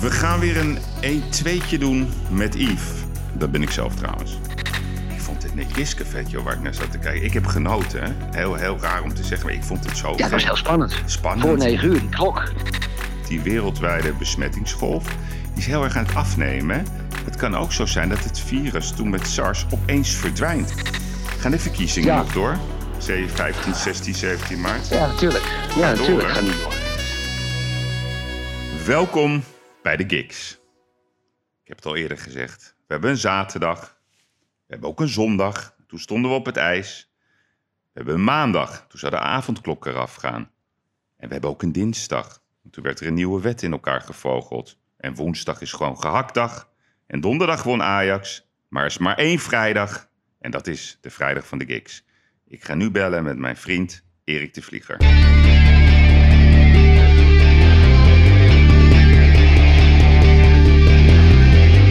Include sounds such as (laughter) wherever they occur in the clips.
We gaan weer een 1-2'tje doen met Yves. Dat ben ik zelf trouwens. Ik vond dit een kiscafé, joh, waar ik naar zat te kijken. Ik heb genoten, hè. Heel, heel raar om te zeggen, maar ik vond het zo Ja, dat was heel spannend. spannend. Voor 9 uur, die klok. Die wereldwijde besmettingsgolf die is heel erg aan het afnemen. hè. Het kan ook zo zijn dat het virus toen met SARS opeens verdwijnt. Gaan de verkiezingen Ja. nog door? 7, 15, 16, 17 maart. Ja, natuurlijk. Ja, natuurlijk. hè? Ga niet door. Welkom bij de Gigs. Ik heb het al eerder gezegd. We hebben een zaterdag. We hebben ook een zondag. Toen stonden we op het ijs. We hebben een maandag. Toen zou de avondklok eraf gaan. En we hebben ook een dinsdag. Toen werd er een nieuwe wet in elkaar gevogeld. En woensdag is gewoon gehaktdag. En donderdag won Ajax. Maar er is maar één vrijdag. En dat is de vrijdag van de Gigs. Ik ga nu bellen met mijn vriend Erik de Vlieger.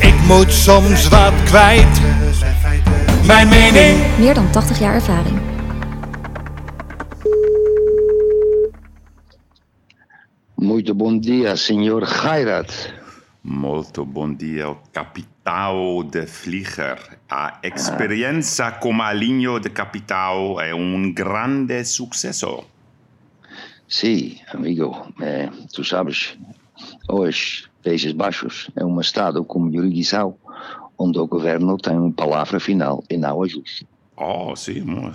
Ik moet soms wat kwijt. Mijn mening. Meer dan 80 jaar ervaring. Muito bom dia, senhor Gairat. Molto bom dia, capitão de Vlieger. A experiência como alinho de capitão é um grande sucesso. Sim, amigo. É, tu sabes, hoje, Países Baixos é um estado como jurisdição onde o governo tem uma palavra final e não ajuste. Oh, zie mooi.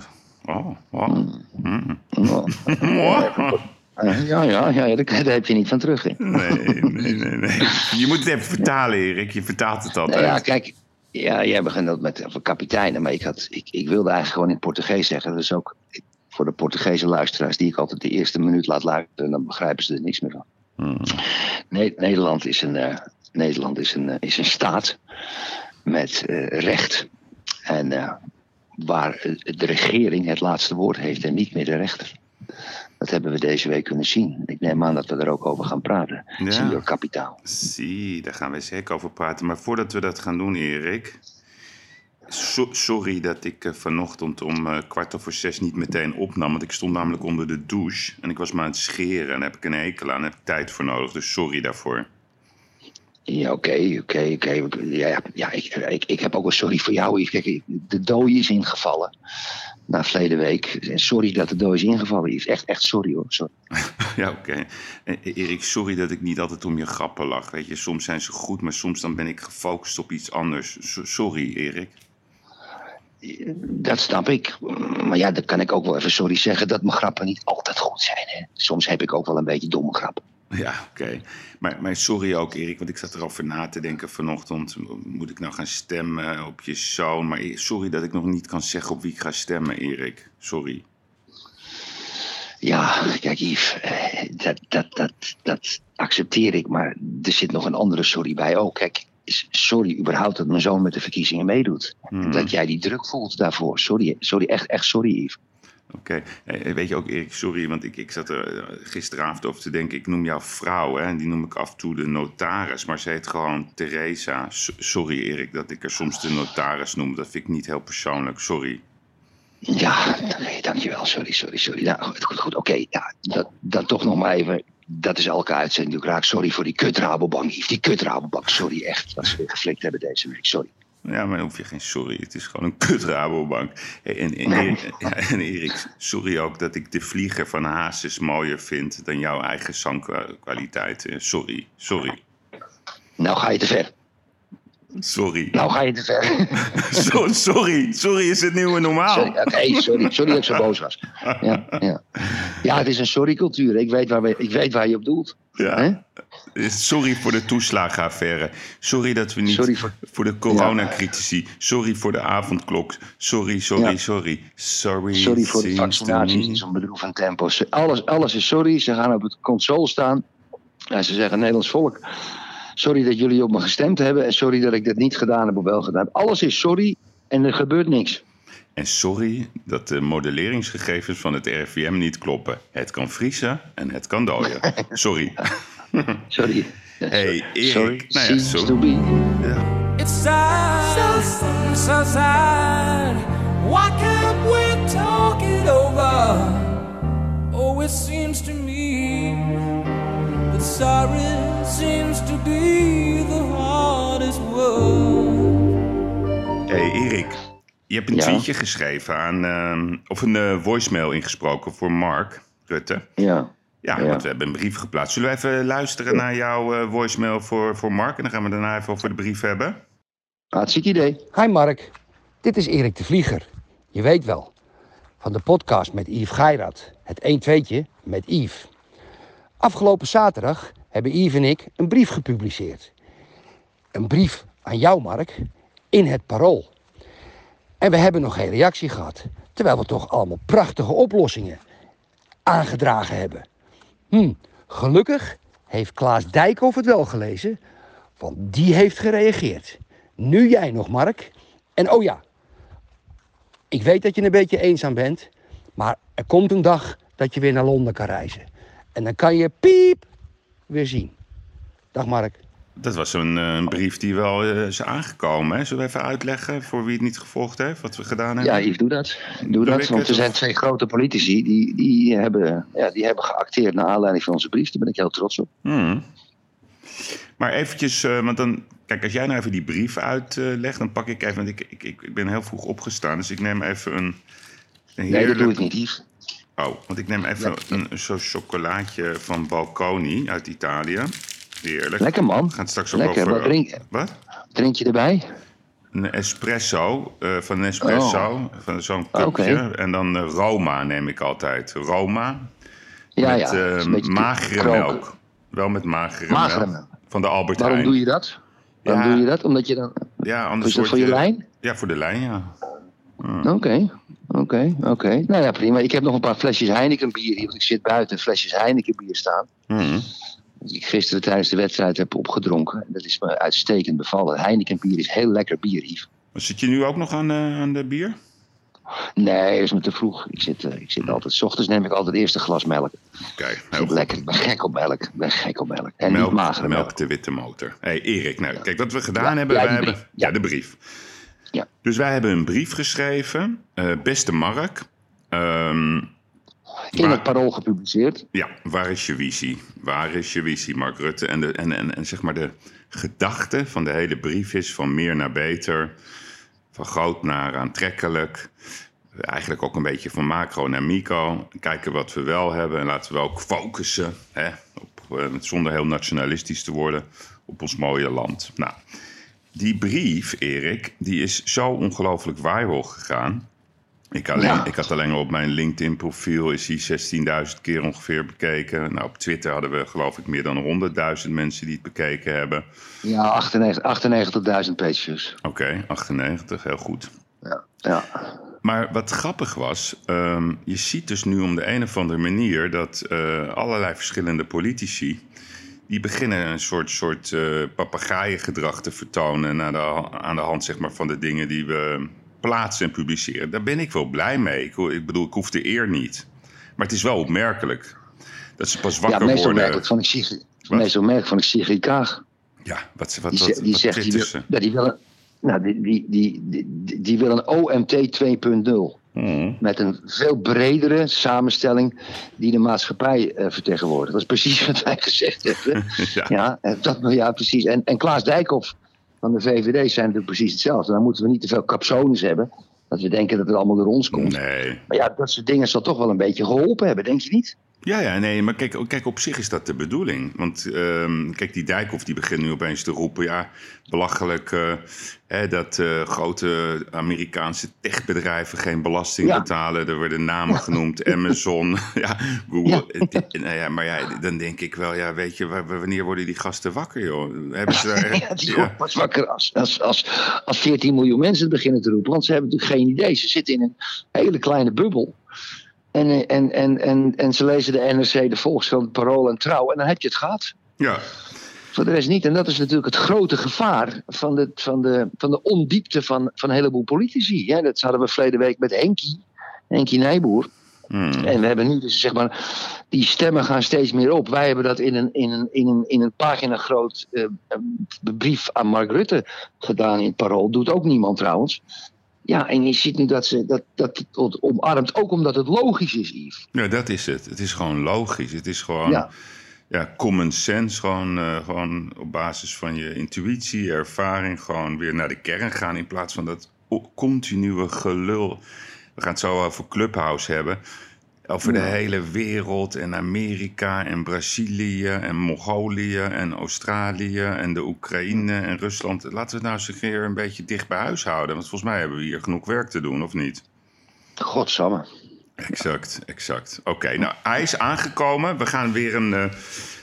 Oh, oh. Mm. Oh. Oh. Eh, Ja, ja, ja, daar, heb je niet van terug. Hè? Nee, nee, nee, nee. Je moet het even vertalen, Erik. Je vertaalt het Nou altijd. ja, kijk, ja, jij begint dat met over kapiteinen, maar ik, had, ik, ik wilde eigenlijk gewoon in Portugees zeggen. Dat is ook voor de Portugese luisteraars die ik altijd de eerste minuut laat luisteren, dan begrijpen ze er niks meer van. Mm. Ne- Nederland is een, eh, Nederland is een, eh, is een staat met eh, recht. En waar de regering het laatste woord heeft en niet meer de rechter. Dat hebben we deze week kunnen zien. Ik neem aan dat we er ook over gaan praten. Ja. Senior kapitaal. Zie, daar gaan we zeker over praten. Maar voordat we dat gaan doen, Erik. So- sorry dat ik eh, vanochtend om eh, kwart over zes niet meteen opnam. Want ik stond namelijk onder de douche. En ik was maar aan het scheren. En daar heb ik een hekel aan. Daar heb ik tijd voor nodig. Dus sorry daarvoor. Ja, oké, oké, oké. Ja, ja, ja, ik, ik, ik heb ook wel sorry voor jou. Kijk, de dooi is ingevallen. Na verleden week. Sorry dat de dooi is ingevallen. Echt, echt sorry hoor. Sorry. (laughs) Ja, oké. Eh, Erik, sorry dat ik niet altijd om je grappen lach. Weet je, soms zijn ze goed, maar soms dan ben ik gefocust op iets anders. So- sorry, Erik. Dat snap ik. Maar ja, dan kan ik ook wel even sorry zeggen dat mijn grappen niet altijd goed zijn. Hè? Soms heb ik ook wel een beetje domme grappen. Ja, oké. Maar, maar sorry ook, Erik, want ik zat erover na te denken vanochtend. Moet ik nou gaan stemmen op je zoon? Maar sorry dat ik nog niet kan zeggen op wie ik ga stemmen, Erik. Sorry. Ja, kijk Yves, eh, dat, dat, dat, dat accepteer ik. Maar er zit nog een andere sorry bij ook. Kijk, sorry überhaupt dat mijn zoon met de verkiezingen meedoet. Hmm. Dat jij die druk voelt daarvoor. Sorry, sorry echt, echt sorry Yves. Oké. Weet je ook, Erik, sorry, want ik, ik zat er eh, gisteravond over te denken. Ik noem jou vrouw, hè, en die noem ik af en toe de notaris. Maar ze heet gewoon Theresa. So- sorry, Erik, dat ik er soms de notaris noem. Dat vind ik niet heel persoonlijk. Sorry. Ja, oké, dankjewel. Sorry, sorry, sorry. Nou, goed, goed, goed. Oké, ja, dat, dat toch nog maar even. Dat is elke uitzending. Ik raak sorry voor die kut Rabobank. Yves. Die kut Rabobank. Sorry, echt. Wat ze weer geflikt hebben deze week. Sorry. Ja, maar dan hoef je geen sorry. Het is gewoon een kut Rabobank. Hey, en, en, Erik, ja, en Erik, sorry ook dat ik de vlieger van Hazes mooier vind dan jouw eigen zangkwaliteit. Eh, Sorry, sorry, Nou ga je te ver. Sorry. Nou ga je te ver. (laughs) So- sorry, sorry is het nieuwe normaal. Sorry, sorry, sorry dat ik zo (laughs) boos was. Ja, ja. ja het is een sorry-cultuur. Ik, weet waar we- ik weet waar je op doelt. Ja, Sorry voor de toeslagenaffaire. Sorry dat we niet Sorry voor, voor- de coronacritici. Sorry voor de avondklok. Sorry, sorry, Ja. sorry. Sorry, Sorry voor de vaccinaties in zo'n bedroevend tempo. Alles, alles is sorry. Ze gaan op het console staan. En ze zeggen, Nederlands volk, sorry dat jullie op me gestemd hebben. En sorry dat ik dat niet gedaan heb of wel gedaan heb. Alles is sorry en er gebeurt niks. En sorry dat de modelleringsgegevens van het RIVM niet kloppen. Het kan vriezen en het kan dooien. (laughs) Sorry. Sorry. Hey, Erik. Sorry, Nou ja, to be. Ja. It's sad, so, so sad. Why can't we talk it over? Oh, it seems to me sorry seems to be the hardest word. Hey Erik, je hebt een Ja? tweetje geschreven aan, ehm, of een eh, voicemail ingesproken voor Mark Rutte. Ja. Ja, Ja. want we hebben een brief geplaatst. Zullen we even luisteren naar jouw eh, voicemail voor, voor Mark? En dan gaan we daarna even over de brief hebben. Hartstikke idee. Hi Mark, dit is Erik de Vlieger. Je weet wel, van de podcast met Yves Geirat. Het 1-2'tje met Yves. Afgelopen zaterdag hebben Yves en ik een brief gepubliceerd. Een brief aan jou Mark, in het Parool. En we hebben nog geen reactie gehad. Terwijl we toch allemaal prachtige oplossingen aangedragen hebben. Hm, gelukkig heeft Klaas Dijkhoff het wel gelezen, want die heeft gereageerd. Nu jij nog, Mark. En oh ja, ik weet dat je een beetje eenzaam bent, maar er komt een dag dat je weer naar Londen kan reizen. En dan kan je piep weer zien. Dag Mark. Dat was een, eh, een brief die wel eh, is aangekomen. Hè? Zullen we even uitleggen voor wie het niet gevolgd heeft, wat we gedaan hebben? Ja, Yves, doe dat. Doe Doe dat, want er zijn twee grote politici die, die, hebben, ja, die hebben geacteerd naar aanleiding van onze brief. Daar ben ik heel trots op. Hmm. Maar eventjes, eh, want dan, kijk, als jij nou even die brief uitlegt, dan pak ik even, want ik, ik, ik, ik ben heel vroeg opgestaan, dus ik neem even een, een Nee, dat heerlijk... doe ik niet, Yves. Oh, want ik neem even een, zo'n chocolaatje van Balconi uit Italië. Heerlijk. Lekker man. Het straks ook Lekker. over... Wat drink, Wat? drink je erbij? Een espresso, eh, van Nespresso, van zo'n Oh, cupje. oké. En dan eh, Roma neem ik altijd. Roma Ja, met ja. eh, beetje magere melk. Wel met magere, Magere melk. Van de Albert Waarom Heijn. doe je dat? Waarom Ja. doe je dat? Omdat je dan... Ja, anders Is dat voor je lijn? Ja, voor de lijn, ja. Oké, oké, oké. Nou ja, prima. Ik heb nog een paar flesjes Heineken bier hier. Want ik zit buiten flesjes Heineken bier staan. Mhm. Die ik gisteren tijdens de wedstrijd heb opgedronken. Dat is me uitstekend bevallen. Heineken bier is heel lekker bier, Yves. Zit je nu ook nog aan, eh, aan de bier? Nee, is me te vroeg. Ik zit, eh, ik zit altijd... S ochtends neem ik altijd eerst een glas melk. Oké, goed. lekker. Ik ben gek op melk. Ik ben gek op melk. En Melk, niet magere melk. melk de witte motor. hey, Erik, nou, kijk, wat we gedaan Ja, hebben... ja, wij hebben, brief. ja. Ja. de brief. Ja. Dus wij hebben een brief geschreven. eh, beste Mark, ehm, In het parool gepubliceerd. ja, waar is je visie? Waar is je visie, Mark Rutte? En, de, en, en, en zeg maar de gedachte van de hele brief is van meer naar beter... van groot naar aantrekkelijk... Eigenlijk ook een beetje van macro naar micro. Kijken wat we wel hebben en laten we ook focussen, hè, op, eh, zonder heel nationalistisch te worden, op ons mooie land. Nou, die brief, Erik, die is zo ongelooflijk viral gegaan. Ik, alleen, Ja. ik had alleen al op mijn LinkedIn-profiel is die 16.000 keer ongeveer bekeken. Nou, op Twitter hadden we geloof ik meer dan 100.000 mensen die het bekeken hebben. Ja, 98 98.000 pages. Oké, 98, heel goed. Ja. ja. Maar wat grappig was, ehm, je ziet dus nu om de een of andere manier dat eh, allerlei verschillende politici. Die beginnen een soort, soort eh papegaaiengedrag te vertonen. Naar de, aan de hand zeg maar, van de dingen die we plaatsen en publiceren. Daar ben ik wel blij mee. Ik, ik bedoel, ik hoef de eer niet. Maar het is wel opmerkelijk dat ze pas Ja, wakker meestal worden. van ik? Meestal merk van ik Sigrid Kaag. Ja, wat, wat, Die, wat, ze- die wat zegt, die twittert wil, ze? ja, die wil, een, nou, die, die, die, die, die wil een OMT 2.0. Mhm. Met een veel bredere samenstelling die de maatschappij eh, vertegenwoordigt. Dat is precies wat wij gezegd hebben. (laughs) Ja. ja, eh, dat, ja, precies. En, en Klaas Dijkhoff van de VVD zijn natuurlijk precies hetzelfde. Dan moeten we niet te veel capsones hebben. Dat we denken dat het allemaal door ons komt. Nee. Maar ja, dat soort dingen zal toch wel een beetje geholpen hebben, denk je niet? Ja, ja, nee, maar kijk, kijk, op zich is dat de bedoeling. Want ehm, kijk, die Dijkhoff die begint nu opeens te roepen... ja, belachelijk eh, hè, dat eh, grote Amerikaanse techbedrijven geen belasting Ja. betalen. Er worden namen (laughs) genoemd, Amazon, (laughs) ja, Google. Eh, Nou ja, maar ja, dan denk ik wel, ja, weet je, wa- wa- wanneer worden die gasten wakker, joh? Hebben ze (laughs) daar... Ja, die ja. wordt pas wakker als, als, als, als 14 miljoen mensen het beginnen te roepen. Want ze hebben natuurlijk geen idee. Ze zitten in een hele kleine bubbel. En, en, en, en, en ze lezen de NRC, de Volkskrant, Parool en Trouw. En dan heb je het gehad. ja. Voor de rest niet. En dat is natuurlijk het grote gevaar van de, van de, van de ondiepte van, van een heleboel politici. Hè. Dat hadden we verleden week met Henkie, Henkie Nijboer. Hmm. En we hebben nu dus zeg maar, die stemmen gaan steeds meer op. Wij hebben dat in een, in een, in een, in een pagina groot eh, eh, brief aan Mark Rutte gedaan in het Parool. Doet ook niemand trouwens. Ja, en je ziet nu dat, ze, dat, dat het omarmt, ook omdat het logisch is, Yves. Ja, dat is het. Het is gewoon logisch. Het is gewoon ja. Ja. common sense. Gewoon, eh, gewoon op basis van je intuïtie, ervaring, gewoon weer naar de kern gaan. In plaats van dat continue gelul. We gaan het zo over Clubhouse hebben. Over de hele wereld en Amerika en Brazilië en Mongolië en Australië en de Oekraïne en Rusland. Laten we het nou eens een keer een beetje dicht bij huis houden. Want volgens mij hebben we hier genoeg werk te doen, of niet? Godsamme. Exact, exact. Oké, nou, hij is aangekomen. We gaan weer een, eh,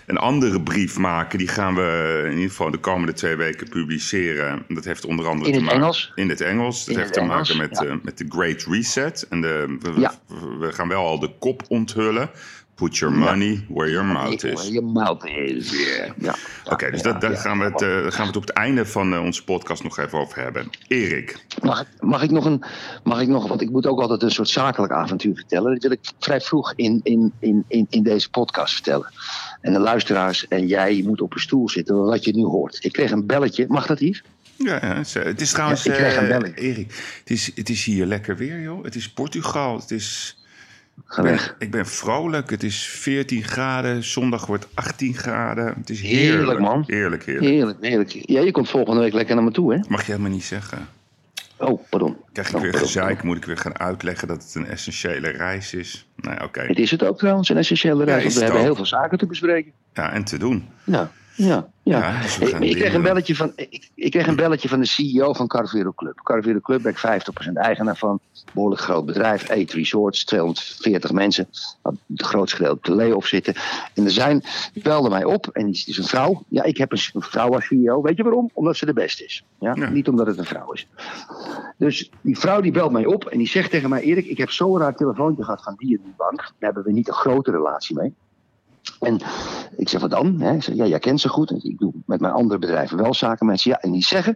een andere brief maken. Die gaan we in ieder geval de komende twee weken publiceren. Dat heeft onder andere In te het maken... Engels? In het Engels. Dat In heeft te maken met, ja. eh, met de Great Reset. En de, we, Ja. we- we gaan wel al de kop onthullen. Put your money where your mouth is. Je mouth is. Ja. Oké, dus Ja, dat, daar gaan we, het, eh, gaan we het op het einde van eh, onze podcast nog even over hebben. Erik. Mag, ik- mag ik nog een. Mag ik nog, want ik moet ook altijd een soort zakelijk avontuur vertellen. Dat wil ik vrij vroeg in, in, in, in, in deze podcast vertellen. En de luisteraars en jij moet op een stoel zitten, wat je nu hoort. Ik kreeg een belletje. Mag dat, Yves? Ja, ja, het is- trouwens... Ja, ik krijg een eh, belling. Erik, het is, het is hier lekker weer, joh. Het is Portugal. Het is... Ga Ik ben, ik ben vrolijk. Het is 14 graden. Zondag wordt 18 graden. Het is Heerlijk, heerlijk. man. Heerlijk, heerlijk. Heerlijk, heerlijk. Ja, je komt volgende week lekker naar me toe, hè? Mag je helemaal niet zeggen. Oh, pardon. Krijg ik Oh, weer gezeik? Moet ik weer gaan uitleggen dat het een essentiële reis is? Nou ja, oké. Het is het ook trouwens, een essentiële reis. is want we hebben ook. heel veel zaken te bespreken. Ja, en te doen. Ja, ja, ja. Ja, dus we ik, kreeg een belletje van, ik, ik kreeg een belletje van de CEO van Carvero Club. Carvero Club ben ik 50% eigenaar van. Behoorlijk groot bedrijf. Eight resorts, 240 mensen. Het grootste gedeelte op de lay-off zitten. En er zijn, die belde mij op. En die is een vrouw. Ja, ik heb een, een vrouw als CEO. Weet je waarom? Omdat ze de beste is. Ja? Ja. Niet omdat het een vrouw is. Dus die vrouw die belt mij op. En die zegt tegen mij... Erik, ik heb zo raar telefoontje gehad van die en die bank. Daar hebben we niet een grote relatie mee. En ik zeg, wat dan? Zeg, ja, jij kent ze goed. Ik doe met mijn andere bedrijven wel zaken met ze. Ja, en die zeggen,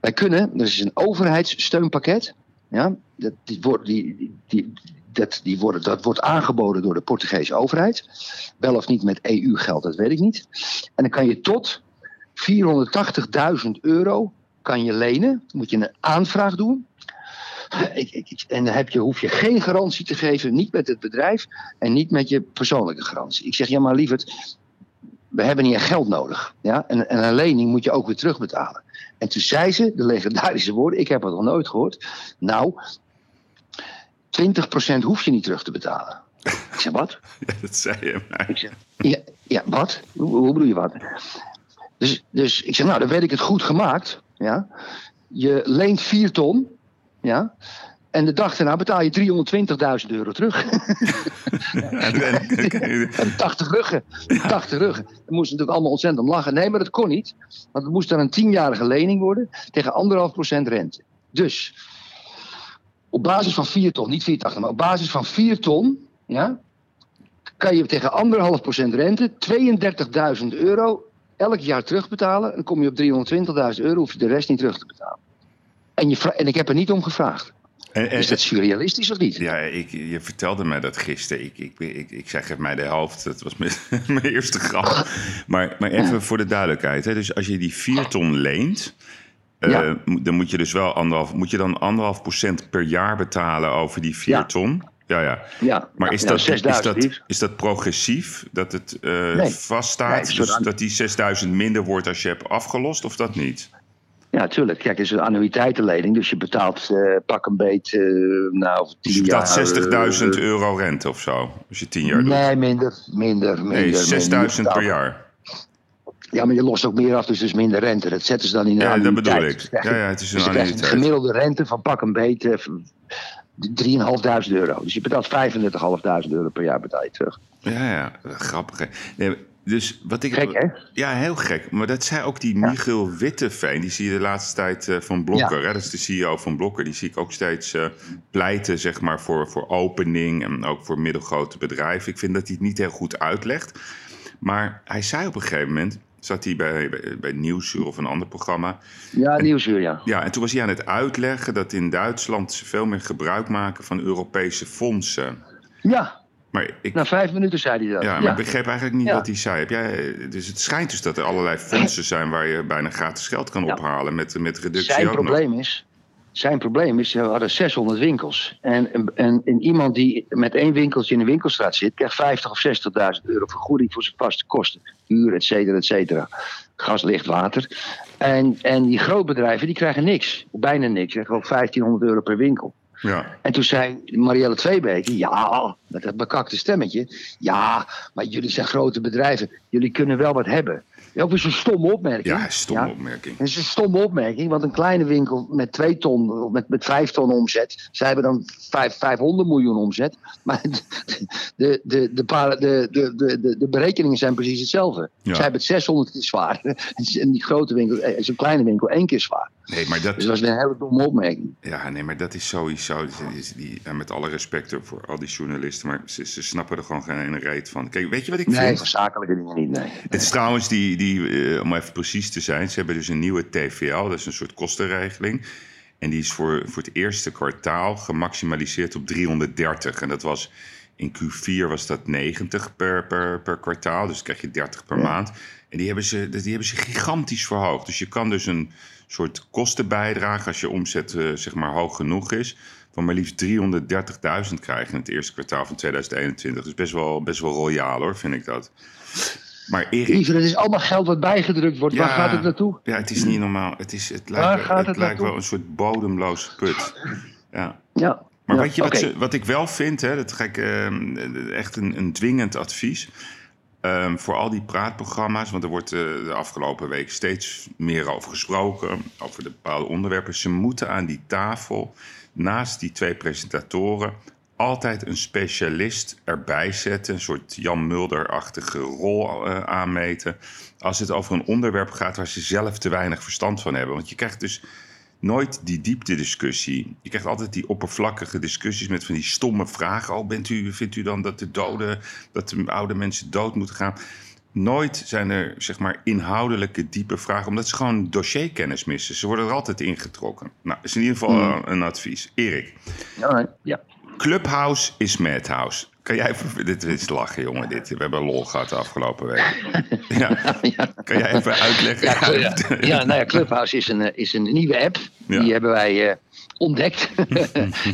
wij kunnen, er is een overheidssteunpakket. Ja, dat, die, die, die, dat, die worden, dat wordt aangeboden door de Portugese overheid. Wel of niet met EU-geld, dat weet ik niet. En dan kan je tot 480.000 euro kan je lenen. Dan moet je een aanvraag doen. Ik, ik, ik- en dan heb je, hoef je geen garantie te geven, niet met het bedrijf en niet met je persoonlijke garantie. Ik zeg, ja maar lieverd, we hebben echt geld nodig. Ja? En, en een lening moet je ook weer terugbetalen. En toen zei ze, de legendarische woorden, ik heb het nog nooit gehoord. Nou, 20% hoef je niet terug te betalen. Ik zeg, wat? (laughs) Ja, dat zei je mij. Ik zeg, ja, ja wat? Hoe, hoe bedoel je wat? Dus, dus ik zeg, nou, dan weet ik het goed gemaakt. Ja? Je leent 4 ton. Ja? En de dag daarna betaal je 320.000 euro terug. (laughs) En- en- En 80 ruggen. 80 ruggen. Daar moesten natuurlijk allemaal ontzettend om lachen. Nee, maar dat kon niet. Want het moest dan een tienjarige lening worden tegen anderhalf procent rente. Dus op basis van 4 ton, niet 480, maar op basis van 4 ton, ja, kan je tegen anderhalf procent rente 32.000 euro elk jaar terugbetalen. En dan kom je op 320.000 euro, hoef je de rest niet terug te betalen. En, je en ik heb er niet om gevraagd. en- en- Is dat surrealistisch of niet? Ja, ik, je vertelde me dat gisteren. Ik, ik, ik, ik zei, geef mij de helft. Dat was mijn, (laughs) mijn eerste grap. Maar, maar even voor de duidelijkheid. Hè. Dus als je die 4 ton leent... eh, Ja. dan moet je dus wel anderhalf... Moet je dan anderhalf procent per jaar betalen over die 4 Ja. ton? Ja, ja. Ja, Maar is, dat, is, 6000 dat, is dat progressief? Dat het eh, Nee. vaststaat? Nee, het dus dat die 6000 minder wordt als je hebt afgelost? Of dat niet? Ja, Ja, tuurlijk. Kijk, het is een annuïteitenlening, dus je betaalt eh, pak een beet, eh, nou, over Dus tien je betaalt jaar... 60.000 eh, euro rente of zo. Als je 10 jaar doet. Nee, minder, minder, minder. Nee, minder. 6.000 per jaar. Ja, maar je lost ook meer af, dus dus minder rente. Dat zetten ze dan in een Ja, dat annuïteit. bedoel ik. Dus Ja, ja, het is dus een je een gemiddelde rente van pak een beet eh, 3.500 euro. Dus je betaalt 35.500 euro per jaar betaal je terug. Ja, ja, grappig. Nee, dus wat ik, Gek, hè? Ja, heel gek. Maar dat zei ook die Michiel Witteveen. Die zie je de laatste tijd eh, van Blokker. Hè? Dat is de CEO van Blokker. Die zie ik ook steeds eh, pleiten zeg maar, voor, voor opening. En ook voor middelgrote bedrijven. Ik vind dat hij het niet heel goed uitlegt. Maar hij zei op een gegeven moment... Zat hij bij, bij, bij Nieuwsuur of een ander programma. Ja, nieuwsuur, ja. Ja, en toen was hij aan het uitleggen dat in Duitsland ze veel meer gebruik maken van Europese fondsen. Ja, Maar ik, na vijf minuten zei hij dat. ja, maar ik begreep eigenlijk niet Ja. wat hij zei. Heb jij, dus het schijnt dus dat er allerlei fondsen zijn waar je bijna gratis geld kan Ja. ophalen met, met reductie Zijn ook nog. probleem is, zijn probleem is, we hadden 600 winkels. En, en, en iemand die met één winkeltje in een winkelstraat zit, krijgt 50 of 60.000 euro vergoeding voor zijn vaste kosten. Huur, et cetera, et cetera. Gas, licht, water. En, en die grootbedrijven, die krijgen niks. Bijna niks. Die krijgen ook 1500 euro per winkel. Ja. En toen zei Marielle Tweebeke, ja, met dat bekakte stemmetje. Ja, maar jullie zijn grote bedrijven. Jullie kunnen wel wat hebben. Ook weer zo'n stomme opmerking. ja, stomme opmerking. Dat is een stomme opmerking, want een kleine winkel met 2 ton of met, met 5 ton omzet, zij hebben dan 5, 500 miljoen omzet. Maar de, de, de, de, de, de, berekeningen zijn precies hetzelfde. Ja. Zij hebben het 600 keer zwaar. (laughs) En die grote winkel, eh, zo'n kleine winkel, één keer zwaar. Nee, maar Dus dat, dat was weer een hele domme opmerking. ja, nee, maar dat is sowieso... die- die- die- ja, met alle respect voor al die journalisten... maar ze, ze snappen er gewoon geen reet van. Kijk, weet je wat ik Nee, vind? zakelijke dingen niet, nee. Het is trouwens, die, die, eh, om even precies te zijn... ze hebben dus een nieuwe TVL, dat is een soort kostenregeling... En die is voor, voor het eerste kwartaal gemaximaliseerd op 330. En dat was in Q4 was dat 90 per, per, per kwartaal. Dus krijg je 30 per maand. En die hebben, ze, die hebben ze gigantisch verhoogd. Dus je kan dus een soort kostenbijdrage... als je omzet eh, zeg maar hoog genoeg is... van maar liefst 330.000 krijgen in het eerste kwartaal van 2021. Dus best wel, best wel royaal hoor, vind ik dat. Maar Erik... Lieve, het is allemaal geld wat bijgedrukt wordt. Waar gaat het naartoe? Ja, het is niet normaal. Het, is, het Waar lijkt, gaat het het lijkt naartoe? wel een soort bodemloze put. Ja. Ja. Maar ja, weet je wat, oké. ze, wat ik wel vind, hè, dat ik ehm, echt een, een dwingend advies. ehm, voor al die praatprogramma's, want er wordt eh, de afgelopen week steeds meer over gesproken, over de bepaalde onderwerpen. Ze moeten aan die tafel, naast die twee presentatoren, altijd een specialist erbij zetten. Een soort Jan Mulder-achtige rol eh, aanmeten. Als het over een onderwerp gaat waar ze zelf te weinig verstand van hebben. Want je krijgt dus nooit die diepte-discussie. Je krijgt altijd die oppervlakkige discussies met van die stomme vragen. Oh, bent u, vindt u dan dat de doden, dat de oude mensen dood moeten gaan? Nooit zijn er zeg maar inhoudelijke diepe vragen, omdat ze gewoon dossierkennis missen. Ze worden er altijd ingetrokken. Nou, is in ieder geval Hmm. een advies. Erik, Ja, ja. Clubhouse is Madhouse. Kan jij even, (laughs) dit is lachen jongen, dit. We hebben lol gehad de afgelopen week. (laughs) Ja. ja. Kan jij even uitleggen? Ja, (laughs) ja. nou ja, Clubhouse is een, eh, is een nieuwe app. Ja. Die hebben wij eh, ontdekt.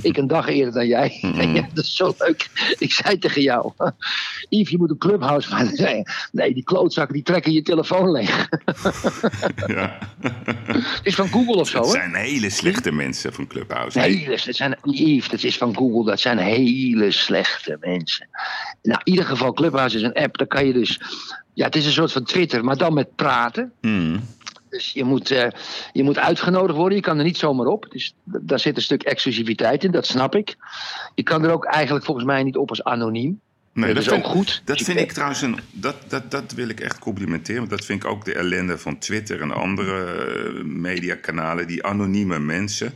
ik een dag eerder dan jij. Mhm. ja, dat is zo leuk. Ik zei tegen jou, Yves, je moet een Clubhouse gaan. Zei, nee, die klootzakken die trekken je telefoon leeg. Ja. Het is van Google of zo, Het zijn hele slechte mensen van Clubhouse. Hele, dat zijn, Yves, dat is van Google, dat zijn hele slechte mensen. Nou, in ieder geval, Clubhouse is een app, daar kan je dus... Ja, het is een soort van Twitter, maar dan met praten. Hmm. Dus je moet, eh, je moet uitgenodigd worden. Je kan er niet zomaar op. Dus daar zit een stuk exclusiviteit in, dat snap ik. Je kan er ook eigenlijk volgens mij niet op als anoniem. Nee, dat is vind, ook goed. Dat Je vind ik trouwens een. Dat, dat, dat wil ik echt complimenteren. Want dat vind ik ook de ellende van Twitter en andere eh, mediakanalen. Die anonieme mensen.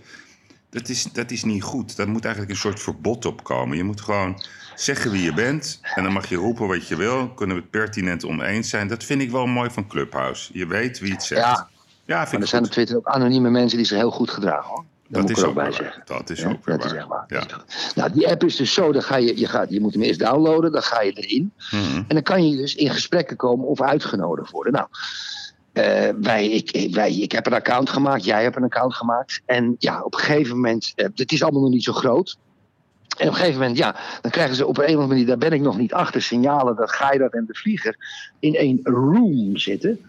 Dat is, dat is niet goed. Daar moet eigenlijk een soort verbod op komen. Je moet gewoon zeggen wie je bent. En dan mag je roepen wat je wil. Kunnen we het pertinent oneens zijn. Dat vind ik wel mooi van Clubhouse. Je weet wie het zegt. Ja, ja Maar vind er ik zijn op Twitter ook anonieme mensen die zich heel goed gedragen. Hoor. Dat, is er ook bij zeggen. Dat is Ja, ook weer dat is waar. echt waar. Ja. Nou, die app is dus zo, dan ga je, je, gaat, je moet hem eerst downloaden, dan ga je erin. Mhm. En dan kan je dus in gesprekken komen of uitgenodigd worden. Nou, eh, wij, ik, wij, ik heb een account gemaakt, jij hebt een account gemaakt. En ja, op een gegeven moment, eh, het is allemaal nog niet zo groot. En op een gegeven moment, ja, dan krijgen ze op een of andere manier, daar ben ik nog niet achter, signalen dat Geirat en de Vlieger in één room zitten.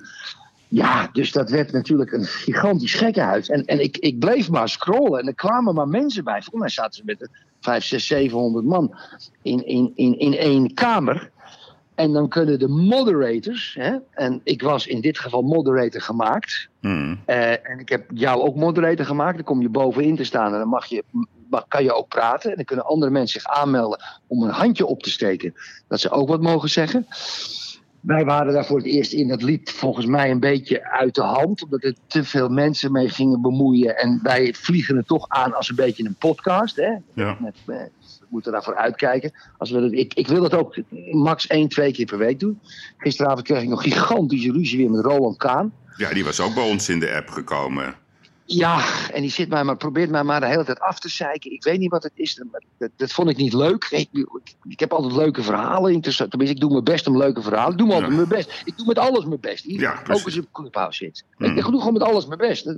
Ja, dus dat werd natuurlijk een gigantisch gekkenhuis. En, en ik, ik bleef maar scrollen en er kwamen maar mensen bij. Volgens mij zaten ze met 5, 6, 700 man in, in, in, in één kamer. En dan kunnen de moderators, hè, en ik was in dit geval moderator gemaakt. Hmm. eh, en ik heb jou ook moderator gemaakt. Dan kom je bovenin te staan en dan mag je, kan je ook praten. En dan kunnen andere mensen zich aanmelden om een handje op te steken. Dat ze ook wat mogen zeggen. Wij waren daar voor het eerst in. Dat liep volgens mij een beetje uit de hand. Omdat er te veel mensen mee gingen bemoeien. En wij vliegen het toch aan als een beetje een podcast. Hè? Ja. Met, we moeten daarvoor uitkijken. Als we dat, ik, ik wil dat ook max één, twee keer per week doen. Gisteravond kreeg ik nog gigantische ruzie weer met Roland Kaan. ja, die was ook bij ons in de app gekomen. Ja, en die zit mij maar, probeert mij maar de hele tijd af te zeiken. Ik weet niet wat het is. Dat, dat vond ik niet leuk. Ik, heb altijd leuke verhalen. Tenminste, ik doe mijn best om leuke verhalen. Ik doe me altijd Ja. mijn best. Ik doe met alles mijn best. Ja, ook als ik op clubhouse zit. Mm. Ik, doe gewoon met alles mijn best.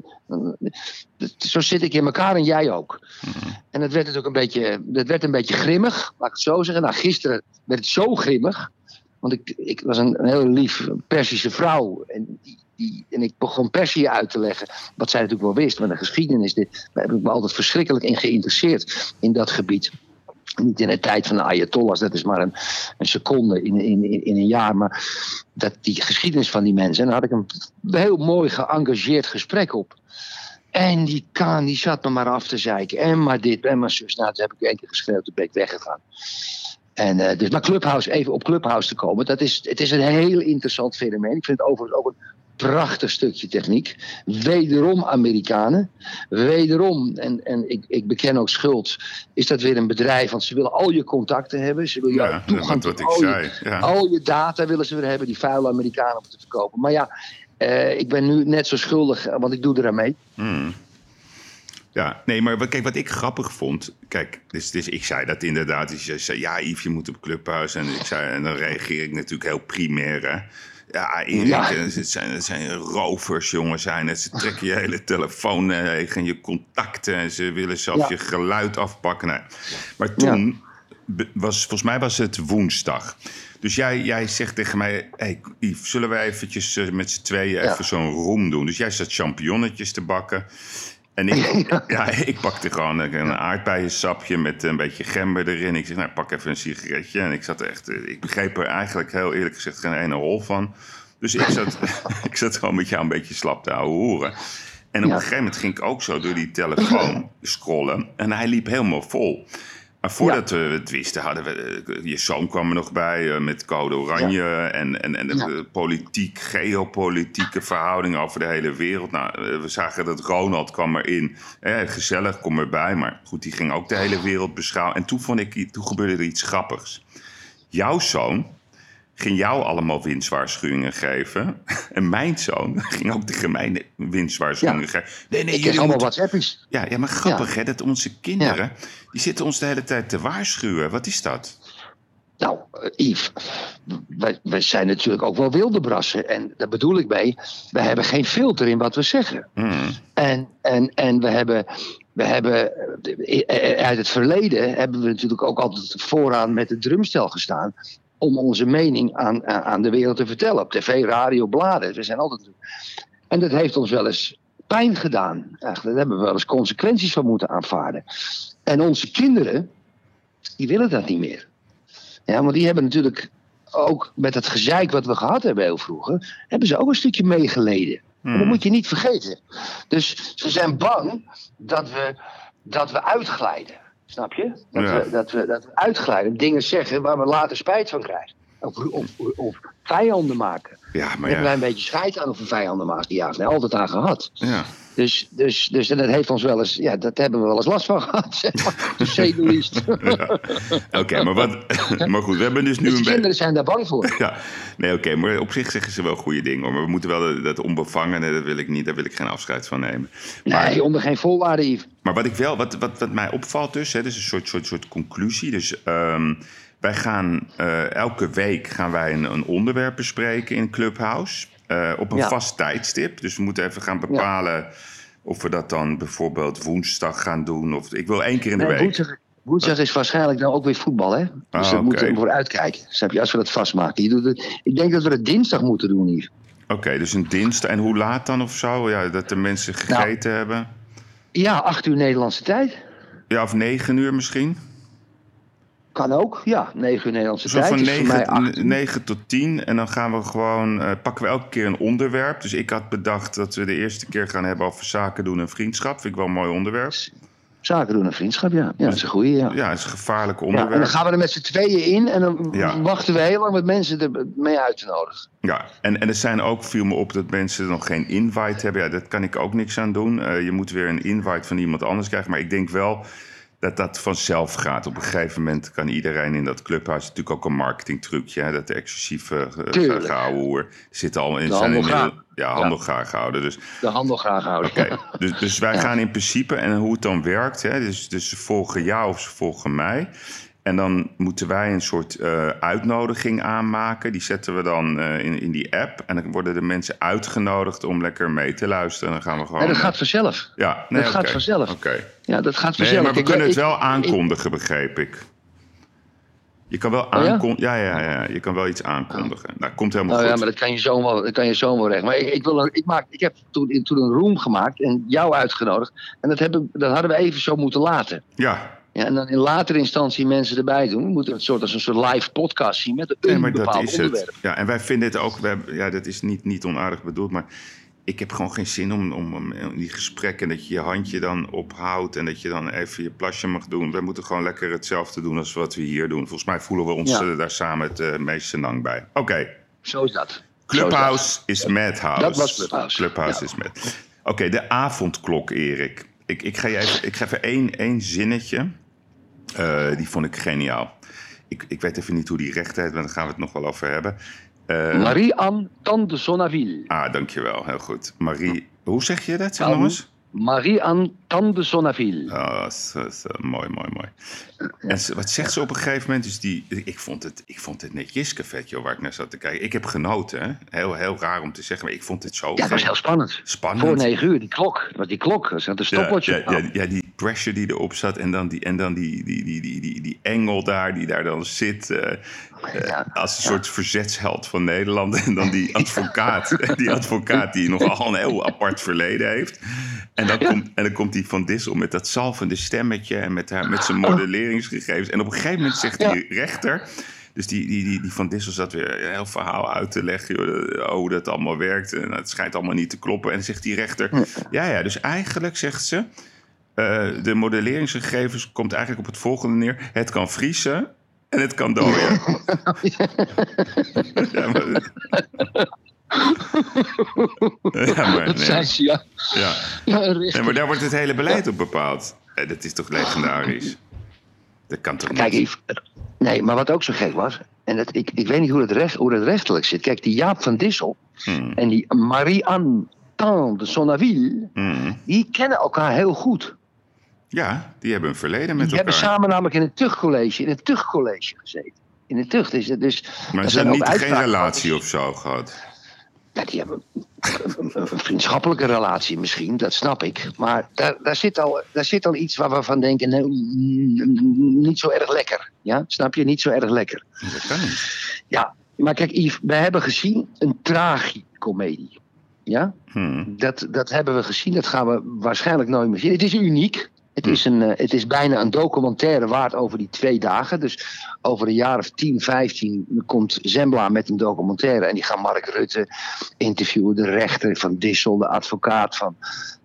Zo zit ik in elkaar en jij ook. Mm. En dat werd natuurlijk een beetje, dat werd een beetje grimmig, laat ik het zo zeggen. Nou, gisteren werd het zo grimmig. Want ik, ik was een, een heel lief Persische vrouw. En, die, die, en ik begon Perzië uit te leggen. Wat zij natuurlijk wel wist. Maar de geschiedenis, dit, daar heb ik me altijd verschrikkelijk in geïnteresseerd. In dat gebied. Niet in de tijd van de Ayatollahs, dat is maar een, een seconde in, in, in, een jaar. Maar dat, die geschiedenis van die mensen. En daar had ik een heel mooi geëngageerd gesprek op. En die Kaan die zat me maar af te zeiken. En maar dit en maar zus. Nou, toen heb ik één keer geschreeuwd, toen ben ik weggegaan. En, eh, dus maar Clubhouse, even op Clubhouse te komen. Dat is, het is een heel interessant fenomeen. Ik vind het overigens ook prachtig stukje techniek. Wederom Amerikanen. Wederom, en, en ik, ik beken ook schuld, is dat weer een bedrijf. Want ze willen al je contacten hebben. Ze willen Ja, toegang wat tot ik al je, zei. Ja. al je data willen ze weer hebben. Die vuile Amerikanen om te verkopen. Maar ja, eh, ik ben nu net zo schuldig, eh, want ik doe eraan mee. Hmm. Ja, nee, maar kijk, wat ik grappig vond. Kijk, dus, dus ik zei dat inderdaad. Dus je zei, ja, Yves, je moet op Clubhuis. En, ik zei, en dan reageer ik natuurlijk heel primair, hè. Ja, Erik, Ja. eh, het, zijn, het zijn rovers, jongen, zijn het. Ze trekken je hele telefoon leeg en je contacten. En ze willen zelfs Ja. je geluid afpakken. Nee. Maar toen, was, volgens mij was het woensdag. Dus jij, jij zegt tegen mij, hey, Yves, zullen we eventjes eh, met z'n tweeën even zo'n room doen? Dus jij zat champignonnetjes te bakken. En ik, (laughs) ja. ik pakte gewoon een, aardbeiensapje met een beetje gember erin. Ik zeg, nou, pak even een sigaretje. En ik zat echt, eh, ik begreep er eigenlijk heel eerlijk gezegd geen ene hol van. Dus ik zat, (laughs) (laughs) ik zat gewoon met jou een beetje slap te ouwe horen. En op een gegeven moment ging ik ook zo door die telefoon scrollen. En hij liep helemaal vol. Maar voordat we het wisten, hadden we. eh, Je zoon kwam er nog bij eh, met Code Oranje. En, en, en de Ja. politiek, geopolitieke verhoudingen over de hele wereld. Nou, eh, we zagen dat Ronald kwam erin. Eh, gezellig, kom erbij. Maar goed, die ging ook de hele wereld beschouwen. En toen, vond ik, toen gebeurde er iets grappigs. Jouw zoon ging jou allemaal winstwaarschuwingen geven. (laughs) En mijn zoon (laughs) ging ook tegen mij winstwaarschuwingen Ja. geven. Nee, nee, Ik jullie allemaal moeten- WhatsAppies. ja, ja, maar grappig hè, dat onze kinderen... die zitten ons de hele tijd te waarschuwen. Wat is dat? Nou, eh, Yves, wij, wij zijn natuurlijk ook wel wilde brassen. En daar bedoel ik mee, we hebben geen filter in wat we zeggen. Hmm. En, en, en we hebben, we hebben eh, eh, uit het verleden hebben we natuurlijk ook altijd vooraan met de drumstel gestaan. Om onze mening aan, aan de wereld te vertellen. Op tv, radio, bladen. We zijn altijd. En dat heeft ons wel eens pijn gedaan. Eigenlijk, daar hebben we wel eens consequenties van moeten aanvaarden. En onze kinderen, die willen dat niet meer. Ja, want die hebben natuurlijk ook met het gezeik wat we gehad hebben heel vroeger, hebben ze ook een stukje meegeleden. En dat moet je niet vergeten. Dus ze zijn bang dat we, dat we uitglijden. Snap je? Dat, Ja. we, dat, we, dat we uitglijden. Dingen zeggen waar we later spijt van krijgen. Of, of, of vijanden maken. Ja, maar hebben wij ja. een beetje scheid aan of we vijanden maken. Ja, nee, altijd aan gehad. ja. Dus, dus, dus en dat heeft ons wel eens, ja, dat hebben we wel eens last van gehad. Zeg maar, to say the least. Oké, (laughs) maar, wat, (laughs) maar goed, we hebben dus nu Dus een beetje... kinderen zijn daar bang voor. (laughs) Ja, nee, oké, maar op zich zeggen ze wel goede dingen. hoor. Maar we moeten wel dat, onbevangene, dat wil ik niet, daar wil ik geen afscheid van nemen. Maar, Nee, onder geen voorwaarden, Yves. maar wat ik wel, wat, wat, wat mij opvalt dus, hè, dus een soort, soort, soort conclusie. Dus ehm, wij gaan eh, elke week gaan wij een, een onderwerp bespreken in Clubhouse. eh, op een Ja. vast tijdstip. Dus we moeten even gaan bepalen of we dat dan bijvoorbeeld woensdag gaan doen. Of, ik wil één keer in de Nee, week. woensdag, woensdag is waarschijnlijk dan ook weer voetbal, hè? Dus Ah, daar oké. moeten we voor uitkijken. Snap je, als we dat vastmaken. Je doet het, ik denk dat we het dinsdag moeten doen, Yves. Oké, dus een dinsdag. En hoe laat dan of zo? Ja, dat de mensen Nou. gegeten hebben? Ja, acht uur Nederlandse tijd. Ja, of negen uur misschien? Kan ook, ja. Negen uur Nederlandse Zo tijd. van is voor mij acht uur. 9, 9 tot 10. En dan gaan we gewoon, eh, pakken we elke keer een onderwerp. Dus ik had bedacht dat we de eerste keer gaan hebben over zaken doen en vriendschap. Vind ik wel een mooi onderwerp. Zaken doen en vriendschap, ja. Ja, dat is een goeie, ja. Ja, het is een gevaarlijk Ja, en onderwerp. dan gaan we er met z'n tweeën in en dan Ja. wachten we heel lang met mensen er mee uit te nodigen. Ja, en, en er zijn ook, viel me op dat mensen nog geen invite hebben. Ja, dat kan ik ook niks aan doen. Eh, je moet weer een invite van iemand anders krijgen. Maar ik denk wel dat dat vanzelf gaat. Op een gegeven moment kan iedereen in dat clubhuis... natuurlijk ook een marketingtrucje, hè, dat de exclusieve uh, Tuurlijk. gehouden zitten al in De zijn handel. Ja, handel graag houden. Dus De handel graag houden. Oké, (laughs) dus, dus wij gaan in principe, en hoe het dan werkt, hè, dus, dus ze volgen jou of ze volgen mij. En dan moeten wij een soort eh, uitnodiging aanmaken. Die zetten we dan eh, in, in die app. En dan worden de mensen uitgenodigd om lekker mee te luisteren. En dan gaan we gewoon. Nee, dat gaat vanzelf. ja, nee, dat gaat vanzelf. Oké. Ja, dat gaat Nee, vanzelf. maar we Ik- kunnen het wel ik- aankondigen, begreep ik. Je kan wel Oh ja? aankondigen. Ja? Ja, ja, je kan wel iets aankondigen. Nou, komt helemaal Nou goed. ja, maar dat kan je zo wel, dat kan je zo wel recht. Maar ik, ik, wil, ik, maak, ik heb toen, toen een room gemaakt en jou uitgenodigd. En dat, hebben, dat hadden we even zo moeten laten. Ja, Ja, en dan in latere instantie mensen erbij doen. We moeten het soort als een soort live podcast zien met een Nee, maar dat bepaald is onderwerp. het. Ja, en wij vinden het ook, ja, dat is niet, niet onaardig bedoeld, maar ik heb gewoon geen zin om, om, om die gesprekken dat je je handje dan ophoudt en dat je dan even je plasje mag doen. Wij moeten gewoon lekker hetzelfde doen als wat we hier doen. Volgens mij voelen we ons Ja. eh, daar samen het eh, meest senang bij. Oké, Zo is dat. Zo is dat. Clubhouse is Madhouse. Dat was Clubhouse. Clubhouse Ja. is Mad. Oké, de avondklok, Erik. Ik, ik ga je even, ik ga even één, één zinnetje. Eh, die vond ik geniaal. Ik, ik weet even niet hoe die recht heet, maar daar gaan we het nog wel over hebben. Eh, Marie-Anne Tande Sonnaville. Ah, dankjewel. Heel goed. Marie, hoe zeg je dat? Zeg nog eens. Marie-Anne Sonnaville. Oh, zo, zo, mooi, mooi, mooi. En ze- wat zegt ze op een gegeven moment? Dus die, ik, vond het, ik vond het net Jiske-vet, joh, waar ik naar zat te kijken. Ik heb genoten, hè? Heel, heel raar om te zeggen, maar ik vond het zo Ja, dat was heel spannend. spannend. Voor negen uur, die klok. Dat was die klok. Dat zat een stopwatch. ja, ja, ja, die pressure die erop zat en dan die, en dan die, die, die, die, die, die engel daar die daar dan zit eh, eh, (laughs) Ja, als een soort verzetsheld van Nederland. En dan die (laughs) advocaat, die advocaat die nogal een heel apart verleden heeft. En dan, komt, en dan komt die Van Dissel met dat zalvende stemmetje en met, haar, met zijn modelleringsgegevens. En op een gegeven moment zegt die rechter... Dus die, die, die, die Van Dissel zat weer een heel verhaal uit te leggen. joh, hoe dat allemaal werkt. En het schijnt allemaal niet te kloppen. En dan zegt die rechter... Ja, ja, dus eigenlijk zegt ze... eh, de modelleringsgegevens komt eigenlijk op het volgende neer. Het kan vriezen en het kan dooien. (laughs) ja, maar, ja, maar, Dat nee. ja. ja. maar daar wordt het hele beleid op bepaald. Eh, dat is toch legendarisch? Dat kan toch niet? Kijk, nee, maar wat ook zo gek was, en dat, ik, ik weet niet hoe het, recht, hoe het rechtelijk zit. Kijk, die Jaap van Dissel Hmm, en die Marie-Anne Tan de Sonnaville, hmm. die kennen elkaar heel goed. Ja, die hebben een verleden met Die hebben elkaar. samen namelijk in het tuchtcollege, in het tuchtcollege gezeten. In het tucht is het dus. Maar ze hebben niet geen relatie of zo gehad. Ja, die hebben een, vriendschappelijke relatie misschien, dat snap ik. Maar daar, daar, zit al, daar zit al iets waar we van denken, nou, mm, niet zo erg lekker. Ja, snap je? Niet zo erg lekker. Dat kan niet. Ja, maar kijk Yves, we hebben gezien een tragicomedie. Ja, Hmm. dat, dat hebben we gezien. Dat gaan we waarschijnlijk nooit meer zien. Het is uniek. Het is, een, eh, het is bijna een documentaire waard over die twee dagen. Dus over een jaar of 10, 15 komt Zembla met een documentaire. En die gaan Mark Rutte interviewen. De rechter van Dissel, de advocaat van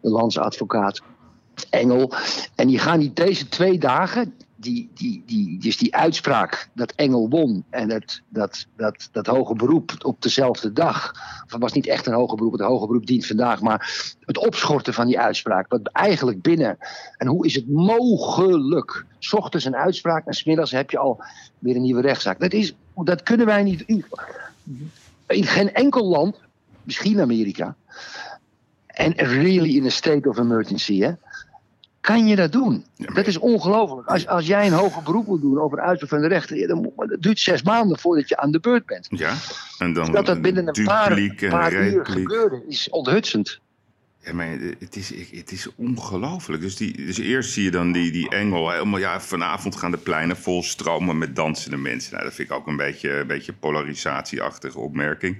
de landsadvocaat Engel. En die gaan die deze twee dagen, die, die, die, dus die uitspraak dat Engel won en dat, dat, dat, dat hoge beroep op dezelfde dag. Of het was niet echt een hoger beroep, het hoger beroep dient vandaag. Maar het opschorten van die uitspraak, wat eigenlijk binnen. En hoe is het mogelijk? S ochtends een uitspraak en smiddags heb je al weer een nieuwe rechtszaak. Dat, is, dat kunnen wij niet. In geen enkel land, misschien Amerika. En really in a state of emergency, hè? Kan je dat doen? maar- Dat is ongelooflijk. Als, als jij een hoger beroep moet doen over uitspraak van de rechter, dan moet, het duurt zes maanden voordat je aan de beurt bent. Ja, en dan Dat dat binnen een paar, dupliek en paar uur gebeurde, is onthutsend. Ja, maar het is, het is ongelooflijk. Dus, die, dus eerst zie je dan die, die engel helemaal... Ja, vanavond gaan de pleinen vol stromen met dansende mensen. Nou, dat vind ik ook een beetje, een beetje polarisatieachtige opmerking.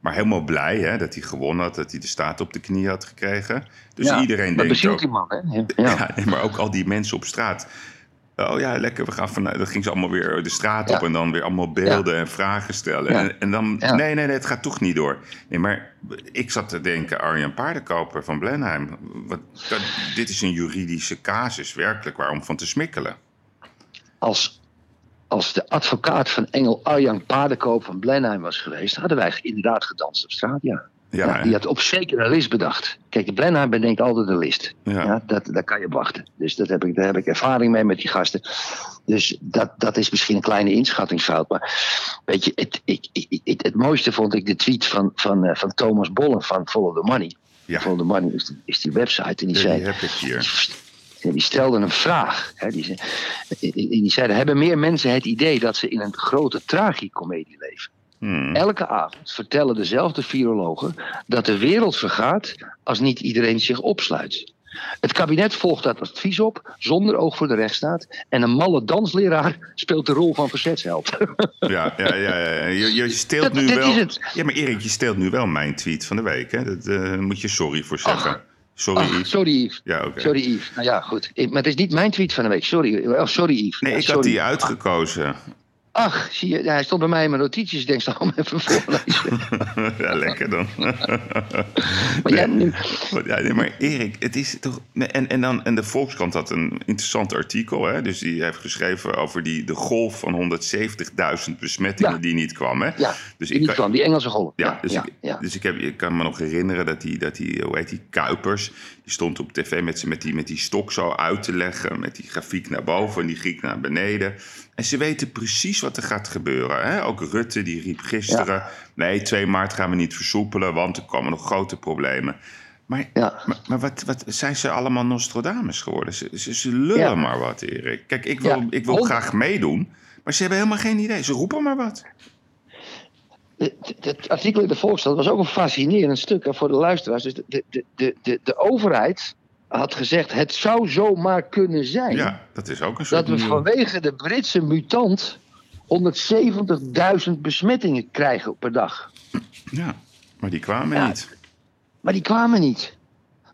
Maar helemaal blij hè, dat hij gewonnen had, dat hij de staat op de knie had gekregen. Dus Ja, iedereen dat denkt ook... die man, hè? (laughs) Ja. Ja. nee, maar ook al die mensen op straat. Oh ja, lekker, we gaan vanuit. Dan ging ze allemaal weer de straat op en dan weer allemaal beelden en vragen stellen. En, en dan, nee, nee, nee, het gaat toch niet door. Nee, maar ik zat te denken, Arjan Paardenkoper van Blenheim. Wat, dat, dit is een juridische casus, werkelijk, waarom van te smikkelen. Als, als de advocaat van Engel Arjan Paardenkoop van Blenheim was geweest, hadden wij inderdaad gedanst op straat, ja. Ja, Ja, hè? die had op zeker een list bedacht. Kijk, de Blenheim bedenkt altijd een list. Ja. Ja. dat, daar kan je op wachten. Dus dat heb ik, daar heb ik ervaring mee met die gasten. Dus dat, dat is misschien een kleine inschattingsfout. Maar weet je, het, ik, ik, ik- het mooiste vond ik de tweet van, van, eh, van Thomas Bollen van Follow the Money. Ja. Follow the Money is die, is die website. En die Ja, zei, die heb ik hier. Die stelde een vraag. Hè, die, zei, die zei: Hebben meer mensen het idee dat ze in een grote tragicomedie leven? Hmm. Elke avond vertellen dezelfde virologen dat de wereld vergaat als niet iedereen zich opsluit. Het kabinet volgt dat advies op, zonder oog voor de rechtsstaat. En een malle dansleraar speelt de rol van verzetsheld. Ja, ja, ja, ja. Je, je steelt Dat- nu wel. Ja, maar Erik, je steelt nu wel mijn tweet van de week. Hè? Dat, eh, daar moet je sorry voor zeggen. Ach. Sorry, Ach, Yves. sorry Yves. Ja. Sorry Yves. Nou ja, goed. Ik- Maar het is niet mijn tweet van de week. Sorry, oh, sorry Yves. Nee, Ja, ik had die uitgekozen. Ach, zie je, hij stond bij mij in mijn notities. Ik denk, zal hem even voorlezen. (laughs) ja, lekker dan. (laughs) Maar ja, nu, Ja, nee, maar Erik, het is toch. nee, En, en, dan, en de Volkskrant had een interessant artikel. Hè? Dus die heeft geschreven over die, de golf van 170.000 besmettingen Ja. die niet kwam. Hè? ja, dus die niet kan- kwam, die Engelse golf. Ja, dus, ik, ja. dus ik, heb, ik kan me nog herinneren dat die, dat die hoe heet die, Kuipers... die stond op tv met, met, die, met die stok zo uit te leggen... met die grafiek naar boven en die griek naar beneden. En ze weten precies wat er gaat gebeuren. Hè? Ook Rutte die riep gisteren... nee, 2 maart gaan we niet versoepelen... want er komen nog grote problemen. Maar, Ja. maar, maar wat, wat zijn ze allemaal Nostradamus geworden? Ze, ze, ze lullen Ja. maar wat, Erik. Kijk, ik wil, ik wil graag meedoen... maar ze hebben helemaal geen idee. Ze roepen maar wat. Het, artikel in de Volkskrant was ook een fascinerend stuk voor de luisteraars. Dus de, de, de, de, de overheid had gezegd: het zou zomaar kunnen zijn Ja, dat is ook een soort... dat we vanwege de Britse mutant 170.000 besmettingen krijgen per dag. Ja, maar die kwamen Ja. niet. Maar die kwamen niet.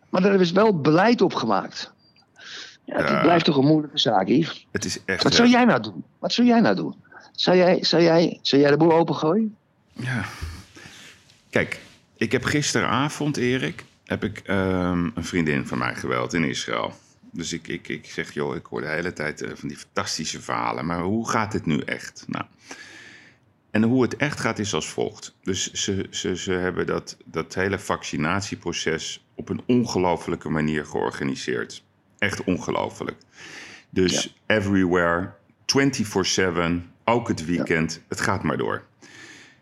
Maar daar is wel beleid op gemaakt. Ja, het blijft toch een moeilijke zaak, Yves. Het is echt... Wat eh, zou jij nou doen? Wat zou jij nou doen? Zou jij, zou jij, zou jij de boel opengooien? Ja. Kijk, ik heb gisteravond, Erik, heb ik ehm, een vriendin van mij geweld in Israël. Dus ik, ik, ik zeg, joh, ik hoor de hele tijd eh, van die fantastische verhalen. Maar hoe gaat het nu echt? Nou, en hoe het echt gaat is als volgt. Dus ze, ze, ze hebben dat, dat hele vaccinatieproces op een ongelofelijke manier georganiseerd. Echt ongelooflijk. Dus everywhere, 24-7, ook het weekend, het gaat maar door.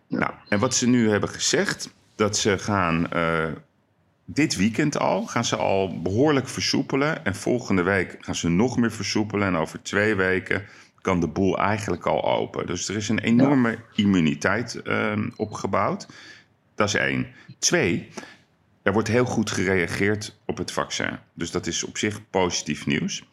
Nou, en wat ze nu hebben gezegd, dat ze gaan eh, dit weekend al, gaan ze al behoorlijk versoepelen. En volgende week gaan ze nog meer versoepelen. En over twee weken kan de boel eigenlijk al open. Dus er is een enorme immuniteit eh, opgebouwd. Dat is één. Twee, er wordt heel goed gereageerd op het vaccin. Dus dat is op zich positief nieuws.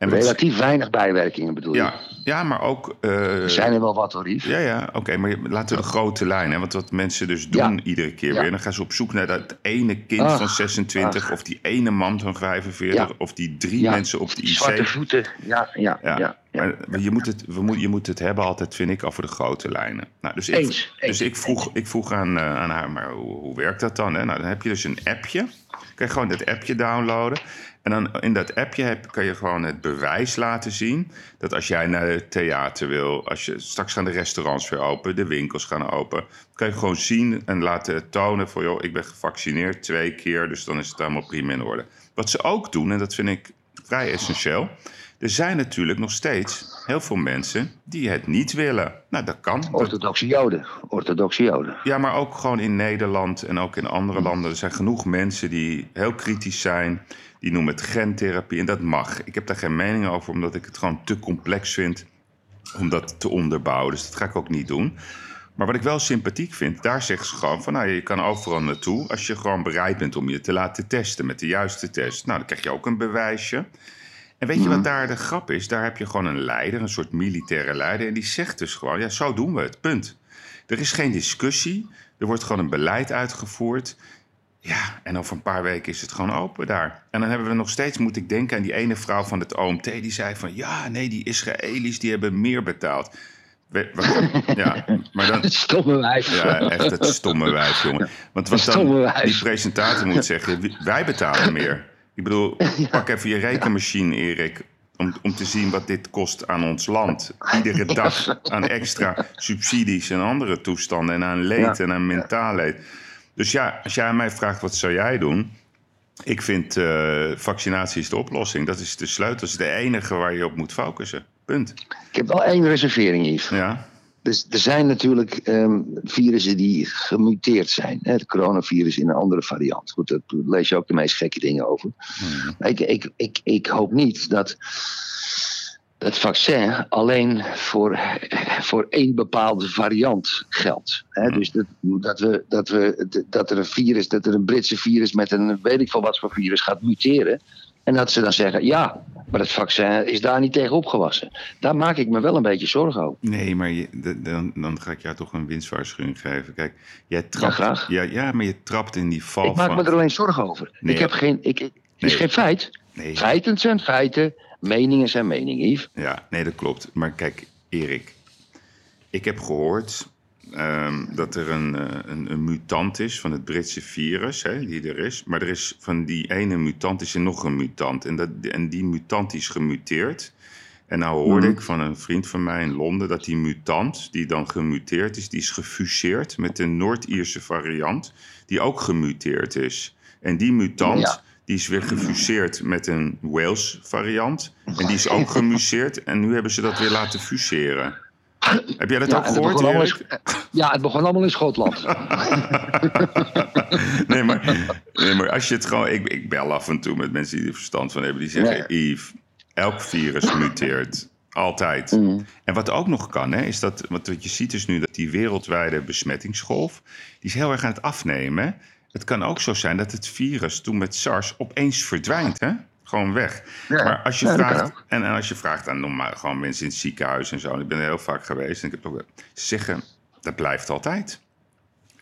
En wat- Relatief weinig bijwerkingen bedoel je? ja, ja, maar ook... eh, Er zijn er wel wat hoor, Yves. ja, ja, oké, maar laten we de grote lijn. Hè? Want wat mensen dus doen Ja. iedere keer Ja. weer... dan gaan ze op zoek naar dat ene kind Ach, van 26... ach. of die ene man van 45... Ja. of die drie mensen op de IC. Zwarte voeten. Ja, ja, ja. Maar, je, moet het, we moet, je moet het hebben altijd, vind ik, over de grote lijnen. Nou, dus ik, Eens, dus eens, ik vroeg, ik vroeg aan, eh, aan haar, maar hoe, hoe werkt dat dan? Hè? Nou, dan heb je dus een appje. Kan je gewoon dat appje downloaden. En dan in dat appje heb, kan je gewoon het bewijs laten zien... dat als jij naar het theater wil... Als je, straks gaan de restaurants weer open, de winkels gaan open... kan je gewoon zien en laten tonen van... joh, ik ben gevaccineerd twee keer, dus dan is het allemaal prima in orde. Wat ze ook doen, en dat vind ik vrij essentieel... Er zijn natuurlijk nog steeds heel veel mensen die het niet willen. Nou, dat kan. Orthodoxe Joden. Orthodoxe Joden. ja, maar ook gewoon in Nederland en ook in andere landen. Er zijn genoeg mensen die heel kritisch zijn. Die noemen het gentherapie en dat mag. Ik heb daar geen mening over, omdat ik het gewoon te complex vind om dat te onderbouwen. Dus dat ga ik ook niet doen. Maar wat ik wel sympathiek vind, daar zeggen ze gewoon van... Nou, je kan overal naartoe als je gewoon bereid bent om je te laten testen met de juiste test. Nou, dan krijg je ook een bewijsje. En weet je wat daar de grap is? Daar heb je gewoon een leider, een soort militaire leider. En die zegt dus gewoon, ja, zo doen we het, punt. Er is geen discussie. Er wordt gewoon een beleid uitgevoerd. Ja, en over een paar weken is het gewoon open daar. En dan hebben we nog steeds, moet ik denken aan die ene vrouw van het OMT... die zei van, ja, nee, die Israëli's die hebben meer betaald. We- ja, maar dan, (laughs) Het stomme wijf. ja, echt het stomme wijf, jongen. Want wat Stomme dan wijf. die presentator moet zeggen, wij betalen meer. Ik bedoel, (laughs) pak even je rekenmachine, Erik, om, om te zien wat dit kost aan ons land. Iedere dag aan extra (laughs) subsidies en andere toestanden en aan leed en aan mentaal leed. Dus ja, als jij aan mij vraagt, wat zou jij doen? Ik vind eh, vaccinatie is de oplossing. Dat is de sleutel. Dat is de enige waar je op moet focussen. Punt. Ik heb wel één reservering, Yves. Ja, Dus er zijn natuurlijk ehm, virussen die gemuteerd zijn. Hè? Het coronavirus in een andere variant. Goed, daar lees je ook de meest gekke dingen over. Maar Ik, ik, ik, ik hoop niet dat het vaccin alleen voor, voor één bepaalde variant geldt. Dus dat, dat, we, dat, we, dat er een virus, dat er een Britse virus met een weet ik veel wat voor virus gaat muteren. En dat ze dan zeggen, ja, maar het vaccin is daar niet tegen opgewassen. Daar maak ik me wel een beetje zorgen over. Nee, maar je, dan, dan ga ik jou toch een winstwaarschuwing geven. Kijk, jij trapt, graag. Ja, ja, maar je trapt in die val Ik maak van... me er alleen zorgen over. Nee, ik heb geen. Ik, het is geen feit. Nee, Feiten zijn feiten. Meningen zijn meningen, Yves. ja, nee, dat klopt. Maar kijk, Erik. Ik heb gehoord ehm, dat er een, eh, een, een mutant is van het Britse virus, hè, die er is. Maar er is van die ene mutant is er nog een mutant. En, dat, en die mutant is gemuteerd. En nou hoorde Mhm. ik van een vriend van mij in Londen dat die mutant, die dan gemuteerd is, die is gefuseerd met een Noord-Ierse variant, die ook gemuteerd is. En die mutant, Ja. Die is weer gefuseerd met een Wales variant. En die is ook gemuseerd. En nu hebben ze dat weer laten fuseren. Heb jij dat ook het gehoord, in, ja, het begon allemaal in Schotland. (laughs) Nee, maar, nee, maar als je het gewoon... Ik, ik bel af en toe met mensen die er verstand van hebben. Die zeggen, Yves, elk virus (laughs) muteert. Altijd. Mhm. En wat ook nog kan, hè, is dat... Want wat je ziet is nu dat die wereldwijde besmettingsgolf... die is heel erg aan het afnemen. Het kan ook zo zijn dat het virus toen met SARS opeens verdwijnt, hè? Gewoon weg. Ja, Maar als je ja, vraagt, en, en als je vraagt aan normaal, gewoon mensen in het ziekenhuis en zo, en ik ben er heel vaak geweest, en ik heb ze zeggen dat blijft altijd.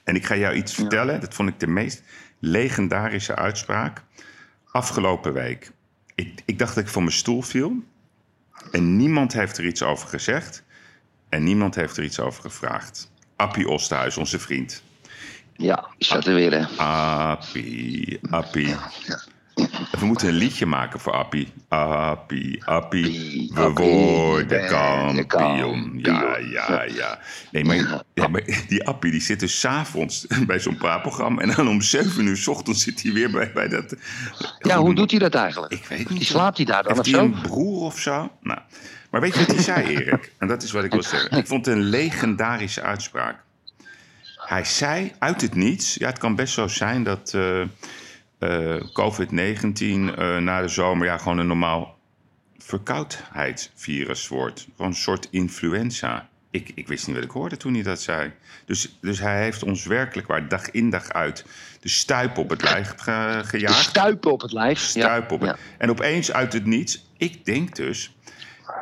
En ik ga jou iets vertellen, dat vond ik de meest legendarische uitspraak afgelopen week. Ik, ik dacht dat ik van mijn stoel viel, en niemand heeft er iets over gezegd, en niemand heeft er iets over gevraagd. Appie Osterhuis, onze vriend. Ja, er hè. Appie, Appie. We moeten een liedje maken voor Appie. Appie, Appie, we Appie, worden kampioen. Ja, ja, ja. Nee, maar, ja, maar die Appie die zit dus s'avonds (laughs) bij zo'n praatprogramma... en dan om zeven uur 's ochtends zit hij weer bij, bij dat... Ja, hoe doet hij dat eigenlijk? Ik weet niet. Die slaapt hij daar dan Heeft of hij zo? een broer of zo? Nou, maar weet je wat hij zei, Erik? En dat is wat ik wil zeggen. Ik vond het een legendarische uitspraak. Hij zei uit het niets... Ja, het kan best zo zijn dat eh, eh, COVID-19 eh, na de zomer... Ja, gewoon een normaal verkoudheidsvirus wordt. Gewoon een soort influenza. Ik, ik wist niet wat ik hoorde toen hij dat zei. Dus, dus hij heeft ons werkelijk waar dag in dag uit... de stuip op het lijf ge- gejaagd. Stuipen op het lijf. Stuip op ja. het. En opeens uit het niets, ik denk dus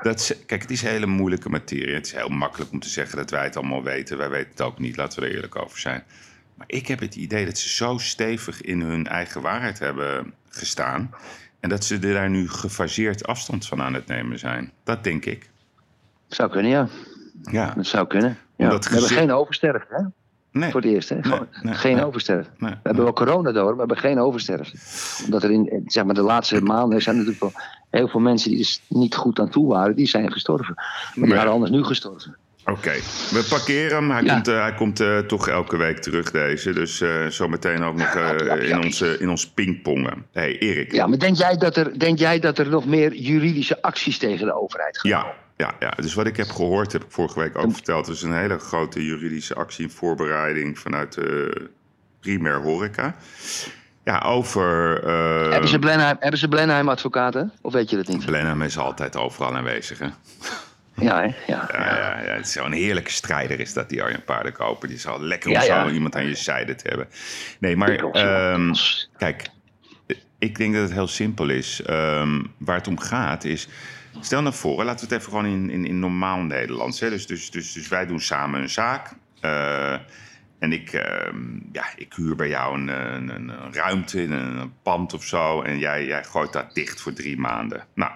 dat kijk, het is een hele moeilijke materie. Het is heel makkelijk om te zeggen dat wij het allemaal weten. Wij weten het ook niet, laten we er eerlijk over zijn. Maar ik heb het idee dat ze zo stevig in hun eigen waarheid hebben gestaan. En dat ze er daar nu gefaseerd afstand van aan het nemen zijn. Dat denk ik. Zou kunnen, ja. Ja, Dat zou kunnen. Ja. We hebben geen oversterfte, hè? nee. Voor het eerst, hè? Gewoon nee, geen oversterfte. We hebben wel corona door, maar we hebben geen oversterfte. Omdat er in, zeg maar, de laatste maanden zijn natuurlijk wel heel veel mensen die dus niet goed aan toe waren, die zijn gestorven. Maar die waren anders nu gestorven. Oké, we parkeren hem. Hij Ja. komt, eh, hij komt eh, toch elke week terug, deze. Dus eh zometeen ook nog ja, ja. in, onze, in ons pingpongen. hey, Erik. Ja, maar denk jij, dat er, denk jij dat er nog meer juridische acties tegen de overheid gaan? Ja, ja, ja, dus wat ik heb gehoord, heb ik vorige week ook verteld. Er is een hele grote juridische actie in voorbereiding vanuit primair horeca. Ja, over. eh Hebben ze Blenheim, hebben ze Blenheim advocaten? Of weet je dat niet? Blenheim is altijd overal aanwezig. Hè? Ja, hè? Ja. Ja, ja, ja, het is zo'n heerlijke strijder is dat, die Arjen Paardenkoper. Die is al lekker om zo iemand aan je zijde te hebben. Nee, maar ehm, kijk, ik denk dat het heel simpel is. Ehm, waar het om gaat is... Stel nou voor, laten we het even gewoon in, in, in normaal Nederlands. Hè? Dus, dus, dus, dus wij doen samen een zaak. Eh, En ik, ehm, ja, ik huur bij jou een, een, een, ruimte in een, pand of zo. En jij, jij gooit dat dicht voor drie maanden. Nou,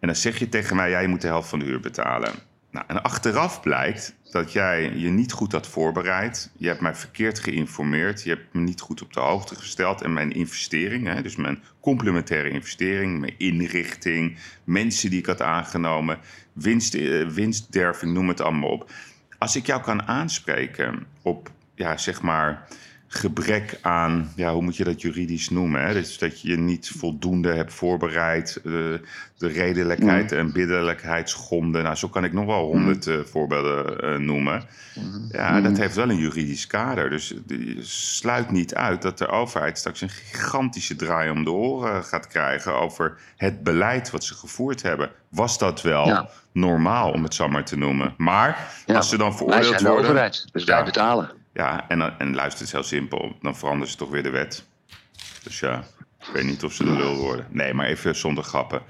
en dan zeg je tegen mij, ja, je moet de helft van de huur betalen. Nou, en achteraf blijkt dat jij je niet goed had voorbereid. Je hebt mij verkeerd geïnformeerd. Je hebt me niet goed op de hoogte gesteld. En mijn investering, hè, dus mijn complementaire investering, mijn inrichting, mensen die ik had aangenomen, winst, eh, winstderving, noem het allemaal op. Als ik jou kan aanspreken op, ja, zeg maar, gebrek aan, ja, hoe moet je dat juridisch noemen? Hè? Dus dat je je niet voldoende hebt voorbereid, eh, de redelijkheid en biddelijkheid schonden. Nou, zo kan ik nog wel honderd eh, voorbeelden eh, noemen. Ja, dat heeft wel een juridisch kader. Dus sluit niet uit dat de overheid straks een gigantische draai om de oren gaat krijgen over het beleid wat ze gevoerd hebben. Was dat wel Ja. normaal, om het zo maar te noemen? Maar Ja. als ze dan Wij veroordeeld zijn de worden... overheid, dus wij Ja. betalen. Ja, en, en luister, het is heel simpel. Dan veranderen ze toch weer de wet. Dus ja, ik weet niet of ze de lul worden. Nee, maar even zonder grappen.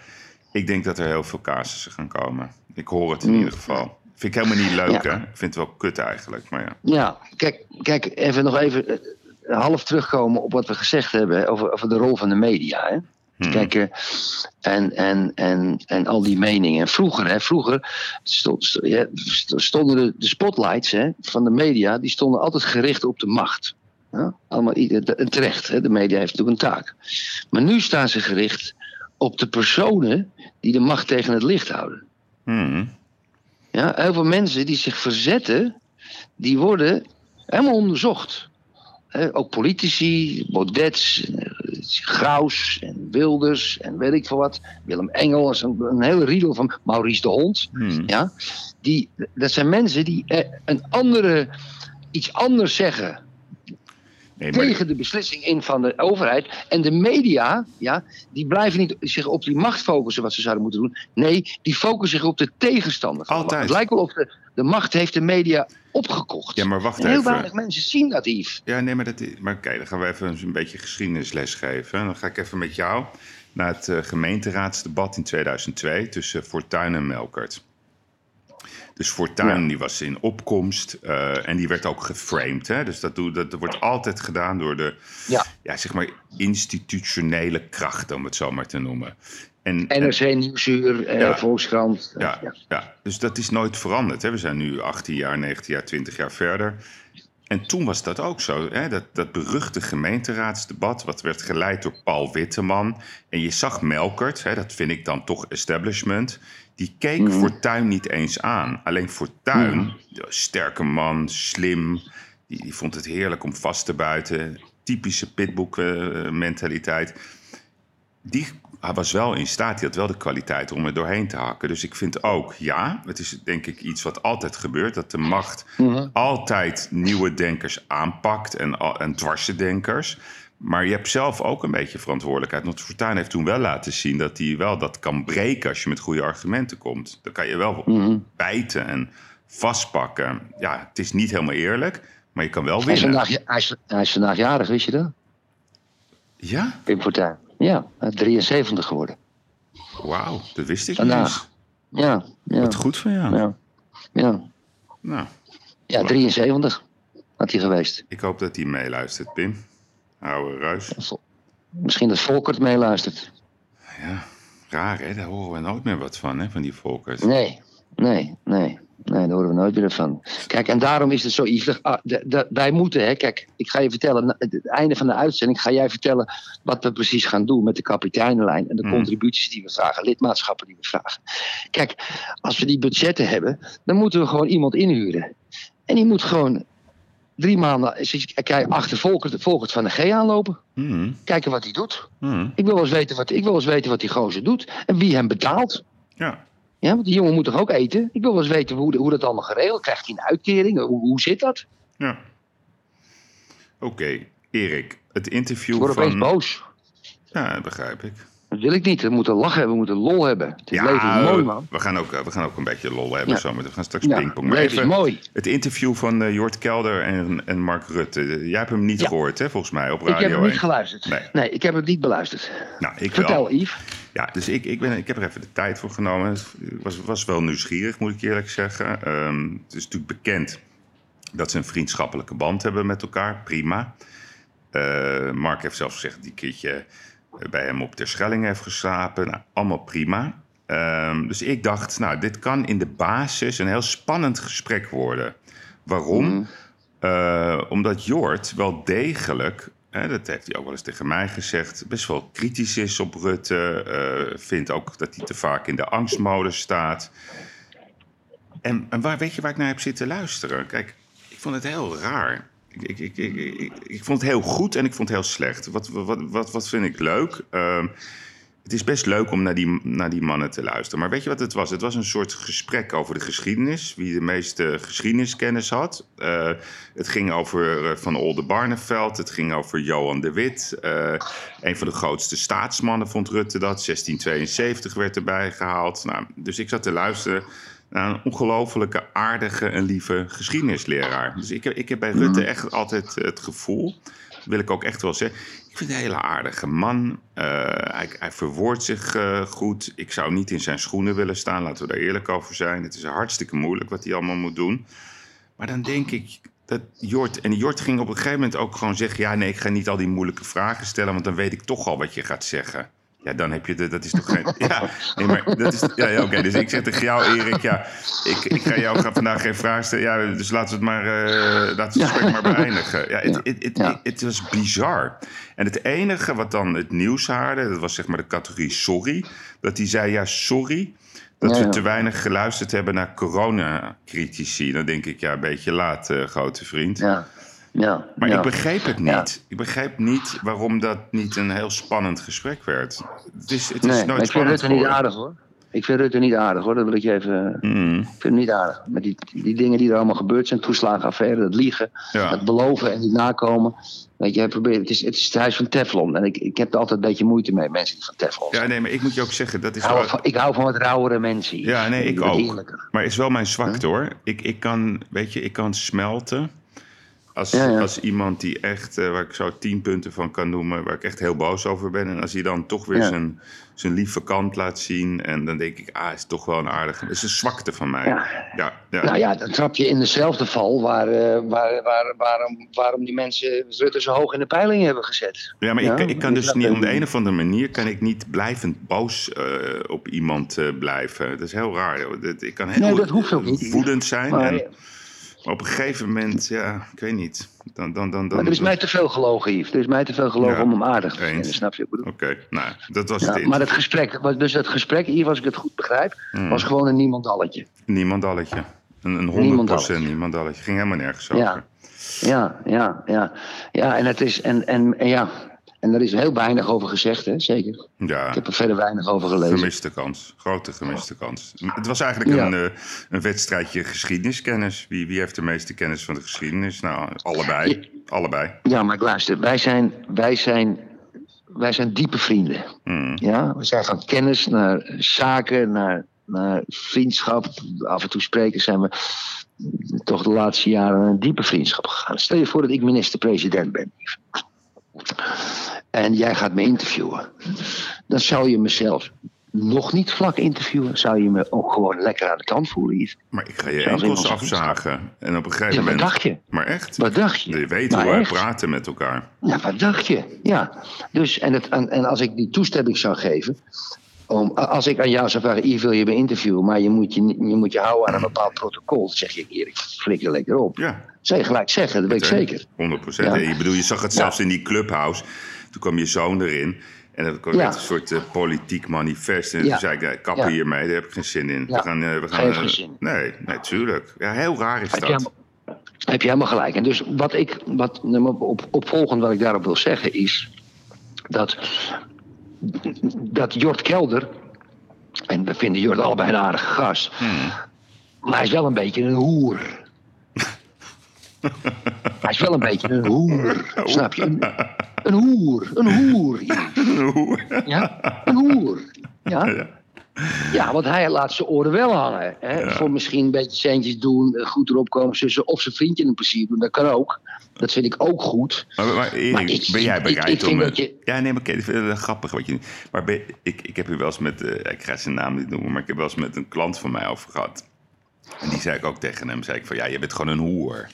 Ik denk dat er heel veel casussen gaan komen. Ik hoor het in ieder geval. Vind ik helemaal niet leuk, Ja. hè? Ik vind het wel kut eigenlijk, maar ja. Ja, kijk, kijk even nog even eh, half terugkomen op wat we gezegd hebben over, over de rol van de media. Hè. Hmm. Kijk, eh, en, en, en, en al die meningen. En vroeger, hè, vroeger stonden de, de spotlights hè, van de media, die stonden altijd gericht op de macht. Ja, allemaal, terecht, hè, de media heeft natuurlijk een taak. Maar nu staan ze gericht op de personen die de macht tegen het licht houden. Hmm. Ja, heel veel mensen die zich verzetten, die worden helemaal onderzocht. Ook politici, Baudets, eh, Graus en Wilders en weet ik veel wat. Willem Engel, is een, een hele riedel van Maurice de Hond. Hmm. Ja, die, dat zijn mensen die eh, een andere, iets anders zeggen Nee, maar, tegen de beslissing in van de overheid. En de media, ja, die blijven niet zich op die macht focussen wat ze zouden moeten doen. Nee, die focussen zich op de tegenstander. Altijd. Het lijkt wel of de, de macht heeft de media opgekocht. ja, maar wacht en heel even. weinig mensen zien dat, Yves. Ja, nee, maar, dat, maar kijk, dan gaan we even een beetje geschiedenisles geven. Dan ga ik even met jou naar het eh, gemeenteraadsdebat in 2002 tussen Fortuyn en Melkert. Dus Fortuyn Ja. die was in opkomst eh, en die werd ook geframed. Hè? Dus dat, doe, dat wordt altijd gedaan door de Ja. ja, zeg maar institutionele kracht, om het zo maar te noemen. En, NRC Nieuwsuur, eh, Ja. Volkskrant. ja, ja, dus dat is nooit veranderd. Hè? We zijn nu 18 jaar, 19 jaar, 20 jaar verder. En toen was dat ook zo. Hè? Dat, dat beruchte gemeenteraadsdebat, wat werd geleid door Paul Witteman. En je zag Melkert, hè, dat vind ik dan toch establishment. Die keek. Fortuyn niet eens aan. Alleen Fortuyn, de sterke man, slim. Die, die vond het heerlijk om vast te buiten. Typische pitboek-mentaliteit die hij was wel in staat, die had wel de kwaliteit om er doorheen te hakken. Dus ik vind ook, ja, het is denk ik iets wat altijd gebeurt, dat de macht Mhm. altijd nieuwe denkers aanpakt en, en. Maar je hebt zelf ook een beetje verantwoordelijkheid. Want Fortuyn heeft toen wel laten zien dat hij wel dat kan breken als je met goede argumenten komt. Dan kan je wel Mhm. bijten en vastpakken. Ja, het is niet helemaal eerlijk, maar je kan wel Hij, is winnen. vandaag, hij, is, hij is vandaag jarig, wist je dat? Ja? Pim Fortuyn. Ja, hij is 73 geworden. Wauw, dat wist ik Vandaag. niet. Ja, ja, Wat goed van jou. ja. Ja, Nou, ja 73 had hij geweest. Ik hoop dat hij meeluistert, Pim. Oude ruis. Misschien dat Volkert meeluistert. Ja, raar hè, daar horen we nooit meer wat van, hè, van die Volkert. Nee, nee, nee. Nee, daar horen we nooit meer van. Kijk, en daarom is het zo, ah, de- de- wij moeten, hè, kijk, ik ga je vertellen, het einde van de uitzending ga jij vertellen wat we precies gaan doen met de kapiteinenlijn en de Hmm. contributies die we vragen, lidmaatschappen die we vragen. Kijk, als we die budgetten hebben, dan moeten we gewoon iemand inhuren. En die moet gewoon drie maanden kijk, achter Volkert, Volkert van de G aanlopen. Hmm, Kijken wat hij doet. hmm, Ik wil wel eens weten wat, ik wil eens weten wat die gozer doet en wie hem betaalt. Ja, Ja, want die jongen moet toch ook eten? Ik wil wel eens weten hoe, hoe dat allemaal geregeld Krijgt hij een uitkering? Hoe, hoe zit dat? ja. Oké, Erik, het Ik interview word opeens van... boos. Ja, dat begrijp ik. Dat wil ik niet. We moeten lachen hebben, we moeten lol hebben. Het leven is mooi, man. we gaan, ook, eh, we gaan ook een beetje lol hebben Ja. zo, we gaan straks Ja, pingpong. het Maar even mooi. het interview van eh, Jort Kelder en, en Mark Rutte. Jij hebt hem niet gehoord, hè, volgens mij, op Ik Radio heb het niet 1. geluisterd. Nee. Nee. ik heb het niet beluisterd. Nou, ik wel. Vertel, Yves. Ja, dus ik, ik, ben, ik heb er even de tijd voor genomen. Het was, was wel nieuwsgierig, moet ik eerlijk zeggen. Ehm, het is natuurlijk bekend Dat ze een vriendschappelijke band hebben met elkaar. Prima. Eh, Mark heeft zelfs gezegd die keertje bij hem op ter Schelling heeft geslapen. Nou, allemaal prima. Ehm, dus ik dacht, nou, dit kan in de basis een heel spannend gesprek worden. Waarom? Eh, omdat Jort wel degelijk, hè, dat heeft hij ook wel eens tegen mij gezegd, best wel kritisch is op Rutte. eh, vindt ook dat hij te vaak in de angstmodus staat. En, en waar, weet je waar ik naar heb zitten luisteren? Kijk, ik vond het heel raar. Ik, ik, ik, ik, vond het heel goed en ik vond het heel slecht. Wat, wat, wat, wat vind ik leuk? Ehm, het is best leuk om naar die, naar die mannen te luisteren. Maar weet je wat het was? Het was een soort gesprek over de geschiedenis. Wie de meeste geschiedeniskennis had. Eh, het ging over eh, Van Oldenbarneveld. Het ging over Johan de Wit. Eh, een van de grootste staatsmannen vond Rutte dat. 1672 werd erbij gehaald. Nou, dus ik zat te luisteren een ongelofelijke aardige en lieve geschiedenisleraar. Dus ik heb, ik heb bij Rutte echt altijd het gevoel... wil ik ook echt wel zeggen... Ik vind het een hele aardige man. Eh, hij, hij verwoordt zich eh, goed. Ik zou niet in zijn schoenen willen staan, laten we daar eerlijk over zijn. Het is hartstikke moeilijk wat hij allemaal moet doen. Maar dan denk ik dat Jort... En Jort ging op een gegeven moment ook gewoon zeggen... ja, nee, ik ga niet al die moeilijke vragen stellen... want dan weet ik toch al wat je gaat zeggen. Ja, dan heb je de, dat is toch geen. (laughs) Ja, nee, maar dat is. Ja, ja oké. Dus ik zeg tegen jou, Erik, ja, ik, ik ga jou ga vandaag geen vraag stellen. Ja, dus laten we het maar, eh laten we het gesprek maar beëindigen. Ja, het, het, het, het was bizar. En het enige wat dan het nieuws haalde, dat was zeg maar de categorie sorry, dat hij zei, ja, sorry. Dat Ja, we te weinig geluisterd hebben naar coronacritici. Dan denk ik, ja, een beetje laat, eh, grote vriend. Ja, ja. Maar ja. ik begreep het Ja. niet. Ik begreep niet waarom dat niet een heel spannend gesprek werd. Het is, het is Nee, nooit ik vind Rutte niet aardig hoor. Ik vind Rutte niet aardig hoor, dat wil ik je even. Mm, Ik vind hem niet aardig. Met die, die dingen die er allemaal gebeurd zijn, toeslagenaffaire, dat liegen, ja. dat beloven en niet nakomen. Weet je, hij probeert, het, is, het is het huis van Teflon. En ik, ik heb er altijd een beetje moeite mee, mensen die van Teflon ja, nee, maar ik moet je ook zeggen, dat is ik, hou wel... van, ik hou van wat rauwere mensen. Ja, nee, ik ook. Eerlijker. Maar het is wel mijn zwakte hoor. Ik, ik kan, weet je, ik kan smelten. Als, Ja, ja. als iemand die echt, eh, waar ik zo tien punten van kan noemen, waar ik echt heel boos over ben. En als hij dan toch weer zijn, zijn lieve kant laat zien. En dan denk ik, ah, is toch wel een aardige. Het is een zwakte van mij. Ja. ja. Nou ja, dan trap je in dezelfde val waar, eh, waar, waar, waarom, waarom die mensen Rutte zo hoog in de peiling hebben gezet. Ja, maar ik, ik kan dus niet op de een of andere manier kan ik niet blijvend boos eh, op iemand blijven. Dat is heel raar. Dat- Ik kan heel Nee, dat hoeft ook niet. woedend zijn. Maar, en, op een gegeven moment, ja, ik weet niet. Dan, dan, dan, dan, maar er is mij te veel gelogen, Yves. Er is mij te veel gelogen Ja, om hem aardig te vinden, snap je? wat Ik bedoel? Oké, nou, dat was Ja, het. maar het gesprek, dus het gesprek, Yves, als ik het goed begrijp, Hmm. was gewoon een niemandalletje. Niemandalletje. Een, een 100% Niemandalletje. niemandalletje. Ging helemaal nergens over. Ja. Ja, ja, ja. Ja, en het is, en, en, en ja, en er is heel weinig over gezegd, hè, zeker. Ja, Ik heb er verder weinig over gelezen. gemiste kans. Grote gemiste kans. Het was eigenlijk Ja. een, eh, een wedstrijdje geschiedeniskennis. Wie, wie heeft de meeste kennis van de geschiedenis? Nou, allebei. Allebei. Ja, maar luister, wij zijn, wij zijn, wij zijn diepe vrienden. Hmm. Ja, we zijn van kennis naar zaken, naar, naar vriendschap. Af en toe spreken zijn we toch de laatste jaren een diepe vriendschap gegaan. Stel je voor dat ik minister-president ben. En jij gaat me interviewen. Dan zou je mezelf nog niet vlak interviewen. Zou je me ook gewoon lekker aan de kant voelen, Yves. Maar ik ga je Zelfs enkels afzagen. En op een gegeven Ja, wat moment... dacht je? Maar echt? Wat dacht je? Je weet Nou, hoe wij praten met elkaar. Ja, wat dacht je? Ja. Dus, en, het, en, en als ik die toestemming zou geven. Om, als ik aan jou zou vragen, Yves wil je me interviewen, maar je moet je, je moet je houden aan een bepaald protocol. Dan zeg je, Erik, flikker lekker op. Ja, Zou je gelijk zeggen, dat weet ik zeker. 100 procent. Ja. Je bedoel, je zag het zelfs in die clubhouse. Toen kwam je zoon erin. En dat kwam Ja. met een soort eh, politiek manifest. En Ja. toen zei ik, ja, kappen Ja. hiermee, daar heb ik geen zin in. Ja. We gaan, eh, we gaan, Geen eh, geen zin. Nee, nee, tuurlijk. Ja, heel raar is Heb je, dat. helemaal, heb je helemaal gelijk. En dus wat ik, wat, nou, op, opvolgend wat ik daarop wil zeggen is. dat. dat Jort Kelder. en we vinden Jort allebei een aardige gast. Hmm. maar hij is wel een beetje een hoer. (laughs) hij is wel een beetje een hoer. (laughs) Snap je? Een, een hoer. (laughs) Een hoer. Ja, een hoer. Ja. Ja. Ja, want hij laat zijn oren wel hangen. Hè? Voor misschien een beetje centjes doen, eh, goed erop komen tussen. Of zijn vriendje een plezier doen, dat kan ook. Dat vind ik ook goed. Maar, maar Erik, Maar ik- ben jij bereid ik om... dat het- je- Ja, nee, maar kijk, vind het grappig wat je... Maar ben- ik, ik heb hier wel eens met... eh, ik ga zijn naam niet noemen, maar ik heb wel eens met een klant van mij over gehad. En die zei ik ook tegen hem. Zei ik van, ja, je bent gewoon een hoer.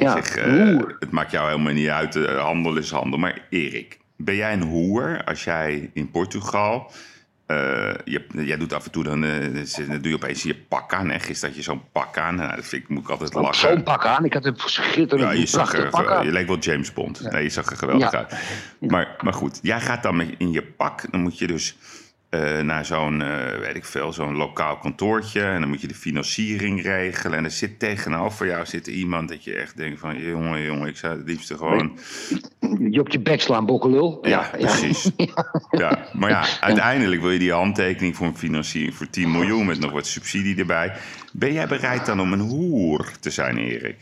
Ik Ja, zeg, een eh, hoer. het maakt jou helemaal niet uit. eh, handel is handel. Maar Erik, ben jij een hoer als jij in Portugal... eh, je, jij doet af en toe, dan, dan doe je opeens je pak aan. Hè? Gisteren had je zo'n pak aan. Nou, dat vind ik, moet ik altijd Zo'n lachen. pak aan. Ik had een schitterend Ja, je, zag prachtig er, pak aan. je leek wel James Bond. Nee, je zag er geweldig uit. Maar, maar goed, jij gaat dan met- in je pak. Dan moet je dus eh, naar zo'n, eh, weet ik veel, zo'n lokaal kantoortje. En dan moet je de financiering regelen. En er zit tegenover jou zit iemand dat je echt denkt van... jongen, jongen, ik zou het liefst gewoon... Je op je bek slaan, bokkelul. Ja, precies. (laughs) Ja, maar ja, uiteindelijk wil je die handtekening voor een financiering voor 10 miljoen... met nog wat subsidie erbij. Ben jij bereid dan om een hoer te zijn, Erik?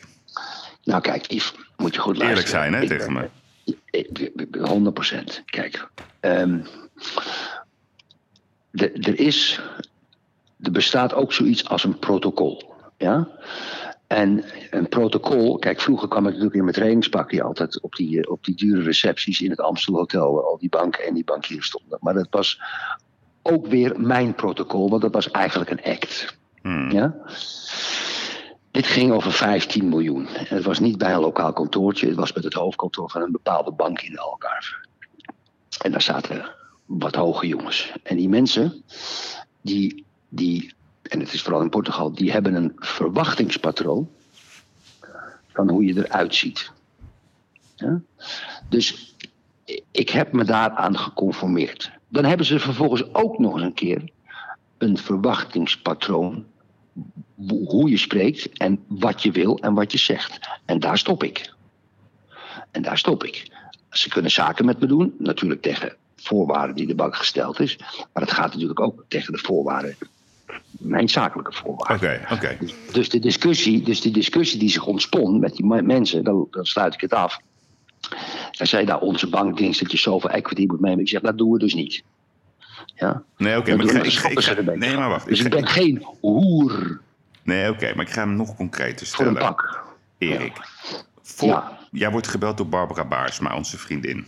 Nou kijk, Yves, moet je goed luisteren. Eerlijk zijn, hè, Ik tegen ben- me. ik- ik- 100 procent. Kijk, ehm, de- er is, er bestaat ook zoiets als een protocol. Ja? En een protocol, kijk, vroeger kwam ik natuurlijk in mijn trainingspakje altijd op die, eh, op die dure recepties in het Amstel Hotel, waar al die banken en die bankiers stonden. Maar dat was ook weer mijn protocol, want dat was eigenlijk een act. Hmm. Ja? Dit ging over 15 miljoen. En het was niet bij een lokaal kantoortje, het was met het hoofdkantoor van een bepaalde bank in de Algarve. En daar zaten wat hoge jongens. En die mensen, die, die, en het is vooral in Portugal, die hebben een verwachtingspatroon van hoe je eruit ziet. Dus ik heb me daaraan geconformeerd. Dan hebben ze vervolgens ook nog eens een keer een verwachtingspatroon. Hoe je spreekt en wat je wil en wat je zegt. En daar stop ik. En daar stop ik. Ze kunnen zaken met me doen, natuurlijk tegen voorwaarden die de bank gesteld is. Maar het gaat natuurlijk ook tegen de voorwaarden, mijn zakelijke voorwaarden. Oké, oké. Dus de discussie, dus die discussie die zich ontspon met die me- mensen, dan, dan sluit ik het af. Hij zei, nou, onze bank denkt dat je zoveel equity moet nemen. Ik zeg, dat doen we dus niet. Ja? Nee, oké, maar ik ga, ik ga- nee, maar wacht. Dus ik ben geen hoer nee, oké, maar ik ga hem nog concreter voor een stellen. pak. Erik, voor, Ja. jij wordt gebeld door Barbara Baarsma, onze vriendin.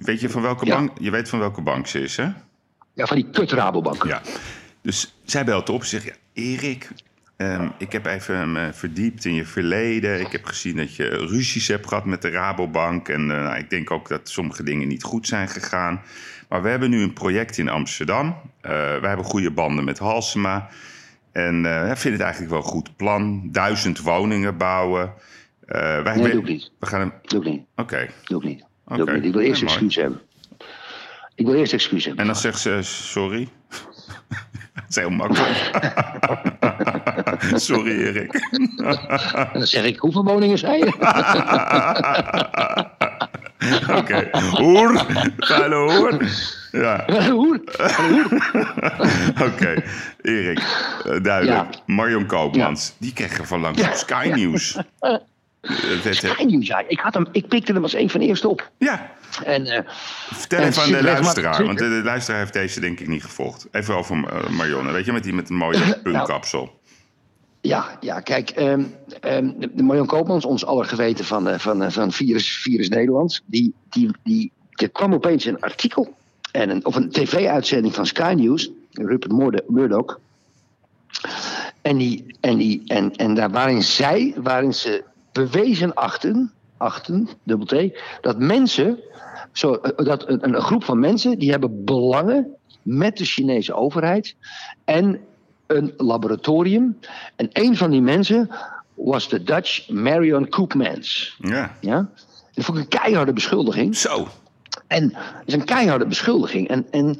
Weet je van welke Ja. bank? Je weet van welke bank ze is, hè? Ja, van die kut Rabobank. Ja. Dus zij belt op en zegt: ja, Erik, ehm, ik heb even me verdiept in je verleden. Ik heb gezien dat je ruzies hebt gehad met de Rabobank. En eh, nou, ik denk ook dat sommige dingen niet goed zijn gegaan. Maar we hebben nu een project in Amsterdam. Eh wij hebben goede banden met Halsema. En eh wij vinden het eigenlijk wel een goed plan. Duizend woningen bouwen. Eh, wij Nee, we- doe ik niet. We gaan hem. Doe ik niet. Oké. Doe ik niet. Ik wil eerst Ja, excuus hebben. Ik wil eerst excuus hebben. En dan zegt ze: sorry. (laughs) dat is heel makkelijk. (laughs) sorry, Erik. En dan zeg ik, hoeveel woningen zijn je? (laughs) Oké. Hoer. Vuile hoer. Ja, Hoer. oké. Erik, eh, duidelijk. Ja. Marion Koopmans, die kregen van langs Sky News. Sky News, ja. Ik, had hem, ik pikte hem als een van de eerste op. ja, En eh, vertel En even aan de luisteraar. te Want de, de luisteraar heeft deze denk ik niet gevolgd. Even over eh, Marion. Weet je, met die met een mooie punkkapsel. ja, ja, kijk. ehm, de Marion Koopmans, ons aller geweten van, eh, van, van Virus, Virus Nederland. Die, die, die, er kwam opeens een artikel. En een, of een tv-uitzending van Sky News. Rupert Murdo- Murdoch. En, die, en, die, en, en daar waarin zij, waarin ze bewezen achten, achten, dubbel T, dat mensen, zo, eh, dat een, een groep van mensen, die hebben belangen met de Chinese overheid en een laboratorium. En een van die mensen was de Dutch Marion Koopmans. Ja. Ja? Dat vond ik een keiharde beschuldiging. Zo. En het is een keiharde beschuldiging. En, en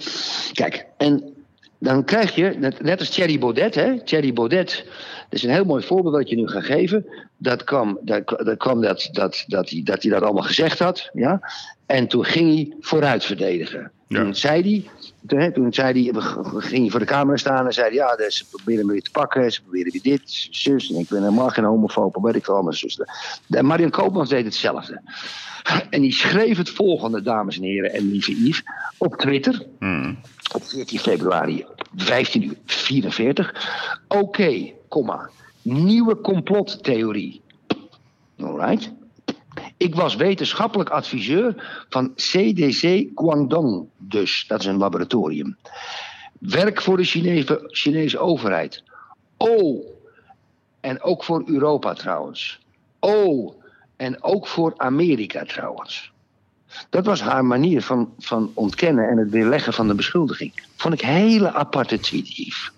kijk, en dan krijg je, net, net als Thierry Baudet, hè? Thierry Baudet, dat is een heel mooi voorbeeld wat je nu gaat geven. Dat kwam, dat, dat, kwam dat, dat, dat, hij, dat hij dat allemaal gezegd had. Ja? En toen ging hij vooruit verdedigen. Ja. Toen zei hij, toen, hè, toen zei hij, ging hij voor de camera staan en zei hij, ja, dus ze proberen me weer te pakken, ze proberen weer dit, zus. En ik ben helemaal geen homofoob, maar ik wel, mijn zus. De Marion Koopmans deed hetzelfde. En die schreef het volgende, dames en heren en lieve Yves, op Twitter Hmm. op 14 februari 1544. Oké, komma. Nieuwe complottheorie. Alright. Ik was wetenschappelijk adviseur van CDC Guangdong, dus dat is een laboratorium. Werk voor de Chinese, Chinese overheid. Oh, en ook voor Europa trouwens. Oh, en ook voor Amerika trouwens. Dat was haar manier van, van ontkennen en het weerleggen van de beschuldiging. Vond ik hele aparte tweet.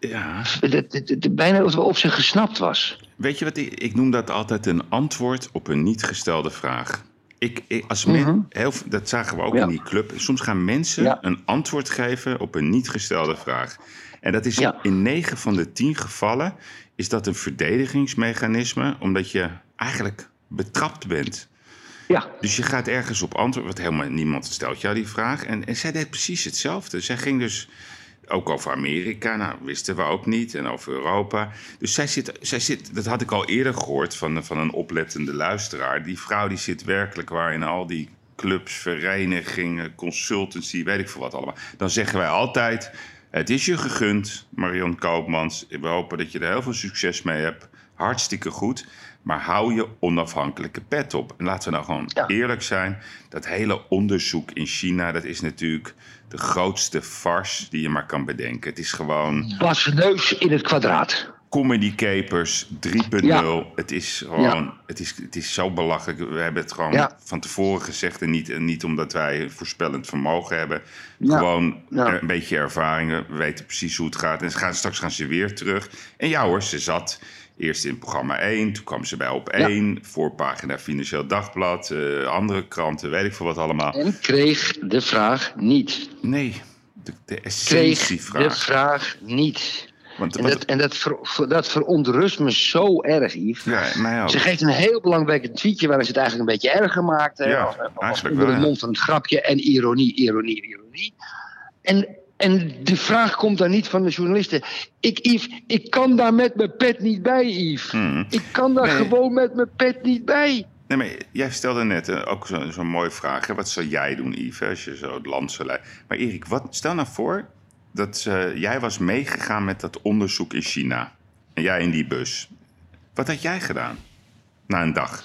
Ja. Dat- dat- dat- Bijna alsof op zich gesnapt was. Weet je wat, ik, ik noem dat altijd een antwoord op een niet gestelde vraag. Ik, ik, als men, heel, v- dat zagen we ook Ja. in die club. Soms gaan mensen Ja. een antwoord geven op een niet gestelde vraag. En dat is Ja. in 9 van de 10 gevallen is dat een verdedigingsmechanisme, omdat je eigenlijk betrapt bent. Ja, Dus je gaat ergens op antwoorden, wat helemaal niemand stelt jou die vraag. En, en zij deed precies hetzelfde. Zij ging dus ook over Amerika, nou wisten we ook niet, en over Europa. Dus zij zit, zij zit dat had ik al eerder gehoord van, van een oplettende luisteraar. Die vrouw die zit werkelijk waar in al die clubs, verenigingen, consultancy, weet ik veel wat allemaal. Dan zeggen wij altijd, het is je gegund, Marion Koopmans. We hopen dat je er heel veel succes mee hebt. Hartstikke goed. Maar hou je onafhankelijke pet op. En laten we nou gewoon Ja. eerlijk zijn. Dat hele onderzoek in China, dat is natuurlijk de grootste farce die je maar kan bedenken. Het is gewoon was neus in het kwadraat. Comedy Capers 3.0. Ja. Het is gewoon, het, is, het is zo belachelijk. We hebben het gewoon Ja. van tevoren gezegd. En niet, en niet omdat wij voorspellend vermogen hebben. Gewoon een beetje ervaringen. We weten precies hoe het gaat. En ze gaan, straks gaan ze weer terug. En ja hoor, ze zat eerst in programma 1. Toen kwam ze bij op 1. Voorpagina Financieel Dagblad. eh, andere kranten, weet ik veel wat allemaal. En kreeg de vraag niet. Nee, de, de Kreeg essentievraag. de vraag niet. Want, En wat- dat, en dat, ver- ver- dat verontrust me zo erg, Yves. ja, mij ook. Ze geeft een heel belangrijk tweetje waarin ze het eigenlijk een beetje erger maakt. hè, Ja, eigenlijk wel, de ja. mond van het grapje en ironie, ironie, ironie. En, en de vraag komt dan niet van de journalisten. Ik, Yves, ik kan daar met mijn pet niet bij, Yves. Hmm. Ik kan daar Nee. gewoon met mijn pet niet bij. Nee, maar jij stelde net eh, ook zo- zo'n mooie vraag. Hè? Wat zou jij doen, Yves, als je zo het land zou leiden? Maar Erik, wat, stel nou voor dat eh, jij was meegegaan met dat onderzoek in China. En jij in die bus. Wat had jij gedaan? Na een dag.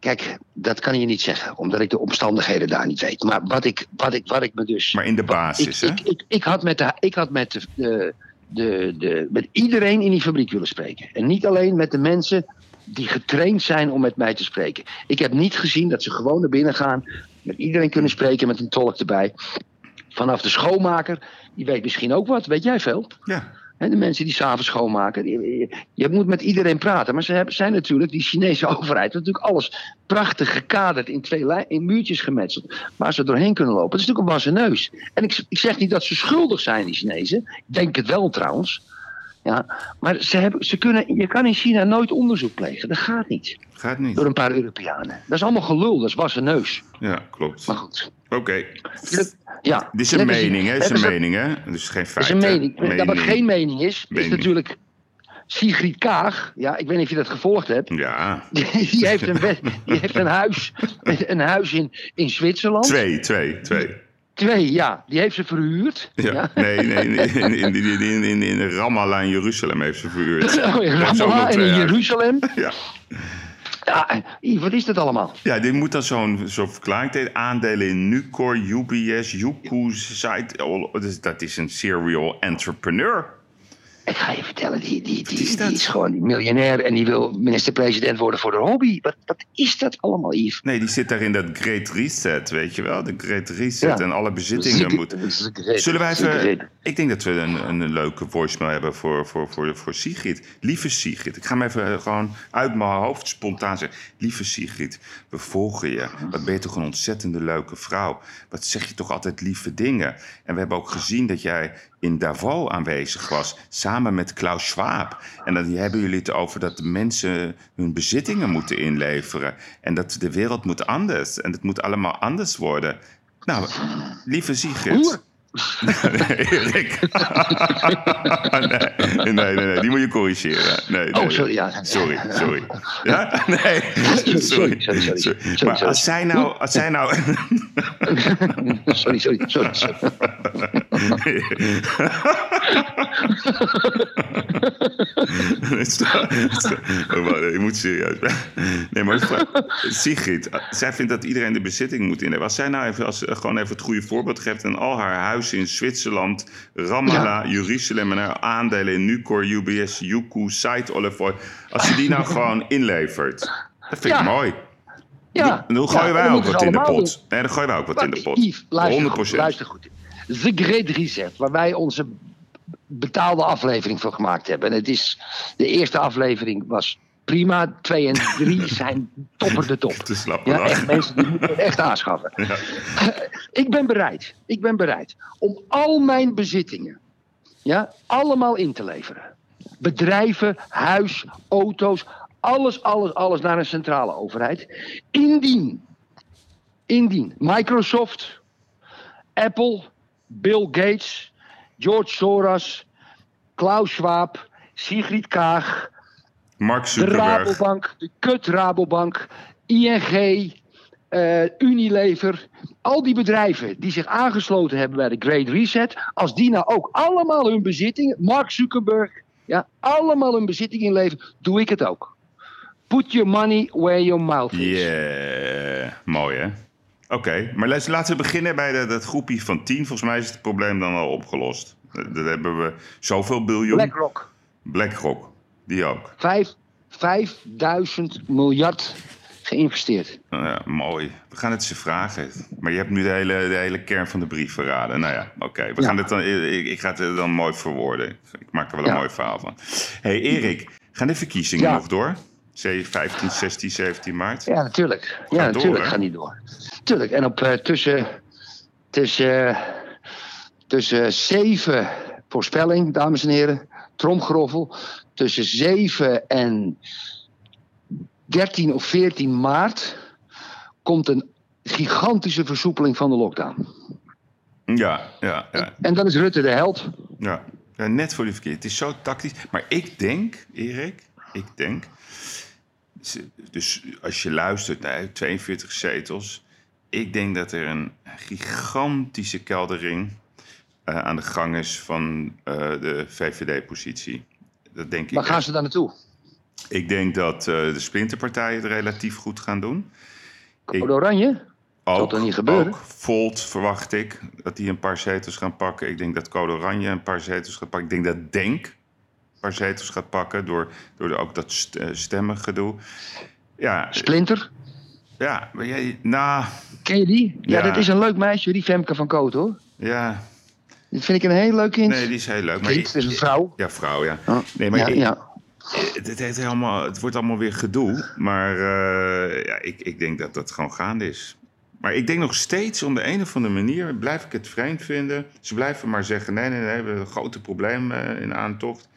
Kijk, dat kan je niet zeggen, omdat ik de omstandigheden daar niet weet. Maar wat ik, wat ik, wat ik me dus. Maar in de basis, ik, hè? ik, ik, ik had met, de, ik had met, de, de, de, de, met iedereen in die fabriek willen spreken. En niet alleen met de mensen die getraind zijn om met mij te spreken. Ik heb niet gezien dat ze gewoon naar binnen gaan, met iedereen kunnen spreken met een tolk erbij. Vanaf de schoonmaker, die weet misschien ook wat, weet jij veel? Ja. De mensen die s'avonds schoonmaken. Je, je moet met iedereen praten. Maar ze hebben, zijn natuurlijk, die Chinese (laughs) overheid, natuurlijk alles prachtig gekaderd in twee lijn, in muurtjes gemetseld. Waar ze doorheen kunnen lopen. Het is natuurlijk een wassen neus. En ik, ik zeg niet dat ze schuldig zijn, die Chinezen. Ik denk het wel trouwens. Ja, maar ze hebben, ze kunnen, je kan in China nooit onderzoek plegen. Dat gaat niet. Gaat niet. Door een paar Europeanen. Dat is allemaal gelul, dat is wassen neus. Ja, klopt. Maar goed. Oké. Ja, Dit is een mening, hè? Dit is een mening, hè? Dus geen feit. is een mening. Dat wat geen mening is, is natuurlijk Sigrid Kaag. Ja, ik weet niet of je dat gevolgd hebt. Ja. (laughs) Die, heeft een, wet- die heeft een huis, (laughs) een huis in, in Zwitserland. Twee, twee, twee. Twee, ja. Die heeft ze verhuurd. Ja. Nee, nee, nee, in, in, in, in, Ramallah in Jeruzalem heeft ze verhuurd. (laughs) Oh, Ramallah en in. Jeruzalem. Ja. Ja, wat is dat allemaal? Ja, dit moet dan zo'n zo'n verklaring aandelen in Nucor, UBS, Yuku, Dat is een serial entrepreneur. Ik ga je vertellen, die, die, die, is die is gewoon miljonair en die wil minister-president worden voor de hobby. Wat, wat is dat allemaal, Yves? Nee, die zit daar in dat Great Reset, weet je wel? De Great Reset Ja. en alle bezittingen moeten. Zullen wij even. Ik denk dat we een, een leuke voicemail hebben voor, voor, voor, voor Sigrid. Lieve Sigrid, ik ga hem even eh, gewoon uit mijn hoofd spontaan zeggen. Lieve Sigrid, we volgen je. Wat ben je toch een ontzettende leuke vrouw. Wat zeg je toch altijd lieve dingen. En we hebben ook gezien dat jij in Davos aanwezig was, samen met Klaus Schwab. En dan hebben jullie het over dat de mensen hun bezittingen moeten inleveren. En dat de wereld moet anders. En het moet allemaal anders worden. Nou, lieve Sigrid. (laughs) Erik. (laughs) nee, nee, nee, die moet je corrigeren. Nee, nee, Oh, sorry, ja. Sorry, sorry. (laughs) Ja? Nee, sorry. sorry, sorry, sorry. Sorry, Maar als zij nou... Als zij nou sorry, sorry, sorry. sorry. Oh, Ik moet serieus. Nee, maar Sigrid, zij vindt dat iedereen de bezitting moet innemen. Als zij nou even, als, gewoon even het goede voorbeeld geeft en al haar huizen in Zwitserland, Ramallah, Jeruzalem en haar aandelen in Nucor, UBS, Yuku, Site Olive Oil, als ze die nou (laughs) gewoon inlevert, dat vind ik Ja. mooi. Ja, Dan ja, gooien wij ook wat in de pot. Nee, dan gooien wij ook wat in de pot. Yves, luister 100%. goed, luister goed. The Great Reset, waar wij onze betaalde aflevering voor gemaakt hebben. En het is, de eerste aflevering was prima. Twee en (laughs) drie zijn topper de top. (laughs) Te Ja, echt mensen die moeten het echt aanschaffen. (laughs) Ik ben bereid, ik ben bereid om al mijn bezittingen ja, allemaal in te leveren. Bedrijven, huis, auto's, alles, alles, alles naar een centrale overheid. Indien, indien Microsoft, Apple, Bill Gates, George Soros, Klaus Schwab, Sigrid Kaag, Mark de Zuckerberg. Rabobank, de kut Rabobank, ING, eh, Unilever. Al die bedrijven die zich aangesloten hebben bij de Great Reset. Als die nou ook allemaal hun bezittingen, Mark Zuckerberg, ja, allemaal hun bezitting inleveren, doe ik het ook. Put your money where your mouth is. Yeah, mooi hè? Oké, maar laten we beginnen bij de, dat groepje van 10. Volgens mij is het probleem dan al opgelost. Dat dat hebben we zoveel biljoen. BlackRock, BlackRock, die ook. vijf, 5000 miljard geïnvesteerd. Nou ja, mooi. We gaan het ze vragen. Maar je hebt nu de hele, de hele kern van de brief verraden. Nou ja, oké. We Ja. gaan het dan. Ik, ik ga het dan mooi verwoorden. Ik maak er wel een Ja. mooi verhaal van. hey, Erik, gaan de verkiezingen nog door? C 15, 16, 17 maart? Ja, natuurlijk. Ja, door, natuurlijk hè? gaat niet door. Tuurlijk. En op eh, tussen, tussen, tussen zeven voorspelling, dames en heren, tromgeroffel. Tussen 7 en 13 of 14 maart komt een gigantische versoepeling van de lockdown. Ja, ja, ja. En dan is Rutte de held. Ja, ja net voor die verkeer. Het is zo tactisch. Maar ik denk, Erik, ik denk... Dus als je luistert naar 42 zetels... Ik denk dat er een gigantische keldering eh, aan de gang is van eh, de VVD-positie. Dat denk ik. Waar gaan echt. ze dan naartoe? Ik denk dat eh, de splinterpartijen het relatief goed gaan doen. Code Oranje? Ook, toch niet gebeuren? Ook Volt verwacht ik dat die een paar zetels gaan pakken. Ik denk dat Code Oranje een paar zetels gaat pakken. Ik denk dat Denk een paar zetels gaat pakken door, door de- ook dat st- stemmengedoe. Ja, Splinter? ja, maar jij, nou, Ken je die? Ja, Ja. dat is een leuk meisje, die Femke van Koot hoor. ja, Dat vind ik een heel leuk kind. nee, die is heel leuk. Maar kind, het is een vrouw. Ja, vrouw, ja. Oh, Nee, maar ja, ik- ja. Het, het, heeft helemaal, het wordt allemaal weer gedoe. Maar eh, ja, ik, ik denk dat dat gewoon gaande is. Maar ik denk nog steeds, om de een of andere manier, blijf ik het vreemd vinden. Ze blijven maar zeggen: nee, nee, nee, we hebben een grote probleem eh, in aantocht.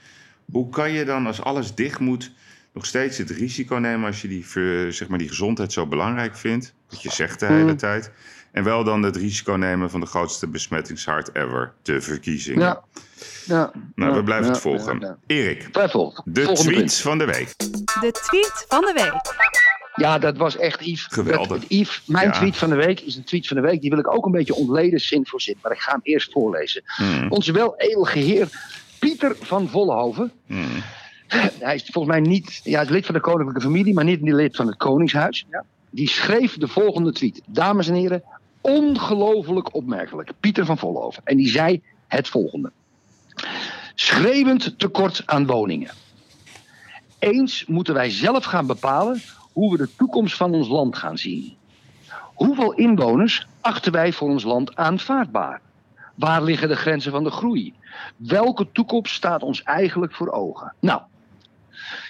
Hoe kan je dan, als alles dicht moet, nog steeds het risico nemen als je die, zeg maar, die gezondheid zo belangrijk vindt? Wat je zegt de hele Mm. En wel dan het risico nemen van de grootste besmettingshaard ever, de verkiezingen. Ja. ja. Nou, we blijven ja, het volgen. ja, ja. Erik, Wij volgen. de Volgende tweet punt. van de week. De tweet van de week. Ja, dat was echt Yves. Geweldig. Dat- Yves, mijn Ja. tweet van de week is een tweet van de week. Die wil ik ook een beetje ontleden, zin voor zin. Maar ik ga hem eerst voorlezen. Hmm. Onze wel eeuwige heer Pieter van Vollenhoven. Hmm. Hij is volgens mij niet ja, hij is lid van de koninklijke familie, maar niet lid van het Koningshuis. Ja. Die schreef de volgende tweet. Dames en heren, ongelooflijk opmerkelijk. Pieter van Vollenhoven. En die zei het volgende. Schreeuwend tekort aan woningen. Eens moeten wij zelf gaan bepalen hoe we de toekomst van ons land gaan zien. Hoeveel inwoners achten wij voor ons land aanvaardbaar? Waar liggen de grenzen van de groei? Welke toekomst staat ons eigenlijk voor ogen? Nou,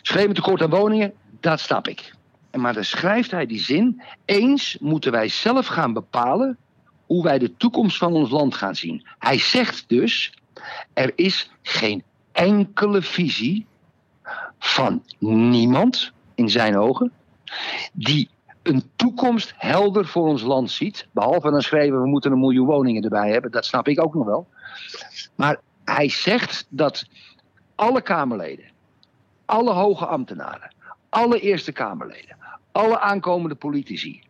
schreeuwend tekort aan woningen, dat snap ik. Maar dan schrijft hij die zin: eens moeten wij zelf gaan bepalen hoe wij de toekomst van ons land gaan zien. Hij zegt dus: er is geen enkele visie van niemand in zijn ogen die een toekomst helder voor ons land ziet. Behalve dan schrijven we moeten een miljoen woningen erbij hebben. Dat snap ik ook nog wel. Maar hij zegt dat alle Kamerleden, alle hoge ambtenaren, alle Eerste Kamerleden, alle aankomende politici,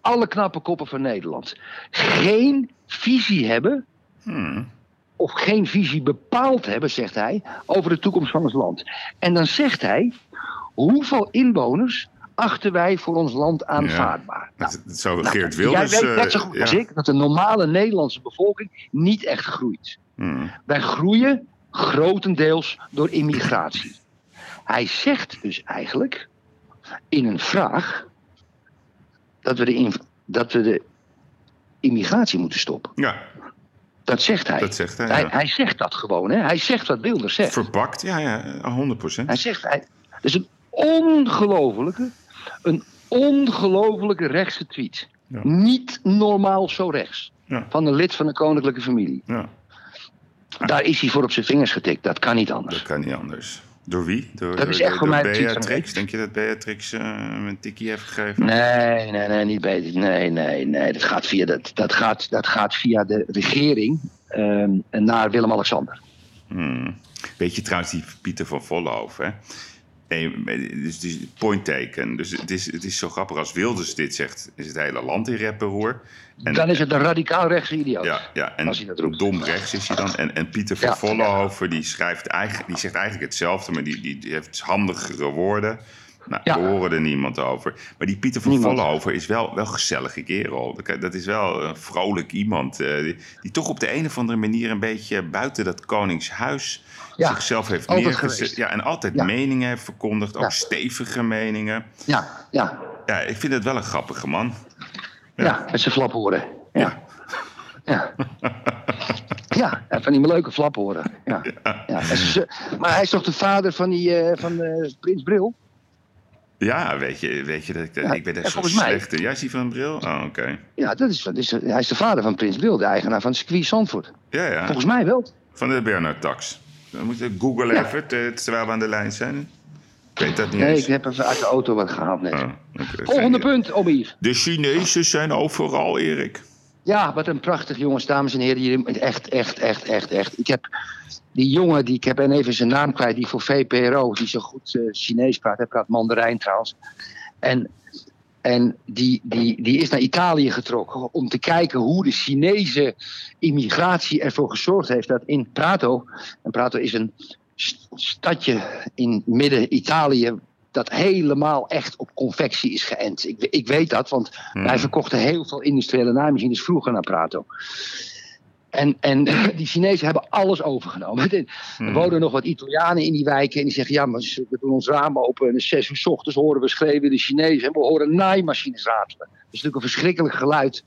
alle knappe koppen van Nederland geen visie hebben Hmm. of geen visie bepaald hebben, zegt hij, over de toekomst van ons land. En dan zegt hij, hoeveel inwoners achten wij voor ons land aanvaardbaar? Nou, Dat, zou nou, Geert jij Wilders... weet net eh, zo goed ja. als ik dat de normale Nederlandse bevolking niet echt groeit. Hmm. Wij groeien grotendeels door immigratie. Hij zegt dus eigenlijk in een vraag dat we de, dat we de immigratie moeten stoppen. Ja, Dat zegt hij. dat zegt hij. Hij, ja. hij zegt dat gewoon, hè? Hij zegt wat Wilders zegt. Verpakt, ja, ja, 100 procent. Hij zegt, hij, dat is een ongelofelijke, een ongelofelijke rechtse tweet. Ja. Niet normaal zo rechts. Ja. Van een lid van de koninklijke familie. Ja, Daar is hij voor op zijn vingers getikt. Dat kan niet dat anders. kan niet anders. Door wie? Door, Dat door, is echt voor mij Beatrix? Denk je dat Beatrix hem een tikkie heeft gegeven? Nee, nee, nee, niet beter. Nee, nee, nee. Dat gaat via, dat, dat gaat, dat gaat via de regering ehm, naar Willem-Alexander. Hmm. Weet je trouwens die Pieter van Vollenhoven, hè? Nee, dus het is point taken. Dus het is, het is zo grappig als Wilders dit zegt, is het hele land in rep en Dan is het een radicaal rechtse idioot. Ja, ja en Als hij dat roept. dom rechts is hij dan. En, en Pieter van Ja, Vollenhoven, die, schrijft eigenlijk, die zegt eigenlijk hetzelfde, maar die, die, die heeft handigere woorden. Nou, Ja. we horen er niemand over. Maar die Pieter van Niemand. Vollenhoven is wel wel een gezellige kerel. Dat- Dat is wel een vrolijk iemand. eh, die, die toch op de een of andere manier een beetje buiten dat koningshuis Ja, zichzelf heeft neergezet. Ja, en altijd Ja. meningen heeft verkondigd. Ook stevige meningen. Ja, ja, Ja, ik vind het wel een grappige man. ja. met zijn flaphoren. Ja. Ja. Ja, van die leuke flaphoren. Ja. Ja. Maar hij is toch de vader van, die, eh, van eh, Prins Bril? Ja, weet je, weet je dat ik, Ja, ik ben echt zo mij- slecht. Jij ziet van bril? Oh, oké. Ja, dat is, dat is, hij is de vader van Prins Bril, de eigenaar van circuit Zandvoort. Ja, ja. Volgens mij wel. Van de Bernard Tax. Dan moet je Google Ja. even, ter- terwijl we aan de lijn zijn. Ik weet dat niet Nee, eens. ik heb even uit de auto wat gehaald net. Oh. Volgende punt, Obier. De Chinezen zijn overal, Erik. Ja, wat een prachtig jongens, dames en heren. Hier, echt, echt, echt, echt, echt. Ik heb die jongen, die, ik heb even zijn naam kwijt, die voor VPRO, die zo goed eh, Chinees praat. Hij praat Mandarijn trouwens. En, en die, die, die is naar Italië getrokken om te kijken hoe de Chinese immigratie ervoor gezorgd heeft dat in Prato, en Prato is een st- stadje in midden Italië, dat helemaal echt op confectie is geënt. Ik, ik weet dat, want wij verkochten heel veel industriële naaimachines vroeger naar Prato. En, en die Chinezen hebben alles overgenomen. (laughs) Er Hmm. wonen nog wat Italianen in die wijken. En die zeggen: Ja, maar ze- we doen ons raam open. En om zes uur 's ochtends horen we schreeuwen de Chinezen. En we horen naaimachines ratelen. Dat is natuurlijk een verschrikkelijk geluid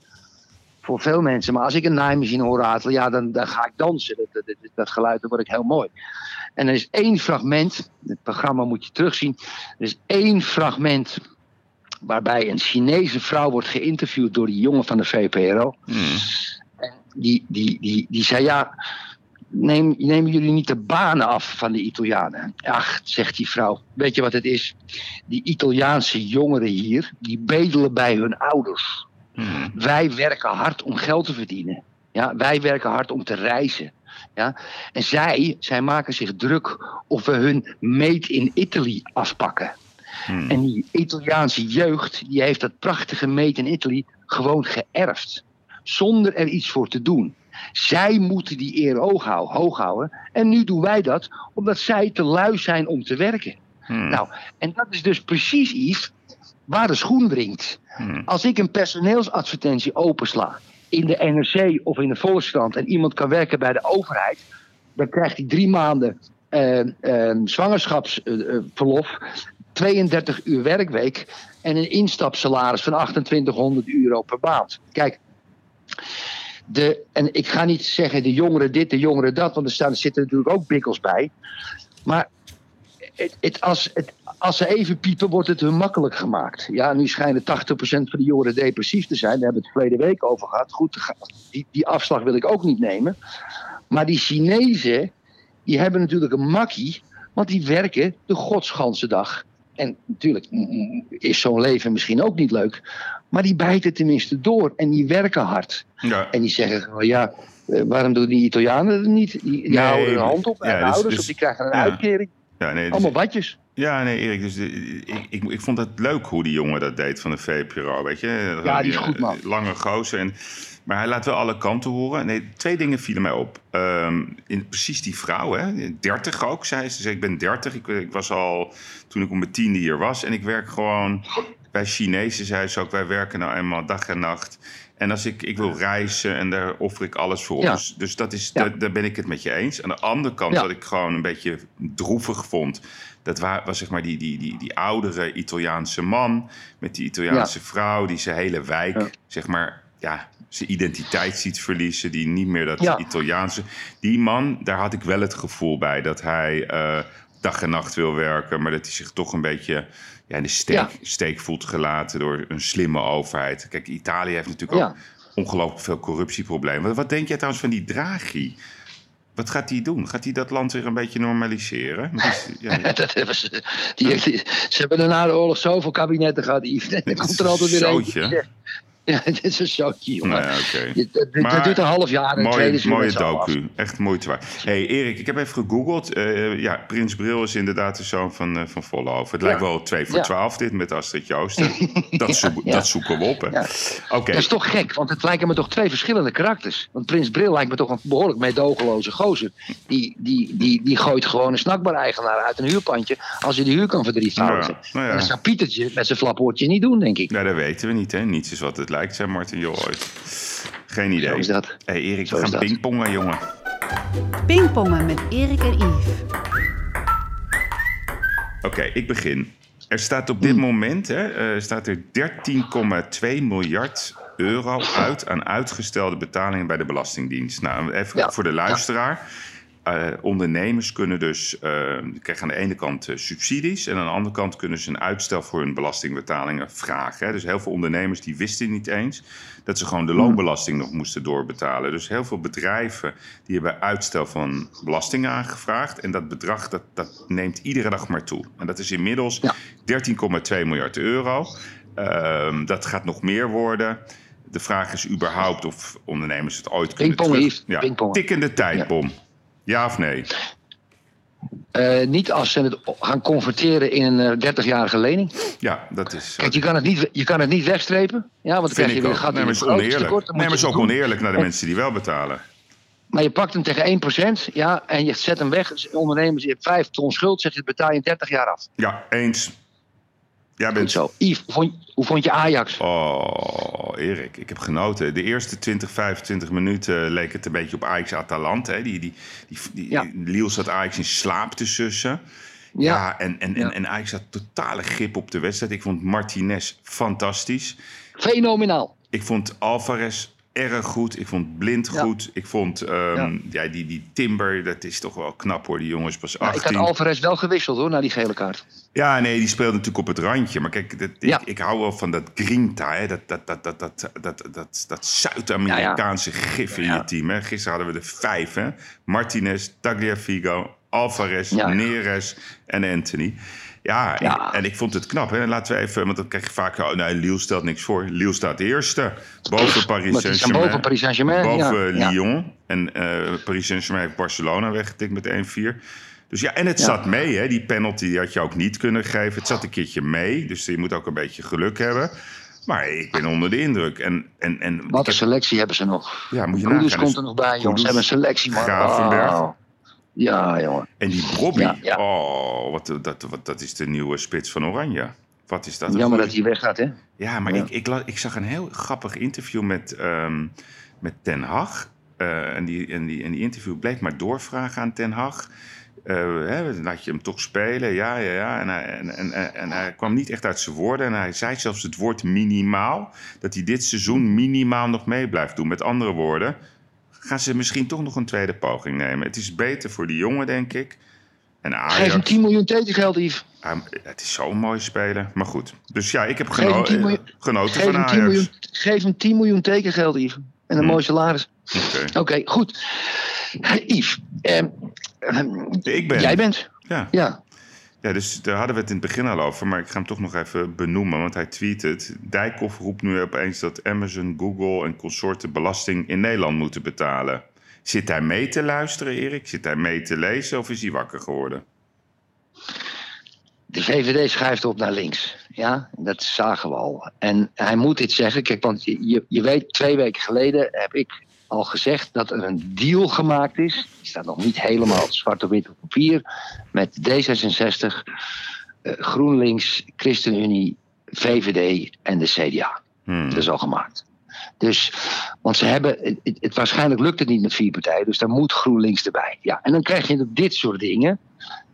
voor veel mensen. Maar als ik een naaimachine hoor ratelen, ja, dan, dan ga ik dansen. Dat, dat, dat, dat geluid, dan word ik heel mooi. En er is één fragment. Het programma moet je terugzien. Er is één fragment waarbij een Chinese vrouw wordt geïnterviewd door die jongen van de VPRO. Hmm. Die, die, die, die zei ja, neem, nemen jullie niet de banen af van de Italianen? Ach, zegt die vrouw, weet je wat het is? Die Italiaanse jongeren hier, die bedelen bij hun ouders. Hmm. Wij werken hard om geld te verdienen. Ja, wij werken hard om te reizen. Ja? En zij, zij maken zich druk of we hun made in Italy afpakken. Hmm. En die Italiaanse jeugd, die heeft dat prachtige made in Italy gewoon geërfd. Zonder er iets voor te doen. Zij moeten die eer hoog houden, hoog houden. En nu doen wij dat omdat zij te lui zijn om te werken. Hmm. Nou, en dat is dus precies iets waar de schoen wringt. Hmm. Als ik een personeelsadvertentie opensla in de NRC of in de Volkskrant en iemand kan werken bij de overheid, dan krijgt hij drie maanden eh, eh, zwangerschapsverlof, 32 uur werkweek en een instapsalaris van 2800 euro per maand. Kijk, de, en ik ga niet zeggen de jongeren dit, de jongeren dat, want er, staan, er zitten natuurlijk ook bikkels bij. Maar het, het, als, het, als ze even piepen, wordt het hun makkelijk gemaakt. Ja, nu schijnen 80% van de jongeren depressief te zijn. Daar hebben we het verleden week over gehad. Goed, die, die afslag wil ik ook niet nemen. Maar die Chinezen, die hebben natuurlijk een makkie, want die werken de godsganse dag. En natuurlijk mm, mm, is zo'n leven misschien ook niet leuk. Maar die bijten tenminste door en die werken hard. Ja. En die zeggen gewoon, ja, eh, waarom doen die Italianen het niet? Die, die Nee, houden hun hand op en dus- ouders, dus- of die krijgen een uitkering. Ja, nee, dus- Allemaal badjes. ja, nee, Erik, dus ik, ik, ik vond het leuk hoe die jongen dat deed van de VPRO, weet je? Ja, die is goed, man. Lange gozer. En, maar hij laat wel alle kanten horen. Nee, twee dingen vielen mij op. Ehm, in, precies die vrouw, hè? 30 ook, zei ze. Ze zei, ik ben 30. Ik, ik was al toen ik om mijn tiende hier was. En ik werk gewoon bij Chinezen, zei ze ook. Wij werken nou eenmaal dag en nacht. En als ik, ik wil reizen en daar offer ik alles voor op. Ja. Dus, dus dat is, Ja. daar, daar ben ik het met je eens. Aan de andere kant, Ja. wat ik gewoon een beetje droevig vond. Dat wa- was zeg maar die, die, die, die oudere Italiaanse man met die Italiaanse vrouw. Die zijn hele wijk, zeg maar, ja, zijn identiteit ziet verliezen. Die niet meer dat. Italiaanse. Die man, daar had ik wel het gevoel bij dat hij eh, dag en nacht wil werken. Maar dat hij zich toch een beetje ja, de steek, Ja. steek voelt gelaten door een slimme overheid. Kijk, Italië heeft natuurlijk Ja. ook ongelooflijk veel corruptieproblemen. Wat, wat denk jij trouwens van die Draghi? Wat gaat hij doen? Gaat hij dat land weer een beetje normaliseren? Is- ja, (laughs) Dat hebben ze, die, die- ze hebben na de oorlog zoveel kabinetten gehad, Yves. En dan komt er altijd weer eentje. (laughs) Ja, dit is een zootje, jongen. nou ja, oké. Je- Dat, Maar dat duurt een half jaar en Mooie, is mooie docu. Echt moeite waard. hey, Erik, ik heb even gegoogeld. Eh, ja, Prins Bril is inderdaad de zoon van, uh, van Vollenhoven. Het lijkt wel 2 voor Ja. 12 dit met Astrid Joosten. (laughs) Dat, zoek- dat zoeken we op, hè. Ja. Oké. Dat is toch gek, want het lijken me toch twee verschillende karakters. Want Prins Bril lijkt me toch een behoorlijk meedogenloze gozer. Die, die, die, die gooit gewoon een snackbar-eigenaar uit een huurpandje... als je de huur kan verdrievoudigen. Nou. En dat zou Pietertje met zijn flapwoordje niet doen, denk ik. Nou, dat weten we niet, hè. Niets is wat het lijkt, zei Martin Jol ooit. Geen idee. Zo is dat. hey, Erik, Zo we gaan pingpongen, jongen. Pingpongen met Erik en Yves. Oké, ik begin. Er staat op Hmm. dit moment hè, eh, staat er 13,2 miljard euro uit aan uitgestelde betalingen bij de Belastingdienst. Nou, even Ja, voor de luisteraar. Eh, ondernemers kunnen dus eh, krijgen aan de ene kant eh, subsidies en aan de andere kant kunnen ze een uitstel voor hun belastingbetalingen vragen. Hè. Dus heel veel ondernemers die wisten niet eens dat ze gewoon de loonbelasting nog moesten doorbetalen. Dus heel veel bedrijven die hebben uitstel van belasting aangevraagd en dat bedrag dat, dat neemt iedere dag maar toe. En dat is inmiddels Ja. 13,2 miljard euro. Ehm, dat gaat nog meer worden. De vraag is überhaupt of ondernemers het ooit kunnen terug... Ja, pingpongen. tikkende tijdbom. Ja of nee? Eh, niet als ze het gaan converteren in een eh, 30-jarige lening. Ja, dat is... Kijk, je kan het niet, je kan het niet wegstrepen. Ja, want dan krijg je weer een gat Nee, in het oneerlijk. Nee, maar is ook doen. oneerlijk naar de mensen die wel betalen. Maar je pakt hem tegen 1%, ja, en je zet hem weg. Ondernemers, je hebt 5 ton schuld, zeg je, betaal je in 30 jaar af. Ja, eens. Goed bent... zo. Yves, hoe vond, hoe vond je Ajax? Oh, Erik, ik heb genoten. De eerste 20, 25 minuten leek het een beetje op Ajax Atalanta. Hè. Die, die, die, die, Ja. Liel zat Ajax in slaap te sussen. Ja. Ja, en, en, Ja. En, en Ajax had totale grip op de wedstrijd. Ik vond Martinez fantastisch. Fenomenaal. Ik vond Alvarez erg goed. Ik vond Blind Ja. goed. Ik vond ehm, ja. die, die Timber, dat is toch wel knap hoor. Die jongens pas Ja, ik 18. had Alvarez wel gewisseld hoor, na die gele kaart. Ja, nee, die speelde natuurlijk op het randje. Maar kijk, dat, Ja. ik, ik hou wel van dat grinta, hè? dat, dat, dat, dat, dat, dat, dat, dat Zuid-Amerikaanse gif in je team. Hè? Gisteren hadden we er vijf. Hè? Martinez, Tagliafico, Alvarez. Neres en Anthony. Ja, Ja. En, en ik vond het knap. Hè? Laten we even, want dan krijg je vaak... Oh, nee, Lille stelt niks voor. Lille staat eerste. Boven Paris Saint-Germain. boven Paris. Boven ja. Lyon. En eh, Paris Saint-Germain heeft Barcelona weggetikt met 1-4. Dus ja, en het Ja. zat mee. Hè? Die penalty die had je ook niet kunnen geven. Het zat een keertje mee. Dus je moet ook een beetje geluk hebben. Maar ik ben onder de indruk. En, en, en Wat een heb- selectie hebben ze nog. ja, moet je komt Dus er nog bij, jongens. Ze hebben een selectie, man. Gravenberg. Ja, jongen. En die Bobby. Ja, ja. Oh, wat, dat, wat, dat is de nieuwe spits van Oranje. Wat is dat? Jammer dat hij weggaat, hè? Ja, maar Ja. Ik, ik, ik zag een heel grappig interview met, ehm, met Ten Hag. Eh, en, die, en, die, en die interview bleef maar doorvragen aan Ten Hag. Eh, hè, laat je hem toch spelen? Ja, ja, ja. En hij, en, en, en, en hij kwam niet echt uit zijn woorden. En hij zei zelfs het woord minimaal. Dat hij dit seizoen minimaal nog mee blijft doen. Met andere woorden, gaan ze misschien toch nog een tweede poging nemen. Het is beter voor die jongen, denk ik. En Geef hem Ajax, 10 miljoen tekengeld, Yves. ah, het is zo'n mooi speler. Maar goed, dus ja, ik heb Geef hem geno 10 miljoen, genoten van hem 10 Ajax. miljoen, geef hem 10 miljoen tekengeld, Yves. En een Hm. mooi salaris. Oké. Oké, goed. Yves, ehm, Ik ben. jij bent. Ja. Ja. Ja, dus daar hadden we het in het begin al over. Maar ik ga hem toch nog even benoemen, want hij tweet het. Dijkhoff roept nu opeens dat Amazon, Google en consorten belasting in Nederland moeten betalen. Zit hij mee te luisteren, Erik? Zit hij mee te lezen of is hij wakker geworden? De VVD schuift op naar links. Ja, dat zagen we al. En hij moet dit zeggen. Kijk, want je, je weet, twee weken geleden heb ik al gezegd dat er een deal gemaakt is. Die staat nog niet helemaal zwart op wit op papier. Met D66, eh, GroenLinks, ChristenUnie, VVD en de CDA. Hmm. Dat is al gemaakt. Dus, want ze hebben, het, waarschijnlijk lukt het niet met vier partijen, dus daar moet GroenLinks erbij. Ja, en dan krijg je dit soort dingen.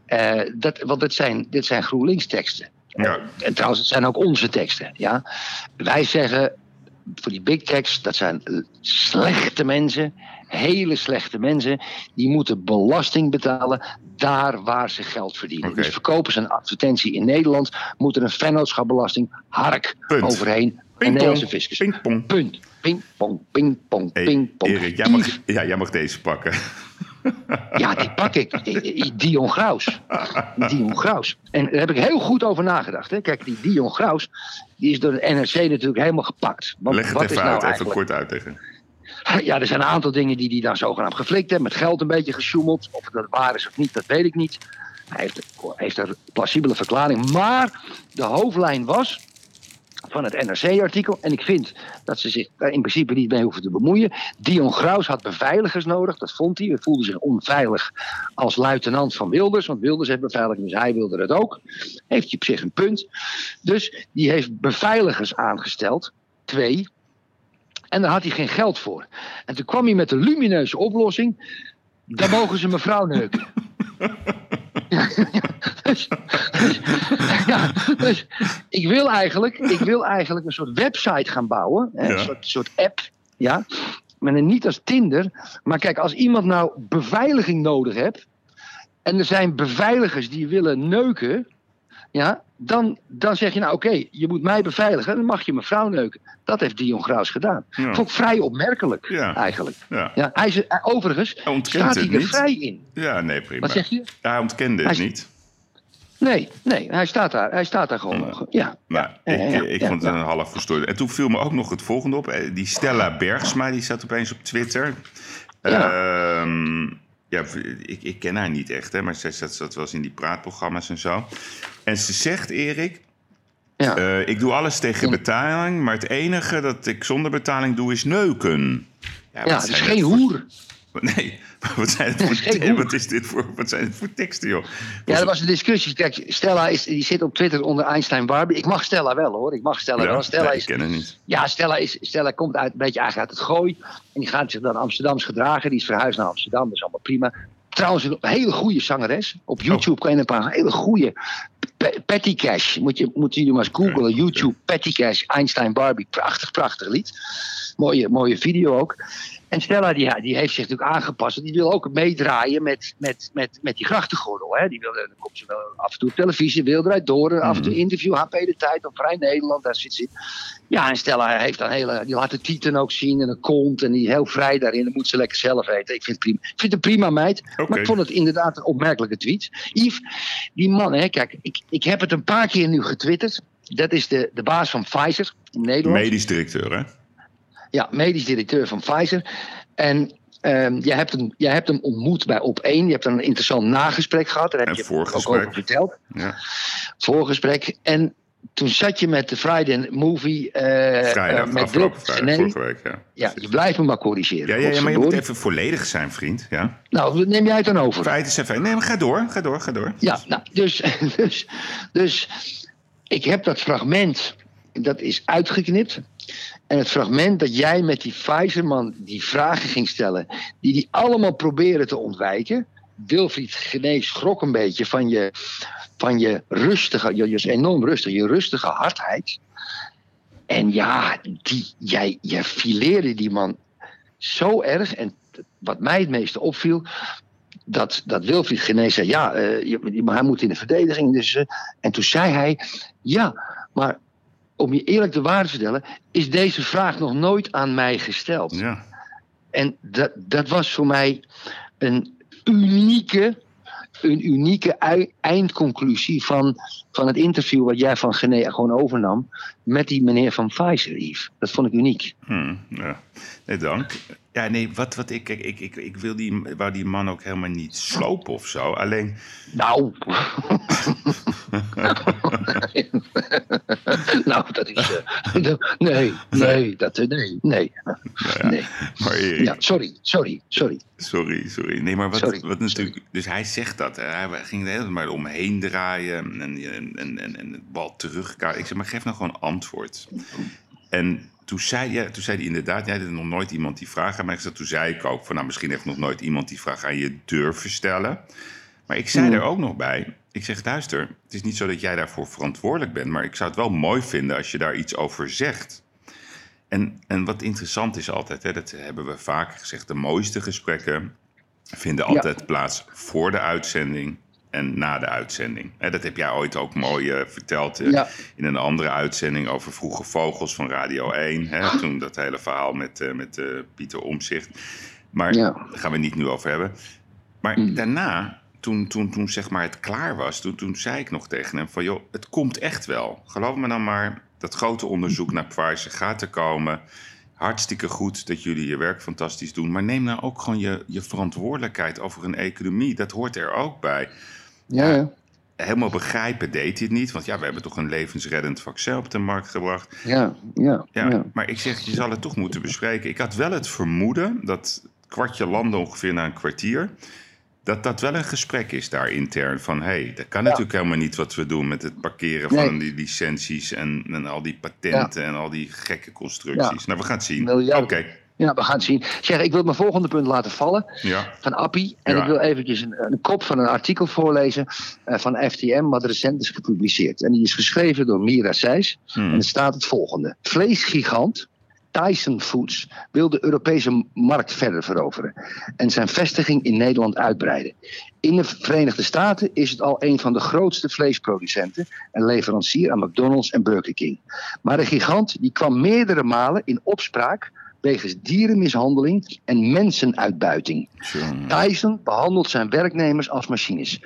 Eh, dat, want dit zijn, dit zijn GroenLinks teksten. Ja. En trouwens, het zijn ook onze teksten. Ja? Wij zeggen voor die big techs, dat zijn slechte mensen, hele slechte mensen. Die moeten belasting betalen daar waar ze geld verdienen. Dus verkopen ze een advertentie in Nederland, moet er een vennootschapbelasting, hark, Punt. overheen. Een Pingpong. Nederlandse fiscus. Pingpong. Punt. Pingpong, pingpong, Hey, pingpong. Erik, jij mag, ja, jij mag deze pakken. Ja, die pak ik. Dion Graus. Dion Graus. En daar heb ik heel goed over nagedacht. Hè. Kijk, die Dion Graus, die is door de NRC natuurlijk helemaal gepakt. Want Leg het wat even is nou uit, even kort uitleggen. Ja, er zijn een aantal dingen die hij dan zogenaamd geflikt heeft. Met geld een beetje gesjoemeld. Of dat waar is of niet, dat weet ik niet. Hij heeft, heeft een plausibele verklaring. Maar de hoofdlijn was van het NRC-artikel. En ik vind dat ze zich daar in principe niet mee hoeven te bemoeien. Dion Graus had beveiligers nodig. Dat vond hij. Hij voelde zich onveilig als luitenant van Wilders. Want Wilders heeft beveiliging, dus hij wilde het ook. Heeft hij op zich een punt. Dus die heeft beveiligers aangesteld. Twee. En daar had hij geen geld voor. En toen kwam hij met de lumineuze oplossing. Dan mogen ze mevrouw neuken. (laughs) Ja, dus, ja, ik wil eigenlijk, ik wil eigenlijk een soort website gaan bouwen. Hè, Ja. Een soort, soort app. Ja, maar niet als Tinder. Maar kijk, als iemand nou beveiliging nodig hebt. En er zijn beveiligers die willen neuken. Ja, dan, dan zeg je nou oké, je moet mij beveiligen. Dan mag je mevrouw neuken. Dat heeft Dion Graus gedaan. Ja. Vond ik vrij opmerkelijk Ja. eigenlijk. Ja. Ja, hij is, eh, overigens Hij staat hij er niet. vrij in. Ja, nee, prima. Wat zeg je? Hij ontkende het Hij- niet. Nee, nee, hij staat daar, hij staat daar gewoon Ja. ik, ja, ik ja, vond het een half verstoord. En toen viel me ook nog het volgende op. Eh, Die Stella Bergsma, die staat opeens op Twitter. Ja. Ehm, ja, ik, ik ken haar niet echt, hè, maar zij zat, zat wel eens in die praatprogramma's en zo. En ze zegt, Erik, Ja. eh, ik doe alles tegen betaling, maar het enige dat ik zonder betaling doe is neuken. ja, wat het is geen hoer. Nee, (laughs) wat zijn het voor, wat is dit voor, wat zijn het voor teksten, joh? Ja, er was een discussie. Kijk, Stella is, die zit op Twitter onder Einstein Barbie. Ik mag Stella wel hoor. Ik mag Stella Ja, wel. Stella is, ik ken het niet. ja, Stella, is, Stella komt uit, een beetje eigenlijk uit het gooi. En die gaat zich dan Amsterdams gedragen. Die is verhuisd naar Amsterdam. Dat is allemaal prima. Trouwens, een hele goede zangeres. Op YouTube kan je een paar hele goede. Pe- Patty Cash. Moet, je, moeten jullie maar eens googlen. YouTube, Patty Cash, Einstein Barbie. Prachtig, prachtig lied. Mooie, mooie video ook. En Stella die, die heeft zich natuurlijk aangepast. Die wil ook meedraaien met, met, met, met die grachtengordel. Hè. Die wil, dan komt ze wel af en toe op televisie, wil eruit door. Af en toe interview, HP de Tijd op Vrij Nederland. Daar zit ze in. Ja, en Stella heeft dan hele, die laat de tieten ook zien en een kont. En die is heel vrij daarin. Dat moet ze lekker zelf eten. Ik vind het prima. Ik vind het een prima meid. Maar ik vond het inderdaad een opmerkelijke tweet. Yves, die man, hè, kijk, ik, ik heb het een paar keer nu getwitterd. Dat is de, de baas van Pfizer in Nederland. Medisch directeur, hè? Ja, medisch directeur van Pfizer. En ehm, jij, hebt hem, jij hebt hem ontmoet bij Op1. Je hebt een interessant nagesprek gehad. Daar heb Een je ook voorgesprek. over verteld. Ja. Voorgesprek. En toen zat je met de Friday Movie. eh, Vrijdag, eh, met vrijdag, nee, vorige week, ja. ja, je blijft me maar corrigeren. Ja, ja, ja, maar je moet even volledig zijn, vriend. Ja. Nou, neem jij het dan over? Feiten zijn. Nee, maar ga door, ga door, ga door. Ja, nou, dus, (laughs) dus, dus ik heb dat fragment, dat is uitgeknipt. En het fragment dat jij met die Pfizerman die vragen ging stellen, die die allemaal proberen te ontwijken. Wilfried Genees schrok een beetje van je, van je rustige, je, je is enorm rustig, je rustige hardheid. En ja, die, jij, jij fileerde die man zo erg. En wat mij het meeste opviel, dat, dat Wilfried Genees zei, ja, eh, je- hij moet in de verdediging. Dus, eh, en toen zei hij, ja, maar om je eerlijk de waarde te vertellen, is deze vraag nog nooit aan mij gesteld. Ja. En dat, dat was voor mij een unieke, een unieke eindconclusie van, van het interview wat jij van Gené gewoon overnam met die meneer van Pfizer, Yves. Dat vond ik uniek. Hm, ja. Nee, dank. Ja, nee, wat, wat ik, ik, ik, ik wil die, wou die man ook helemaal niet slopen of zo. Alleen, Nou. (laughs) nou, dat is. eh, de- nee, nee, dat, eh, nee, nee. nee. maar Erik, Ja, sorry, sorry, sorry. sorry, sorry. Nee, maar wat, Sorry, wat natuurlijk, dus hij zegt dat. hè. Hij ging de hele tijd maar omheen draaien en, en, en, en, en het bal terug. Ik zeg, maar geef nou gewoon antwoord. En toen zei, ja, toen zei hij inderdaad, jij had nog nooit iemand die vraag aan mij gesteld. Toen zei ik ook van, nou, misschien heeft nog nooit iemand die vraag aan je durven stellen. Maar ik zei er ook nog bij, ik zeg, luister, het is niet zo dat jij daarvoor verantwoordelijk bent, maar ik zou het wel mooi vinden als je daar iets over zegt. En, en wat interessant is altijd, hè, dat hebben we vaak gezegd, de mooiste gesprekken vinden Ja. altijd plaats voor de uitzending en na de uitzending. Dat heb jij ooit ook mooi eh, verteld eh, Ja. in een andere uitzending over Vroege Vogels van Radio 1. Hè, toen dat hele verhaal met, eh, met Pieter Omzicht. Maar Ja. daar gaan we het niet nu over hebben. Maar daarna, toen, toen, toen zeg maar het klaar was, toen, toen zei ik nog tegen hem van... joh, het komt echt wel. Geloof me dan maar, dat grote onderzoek naar Pfizer gaat er komen. Hartstikke goed dat jullie je werk fantastisch doen. Maar neem nou ook gewoon je, je verantwoordelijkheid over een economie. Dat hoort er ook bij. Ja, ja. Helemaal begrijpen deed hij het niet. Want ja, we hebben toch een levensreddend vaccin op de markt gebracht. Ja, ja, Ja, ja. maar ik zeg, je zal het toch moeten bespreken. Ik had wel het vermoeden dat kwartje landde ongeveer na een kwartier. Dat dat wel een gesprek is daar intern. Van hé, hey, dat kan natuurlijk helemaal niet wat we doen met het parkeren van die licenties en, en al die patenten en al die gekke constructies. Ja. Nou, we gaan het zien. Oké, Ja, we gaan het zien. Zeg, ik wil mijn volgende punt laten vallen. ja. van Appie. En Ja. ik wil eventjes een, een kop van een artikel voorlezen eh, van FTM, wat recent is gepubliceerd. En die is geschreven door Mira Seys. Hmm. En er staat het volgende. Vleesgigant Tyson Foods wil de Europese markt verder veroveren en zijn vestiging in Nederland uitbreiden. In de Verenigde Staten is het al een van de grootste vleesproducenten en leverancier aan McDonald's en Burger King. Maar de gigant die kwam meerdere malen in opspraak wegens dierenmishandeling en mensenuitbuiting. Tyson behandelt zijn werknemers als machines.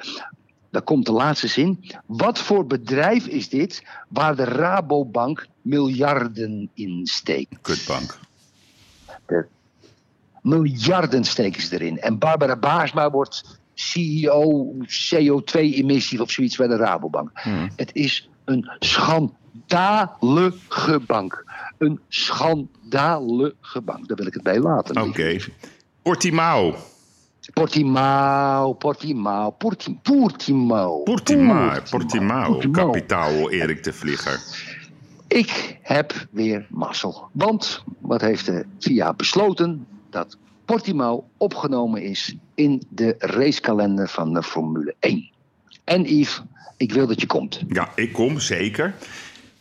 Daar komt de laatste zin. Wat voor bedrijf is dit waar de Rabobank miljarden in steekt? Kutbank. Miljarden steken ze erin. En Barbara Baarsma wordt CEO CO2-emissies of zoiets bij de Rabobank. Het is een schandalige bank. Een schandalige bank. Daar wil ik het bij laten. Oké. Portimao. Portimao, Portimao, Porti- Portimao. Portimao. Portimao. Portimao. Kapitaal Erik de Vlieger. Ik heb weer mazzel. Want wat heeft de FIA besloten? Dat Portimao opgenomen is in de racekalender van de Formule 1. En Yves, ik wil dat je komt. Ja, ik kom zeker.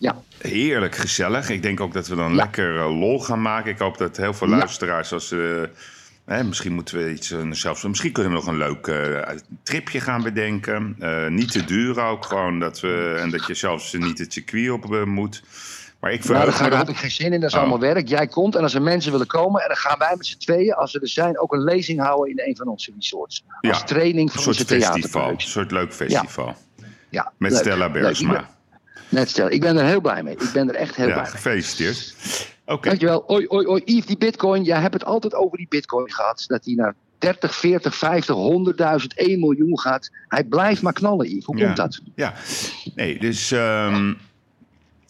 Ja, Heerlijk gezellig. Ik denk ook dat we dan Ja. lekker eh, lol gaan maken. Ik hoop dat heel veel Ja. luisteraars, als ze. hè, misschien moeten we iets. eh, zelfs, misschien kunnen we nog een leuk eh, tripje gaan bedenken. Niet te duur ook. Gewoon dat we. En dat je zelfs niet het circuit op moet. Maar ik nou, daar, verheug me daar heb ik geen zin in. Dat is Oh. allemaal werk. Jij komt en als er mensen willen komen... en dan gaan wij met z'n tweeën, als ze er zijn... ook een lezing houden in een van onze resorts. Als Ja, training Een soort onze festival. Een soort leuk festival. Ja, Met leuk, Stella Bergsma. Net Stella. Ik ben er heel blij mee. Ik ben er echt heel Ja, blij mee. gefeliciteerd. Oké. Dankjewel. Oi, oi, oi. Yves, die bitcoin. Jij hebt het altijd over die bitcoin gehad. Dat die naar 30, 40, 50, 100.000, 1 miljoen gaat. Hij blijft maar knallen, Yves. Hoe Ja. komt dat? Ja, nee, dus ehm,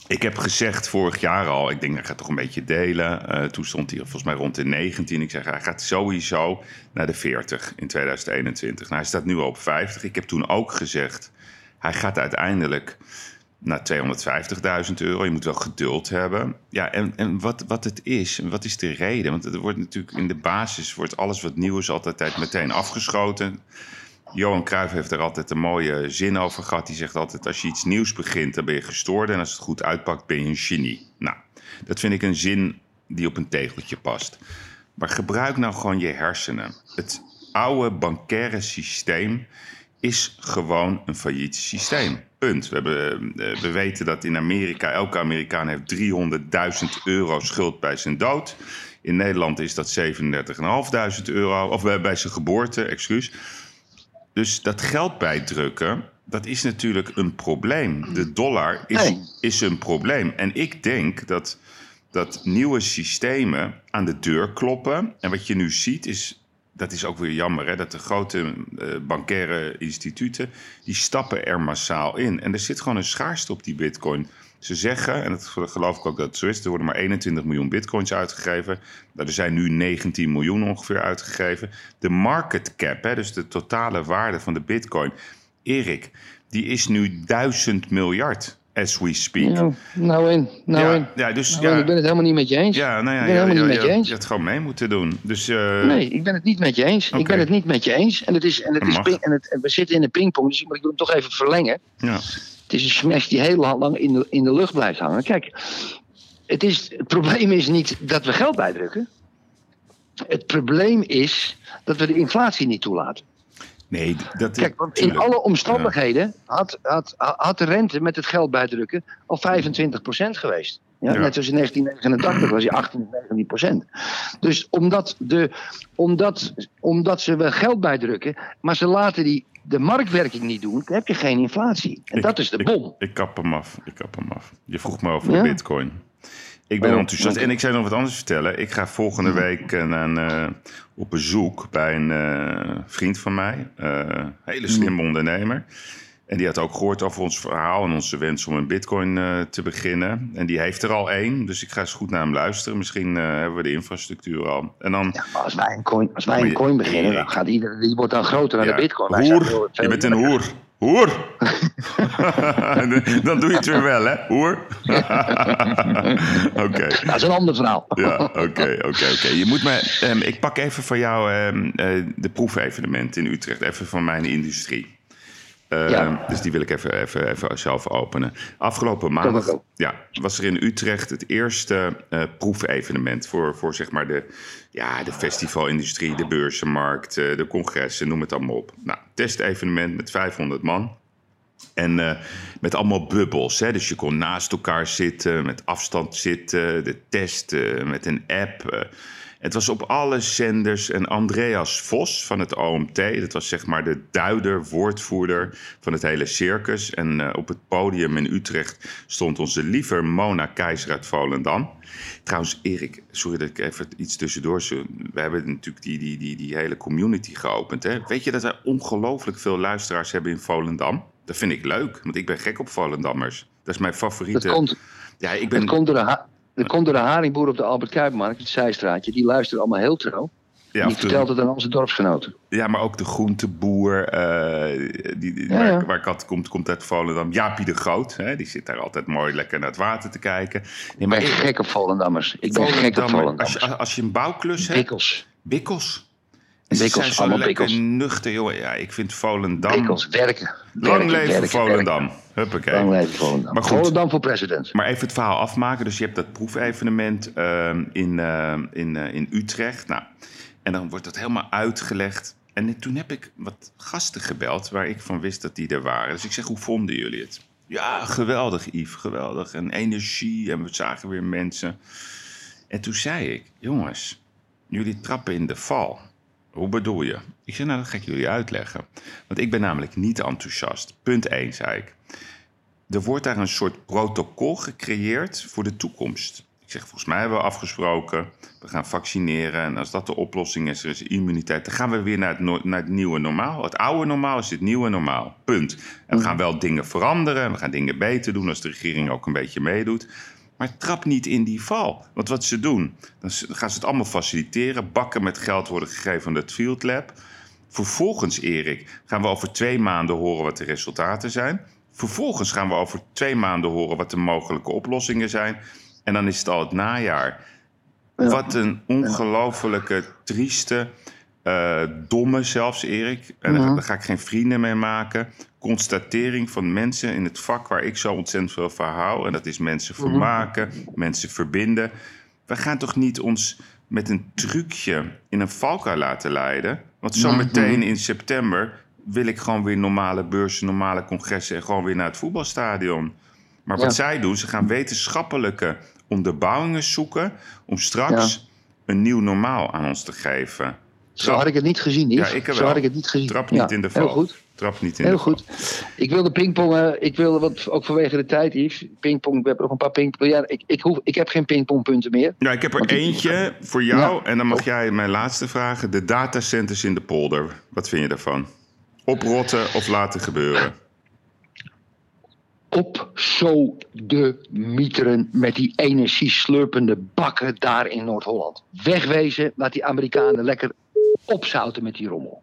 ik heb gezegd vorig jaar al, ik denk hij gaat toch een beetje delen. Eh, toen stond hij volgens mij rond de 19. Ik zeg, hij gaat sowieso naar de 40 in 2021. Nou, hij staat nu al op 50. Ik heb toen ook gezegd, hij gaat uiteindelijk naar 250.000 euro. Je moet wel geduld hebben. Ja, en, en wat, wat het is, en wat is de reden? Want er wordt natuurlijk in de basis, wordt alles wat nieuw is altijd meteen afgeschoten. Johan Cruijff heeft er altijd een mooie zin over gehad. Die zegt altijd, als je iets nieuws begint, dan ben je gestoord. En als het goed uitpakt, ben je een genie. Nou, dat vind ik een zin die op een tegeltje past. Maar gebruik nou gewoon je hersenen. Het oude bankaire systeem is gewoon een failliet systeem. Punt. We, hebben, eh, we weten dat in Amerika, elke Amerikaan heeft 300.000 euro schuld bij zijn dood. In Nederland is dat 37.500 euro, of bij bij zijn geboorte, excuus. Dus dat geld bijdrukken, dat is natuurlijk een probleem. De dollar is, is een probleem. En ik denk dat dat nieuwe systemen aan de deur kloppen. En wat je nu ziet is, dat is ook weer jammer, hè, dat de grote eh, bankaire instituten, die stappen er massaal in. En er zit gewoon een schaarste op die bitcoin. Ze zeggen, en dat geloof ik ook dat het zo is, er worden maar 21 miljoen bitcoins uitgegeven. Nou, Er zijn nu 19 miljoen ongeveer uitgegeven. De market cap, hè, dus de totale waarde van de bitcoin, Erik, die is nu 1000 miljard as we speak. Nou, nou in, nou ja, in. ja, dus Nou, ja, ik ben het helemaal niet met je eens. ja, nou ja, ik ben ja, helemaal niet met je eens. je had gewoon mee moeten doen. Dus eh, Nee, ik ben het niet met je eens. Ik ben het niet met je eens. En, het is, en, het is ping, en, het, en we zitten in een pingpong, dus ik moet ik wil hem toch even verlengen. ja. Het is een smash die heel lang in de, in de lucht blijft hangen. Kijk, het, is, het probleem is niet dat we geld bijdrukken. Het probleem is dat we de inflatie niet toelaten. Nee, dat Kijk, want in alle omstandigheden had, had, had de rente met het geld bijdrukken al 25% geweest. Ja, Ja. Net zoals in 1989 was hij 18, 19%. Dus omdat, de, omdat, omdat ze wel geld bijdrukken, maar ze laten die, de marktwerking niet doen, dan heb je geen inflatie. En Ik- dat is de bom. Ik, kap hem af. Ik kap hem af. Je vroeg me over Ja? bitcoin. Ik ben Oh, enthousiast. En ik zou nog wat anders vertellen. Ik ga volgende week eh, naar een, eh, op bezoek bij een eh, vriend van mij. Eh hele slimme ondernemer. En die had ook gehoord over ons verhaal en onze wens om een bitcoin eh, te beginnen. En die heeft er al één. Dus ik ga eens goed naar hem luisteren. Misschien eh, hebben we de infrastructuur al. En dan... Ja, maar als wij een coin, als wij een coin beginnen, dan gaat iedereen, die wordt dan groter dan Ja, de bitcoin. Hoer. Je bent een hoer. Hoer! (laughs) dan doe je het weer wel, hè? Hoer? (laughs) Oké. Dat is een ander verhaal. Ja, oké, oké, oké. Je moet me... ehm, ik pak even van jou ehm, eh, de proefevenement in Utrecht. Even van mijn industrie. Ja. Dus die wil ik even, even, even zelf openen. Afgelopen maandag ook. ja, was er in Utrecht het eerste eh, proefevenement voor, voor zeg maar de, ja, de festivalindustrie, de beurzenmarkt, eh, de congressen, noem het allemaal op. Nou, testevenement met 500 man. En eh, met allemaal bubbels. Hè? Dus je kon naast elkaar zitten, met afstand zitten, de testen, met een app. Het was op alle zenders. En Andreas Vos van het OMT, dat was zeg maar de duider, woordvoerder van het hele circus. En eh, op het podium in Utrecht stond onze lieve Mona Keizer uit Volendam. Trouwens, Erik, sorry dat ik even iets tussendoor... zo- We hebben natuurlijk die, die, die, die hele community geopend. Hè? Weet je dat wij ongelooflijk veel luisteraars hebben in Volendam? Dat vind ik leuk, want ik ben gek op Volendammers. Dat is mijn favoriete... Dat komt, ja, ik ben... dat komt door de, dat komt door de haringboer op de Albert Kuipmarkt, het Zijstraatje. Die luisteren allemaal heel trouw. ja, die vertelt het aan onze dorpsgenoten. Ja, maar ook de groenteboer, eh, die, die- Ja, waar, ja. waar ik altijd komt, komt uit Volendam. Jaapie de Groot, hè, die zit daar altijd mooi lekker naar het water te kijken. Nee, Ik maar ben ik- gek op Volendammers. Ik ben gek op Volendammer, als, Volendammers. je, als je een bouwklus hebt, Bikkels. bikkels. Bikkels, zijn allemaal bikkels. nuchter, jongen. Ja, ik vind Volendam... Bikkels, werken. Lang leven werken, Volendam. werken. Huppakee. Lang leven Volendam. Maar goed. Volendam voor president. Maar even het verhaal afmaken. Dus je hebt dat proefevenement ehm, in, ehm, in, eh, in Utrecht. Nou, en dan wordt dat helemaal uitgelegd. En toen heb ik wat gasten gebeld waar ik van wist dat die er waren. Dus ik zeg, hoe vonden jullie het? Ja, geweldig Yves, geweldig. En energie en we zagen weer mensen. En toen zei ik, jongens, jullie trappen in de val. Hoe bedoel je? Ik zei, nou, dat ga ik jullie uitleggen. Want ik ben namelijk niet enthousiast. Punt 1, zei ik. Er wordt daar een soort protocol gecreëerd voor de toekomst. Ik zeg, volgens mij hebben we afgesproken, we gaan vaccineren. En als dat de oplossing is, er is immuniteit, dan gaan we weer naar het, no- naar het nieuwe normaal. Het oude normaal is het nieuwe normaal. Punt. En we gaan wel dingen veranderen en we gaan dingen beter doen als de regering ook een beetje meedoet. Maar trap niet in die val. Want wat ze doen, dan gaan ze het allemaal faciliteren. Bakken met geld worden gegeven aan het Field Lab. Vervolgens, Erik, gaan we over twee maanden horen wat de resultaten zijn. Vervolgens gaan we over twee maanden horen wat de mogelijke oplossingen zijn. En dan is het al het najaar. Wat een ongelofelijke, trieste, eh, domme zelfs, Erik. En daar, daar ga ik geen vrienden mee maken. Constatering van mensen in het vak waar ik zo ontzettend veel van hou. En dat is mensen vermaken, mensen verbinden. We gaan toch niet ons met een trucje in een valkuil laten leiden. Want zometeen in september wil ik gewoon weer normale beurzen, normale congressen... en gewoon weer naar het voetbalstadion. Maar wat Ja. zij doen, ze gaan wetenschappelijke onderbouwingen zoeken... om straks een nieuw normaal aan ons te geven. Zo had ik het niet gezien, Yves. Ja, ik heb Zo wel. had ik het niet gezien. Trap niet Ja, in de val. Heel goed. Trap niet in Heel de val. goed. Ik wilde pingpongen. Ik wilde, wat, ook vanwege de tijd, Yves. Pingpong, we hebben nog een paar pingpong. Ja, ik, ik, hoef, ik heb geen pingpongpunten meer. Ja, ik heb er Want ik- eentje voor jou. Ja. En dan mag jij mijn laatste vragen. De datacenters in de polder. Wat vind je daarvan? Oprotten of laten gebeuren? Op zo de mieteren met die energieslurpende bakken daar in Noord-Holland. Wegwezen, laat die Amerikanen lekker opzouten met die rommel.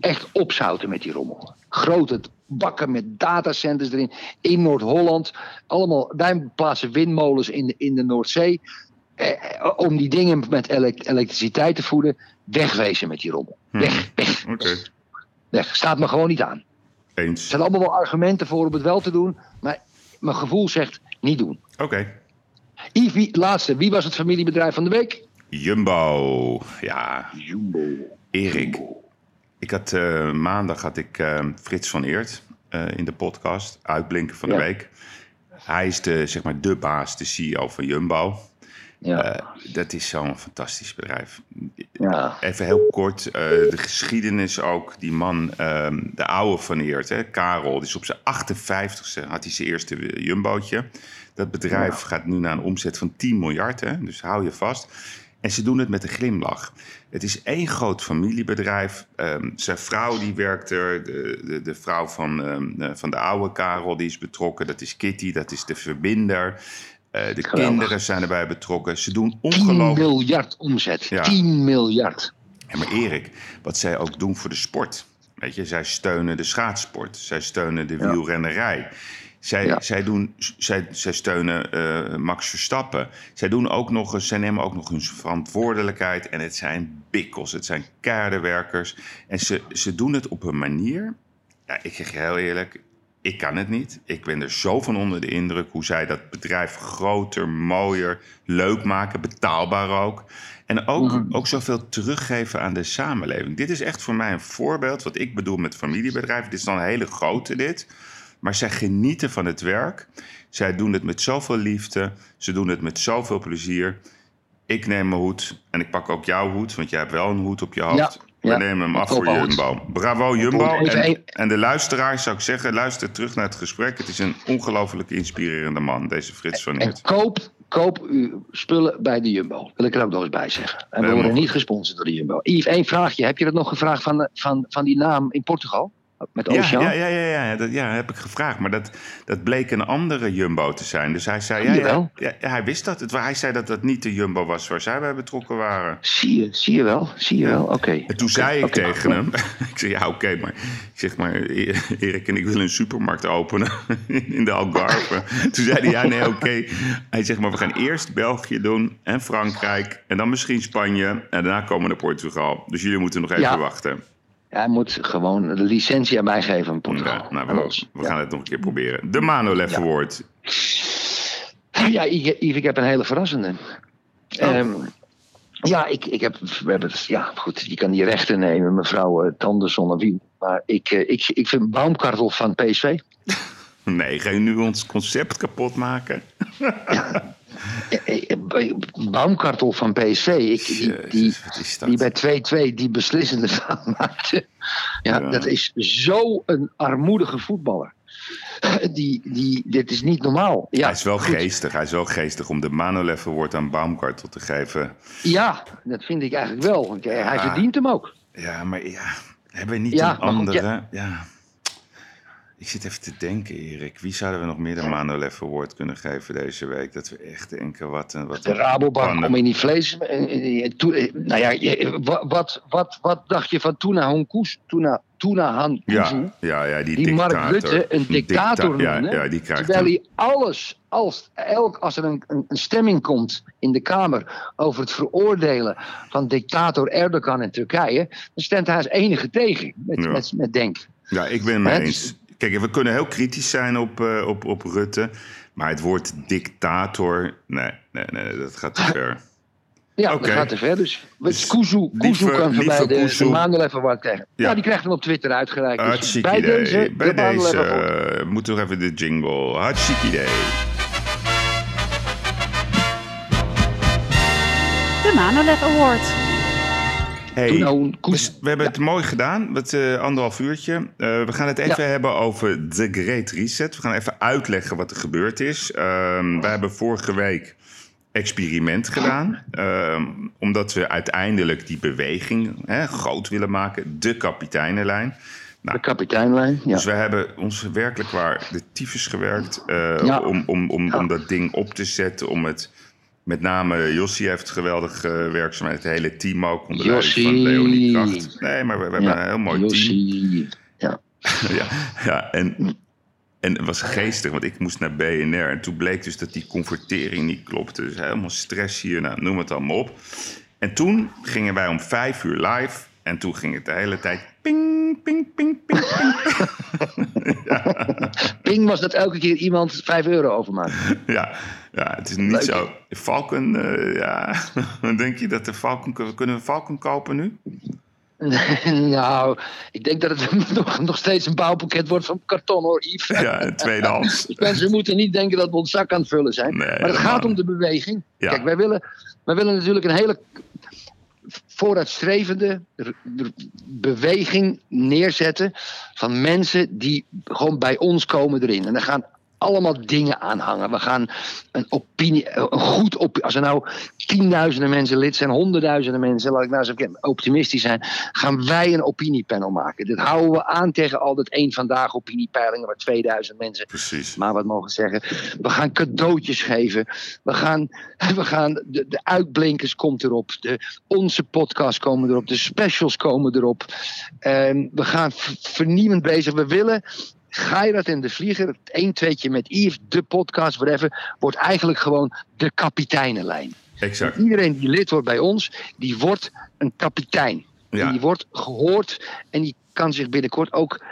Echt opzouten met die rommel. Grote bakken met datacenters erin in Noord-Holland. Allemaal, wij plaatsen windmolens in de, in de Noordzee. Eh, eh, om die dingen met elek- elektriciteit te voeden. Wegwezen met die rommel. Weg, weg, Oké, weg. Staat me gewoon niet aan. Er eens. zijn allemaal wel argumenten voor om het wel te doen. Maar mijn gevoel zegt niet doen. Oké. Yves, wie, laatste. Wie was het familiebedrijf van de week? Jumbo. Ja, Jumbo. Erik. Ik had, eh, maandag had ik eh, Frits van Eert eh, in de podcast. Uitblinken van de week. Hij is de, zeg maar, de baas, de CEO van Jumbo. Ja. Dat is zo'n fantastisch bedrijf. ja. Even heel kort, de geschiedenis ook. Die man, ehm, de oude van Eert, hè, Karel, die is op zijn 58ste had hij zijn eerste jumbootje. Dat bedrijf gaat nu naar een omzet van 10 miljard, hè, dus hou je vast. En ze doen het met een glimlach. Het is één groot familiebedrijf. Ehm, zijn vrouw die werkt er. De, de, de vrouw van, ehm, eh, van de oude Karel die is betrokken. Dat is Kitty, dat is de verbinder. Eh, de Geweldig. kinderen zijn erbij betrokken. Ze doen 10 ongelooflijk... miljard omzet. Ja. 10 miljard. Ja, maar Erik, wat zij ook doen voor de sport. Weet je, zij steunen de schaatsport. Zij steunen de Ja. wielrennerij. Zij, Ja. zij, doen, zij, zij steunen eh, Max Verstappen. Zij, doen ook nog eens, zij nemen ook nog hun verantwoordelijkheid. En het zijn bikkels, het zijn kaardenwerkers. En ze, ze doen het op een manier. Ja, ik zeg je heel eerlijk, ik kan het niet. Ik ben er zo van onder de indruk hoe zij dat bedrijf groter, mooier, leuk maken, betaalbaar ook. En ook, ook zoveel teruggeven aan de samenleving. Dit is echt voor mij een voorbeeld wat ik bedoel met familiebedrijven. Dit is dan een hele grote dit. Maar zij genieten van het werk. Zij doen het met zoveel liefde. Ze doen het met zoveel plezier. Ik neem mijn hoed en ik pak ook jouw hoed, want jij hebt wel een hoed op je hoofd. Ja, We ja. nemen hem af voor. Jumbo. Bravo Jumbo. En, en de luisteraars zou ik zeggen, luister terug naar het gesprek. Het is een ongelooflijk inspirerende man, deze Frits van En Eert. koop, koop uw spullen bij de Jumbo. Wil ik er ook nog eens bij zeggen. En we worden niet gesponsord door de Jumbo. Yves, één vraagje. Heb je dat nog gevraagd van, van, van die naam in Portugal? Met Ja, Ocean? ja, ja, ja, ja, dat ja, heb ik gevraagd. Maar dat, dat bleek een andere Jumbo te zijn. Dus hij zei, ja, ja, hij wist dat. Het, hij zei dat dat niet de Jumbo was waar zij bij betrokken waren. Zie je, zie je wel. Zie je wel. Oké. En toen zei ik tegen hem, (laughs) ik zei ja oké, maar ik zeg maar E- Erik en ik willen een supermarkt openen (laughs) in de Algarve. (laughs) Toen zei hij ja nee oké. Hij zegt maar we gaan eerst België doen en Frankrijk en dan misschien Spanje en daarna komen we naar Portugal. Dus jullie moeten nog even Ja. wachten. Hij moet gewoon de licentie aan mij geven in Portugal. Ja, nou, we, gaan het nog een keer proberen. De Manolev Ja. Award. Ja, Yves, Yves, ik heb een hele verrassende. Oh. Ehm, ja, ik, ik heb, we hebben, het- ja, goed, je kan die rechten nemen, mevrouw uh, Tanden zonder wiel. Maar ik, eh, ik, ik vind Baumkartel van PSV. (laughs) Nee, ga je nu ons concept kapot maken? Eh, eh, eh, Baumkartel van PSV, ik, die, die, bij 2-2 die beslissende (laughs) fout maakte. Ja, Ja. dat is zo een armoedige voetballer. (laughs) Die, die, dit is niet normaal. Ja, hij is wel goed. geestig. Hij is wel geestig om de Manolev Award aan Baumgartel te geven. Ja, dat vind ik eigenlijk wel. Want, Hij Ja. verdient hem ook. Ja, maar ja, hebben we niet Ja, een andere? ja. Ik zit even te denken, Erik. Wie zouden we nog meer de Manolev Award kunnen geven deze week? Dat we echt denken, wat een... Wat De een Rabobank om in die vlees. eh, eh, eh, Nou ja, wat, wat, wat dacht je van Tuna Honkoes? Tuna, Tuna Han Ja, ja, ja, die, Die Mark. Rutte een dictator dicta- noemde. Ja, ja, die krijgt Terwijl hij alles, als, elk, als er een, een, een stemming komt in de Kamer over het veroordelen van dictator Erdogan in Turkije, dan stemt hij als enige tegen met, met, met Denk. Ja, ik ben het mee eens. Kijk, we kunnen heel kritisch zijn op, eh, op, op Rutte. Maar het woord dictator, nee, nee, nee, dat gaat te ver. Ja, dat gaat te ver. Dus, Dus Kuzu, lieve- Kuzu kan lieve mij de, de Award krijgen. Ja. Ja. die krijgt hem op Twitter uitgereikt. Dus Hartstikke bij idee. deze, Bij de deze eh, moeten we even de jingle. Hartstikke idee. De Manolev Award. Hey, nou dus we hebben het mooi gedaan, met eh, anderhalf uurtje. Eh, we gaan het even hebben over de Great Reset. We gaan even uitleggen wat er gebeurd is. Ehm we hebben vorige week experiment gedaan. ehm, omdat we uiteindelijk die beweging hè, groot willen maken. De kapiteinenlijn. Nou, De kapiteinlijn. Ja. Dus we hebben ons werkelijk waar de tyfus gewerkt eh, Ja. om, om, om, om dat ding op te zetten. Om het, met name Jossie heeft geweldig uh, werkzaamheid. Het hele team ook onder leiding van. Leonie Kracht. Nee, maar we, we hebben Ja. een heel mooi team. Ja. (laughs) ja, ja, en, en het was geestig, want ik moest naar BNR. En toen bleek dus dat die convertering niet klopte. Dus helemaal stress hier, nou, noem het allemaal op. En toen gingen wij om vijf uur live. En toen ging het de hele tijd ping, ping, ping, ping, ping. (laughs) Ping was dat elke keer iemand 5 euro overmaakt. Ja, ja, het is niet Leuk. zo. Falcon, eh, ja. (laughs) Denk je dat de Falcon... Kunnen we Falcon kopen nu? (laughs) nou, ik denk dat het (laughs) nog, nog steeds een bouwpakket wordt van karton hoor, Yves. Ja, tweedehands. Dus mensen moeten niet denken dat we ons zak aan het vullen zijn. Nee, maar het gaat om de beweging. Ja. Kijk, wij willen, wij willen natuurlijk een hele vooruitstrevende beweging neerzetten van mensen die gewoon bij ons komen erin. En daar gaan allemaal dingen aan hangen. We gaan een opinie, een goed opinie. Als er nou tienduizenden mensen lid zijn, honderdduizenden mensen, laat ik nou eens optimistisch zijn, gaan wij een opiniepanel maken. Dit houden we aan tegen al dat één vandaag opiniepeilingen waar 2000 mensen Precies. maar wat mogen zeggen. We gaan cadeautjes geven. We gaan, (laughs) we gaan de, de uitblinkers komt erop. De, onze podcasts komen erop. De specials komen erop. Ehm, we gaan vernieuwend bezig. We willen Geirat en de Vlieger, het 1 tweetje met Yves, de podcast, whatever, wordt eigenlijk gewoon de kapiteinenlijn. Exact. Iedereen die lid wordt bij ons, die wordt een kapitein. Ja. Die wordt gehoord en die kan zich binnenkort ook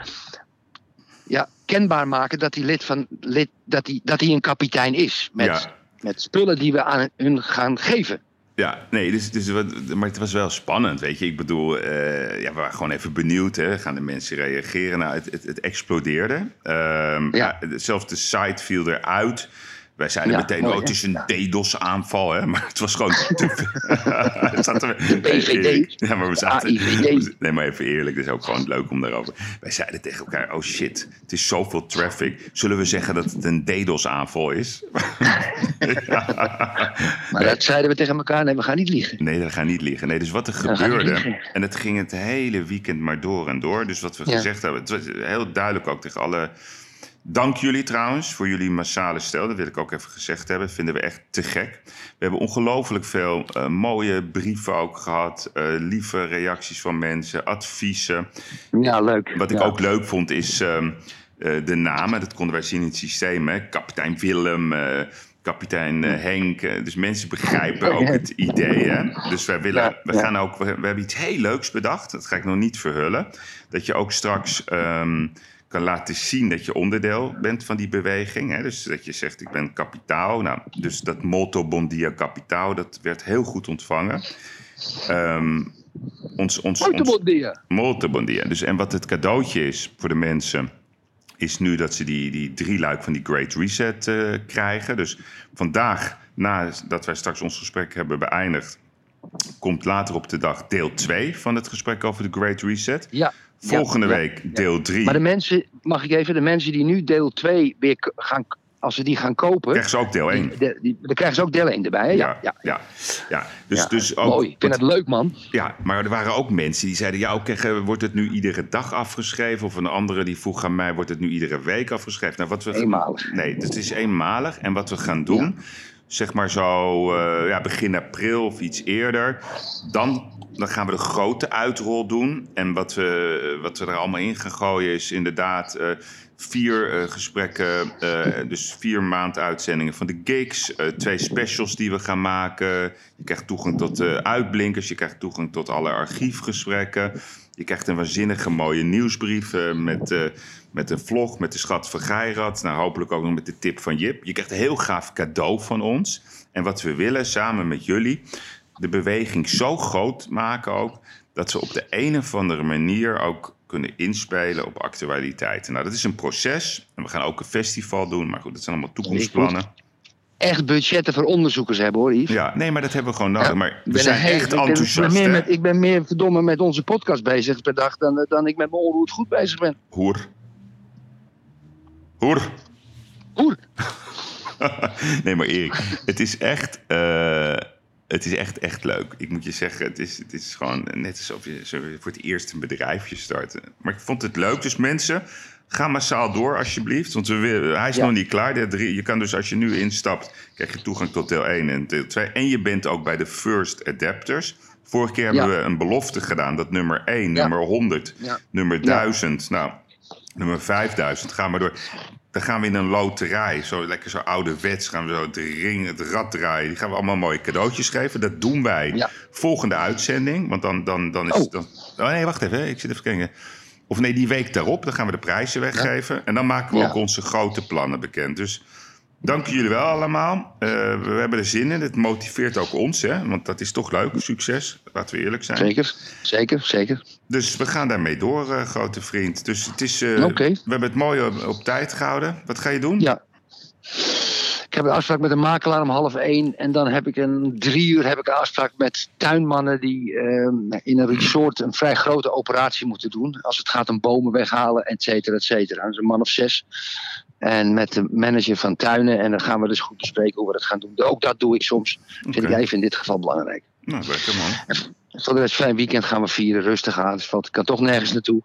ja, kenbaar maken dat hij lid van lid, dat hij, dat hij een kapitein is. Met, Ja. met spullen die we aan hun gaan geven. Ja, nee, dus, dus wat, maar het was wel spannend, weet je. Ik bedoel, eh, ja, we waren gewoon even benieuwd, hè. Gaan de mensen reageren? Nou, het, het, het explodeerde. Ehm, Ja. ja, zelfs de site viel eruit. Wij zeiden Ja, meteen, mooi, oh, het is een DDoS-aanval, hè. Maar het was gewoon (laughs) te veel. (laughs) BVD. Ja, maar we zaten... AIVD. (laughs) Nee, maar even eerlijk, het is ook gewoon leuk om daarover... Wij zeiden tegen elkaar, oh shit, het is zoveel traffic. Zullen we zeggen dat het een DDoS-aanval is? Maar dat zeiden we tegen elkaar. Nee, we gaan niet liegen. Nee, dat gaat niet liggen. Nee, dus wat er gebeurde. En het ging het hele weekend maar door en door. Dus wat we Ja. gezegd hebben. Het was heel duidelijk ook tegen alle. Dank jullie trouwens voor jullie massale stel. Dat wil ik ook even gezegd hebben. Vinden we echt te gek. We hebben ongelooflijk veel eh, mooie brieven ook gehad. eh, lieve reacties van mensen, adviezen. Ja, leuk. Wat ik Ja. ook leuk vond is ehm, eh, de namen. Dat konden wij zien in het systeem. Hè? Kapitein Willem, kapitein Henk. Dus mensen begrijpen ook het idee. Hè? Dus wij willen, we, gaan ook, we, we hebben iets heel leuks bedacht. Dat ga ik nog niet verhullen. Dat je ook straks ehm, kan laten zien dat je onderdeel bent van die beweging. Hè? Dus dat je zegt, ik ben kapitaal. Nou, dus dat motto Bondia Kapitaal, dat werd heel goed ontvangen. Ehm, ons, ons. Dus, en wat het cadeautje is voor de mensen... is nu dat ze die, die drie luik van die Great Reset eh, krijgen. Dus vandaag, nadat wij straks ons gesprek hebben beëindigd... komt later op de dag deel 2 van het gesprek over de Great Reset. Ja. Volgende Ja, week deel 3. Maar de mensen, mag ik even, de mensen die nu deel 2 weer gaan, als ze die gaan kopen, krijgen ze ook deel 1. die, die- dan krijgen ze ook deel 1 erbij. Hè? Ja, ja, ja, ja. Dus, dus ook, Mooi, ik vind het leuk man. Ja, maar er waren ook mensen die zeiden... ja, oké, ge- wordt het nu iedere dag afgeschreven? Of een andere die vroeg aan mij... wordt het nu iedere week afgeschreven? Nou, wat we, Eenmalig. Nee, het is eenmalig. En wat we gaan doen, zeg maar zo eh, ja, begin april of iets eerder... dan, dan gaan we de grote uitrol doen. En wat we, wat we er allemaal in gaan gooien is inderdaad... eh, vier eh, gesprekken, eh, dus vier maand uitzendingen van de gigs. eh, twee specials die we gaan maken. Je krijgt toegang tot uitblinkers. Je krijgt toegang tot alle archiefgesprekken. Je krijgt een waanzinnige mooie nieuwsbrief eh, met, eh, met een vlog met de schat van Geirat. Nou, hopelijk ook nog met de tip van Jip. Je krijgt een heel gaaf cadeau van ons. En wat we willen samen met jullie, de beweging zo groot maken ook... dat ze op de een of andere manier ook kunnen inspelen op actualiteiten. Nou, dat is een proces. En we gaan ook een festival doen. Maar goed, dat zijn allemaal toekomstplannen. echt budgetten voor onderzoekers hebben hoor, Yves. Ja, nee, maar dat hebben we gewoon nodig. Ja, Maar we zijn echt ik ben- enthousiast. Ik ben, met, ik ben meer verdomme met onze podcast bezig per dag dan, dan ik met mijn onroerd goed bezig ben. Hoer. Hoer. Hoer. (laughs) nee, maar Erik, het is echt, eh, het is echt, echt leuk. Ik moet je zeggen, het is, het is gewoon net alsof je voor het eerst een bedrijfje starten. Maar ik vond het leuk. Dus mensen, ga massaal door alsjeblieft. Want we, hij is Ja. nog niet klaar. Drie, je kan dus als je nu instapt, krijg je toegang tot deel 1 en deel 2. En je bent ook bij de First Adapters. Vorige keer hebben Ja. we een belofte gedaan dat nummer 1, Ja. nummer 100, Ja. nummer 1000, nou, nummer 5000, ga maar door. Dan gaan we in een loterij, zo lekker zo ouderwets, gaan we zo het, ring, het rad draaien. Die gaan we allemaal mooie cadeautjes geven. Dat doen wij Ja. volgende uitzending. Want dan, dan, dan is Oh. dan, oh nee, wacht even, ik zit even kijken. Of nee, die week daarop, dan gaan we de prijzen weggeven. En dan maken we Ja. ook onze grote plannen bekend. Dus dank jullie wel allemaal. Eh, we hebben er zin in. Het motiveert ook ons, hè? Want dat is toch leuk, succes. Laten we eerlijk zijn. Zeker, zeker, zeker. Dus we gaan daarmee door, eh, grote vriend. Dus het is, eh, we hebben het mooi op, op tijd gehouden. Wat ga je doen? Ja. Ik heb een afspraak met een makelaar om half één. En dan heb ik een drie uur heb ik een afspraak met tuinmannen die in een resort een vrij grote operatie moeten doen. Als het gaat om bomen weghalen, et cetera, et cetera. Dat is een man of zes. En met de manager van tuinen. En dan gaan we dus goed bespreken hoe we dat gaan doen. Ook dat doe ik soms. Vind Oké. ik even in dit geval belangrijk. Nou, lekker man. Voor de rest fijn weekend gaan we vieren, rustig aan. Dus, ik kan toch nergens naartoe.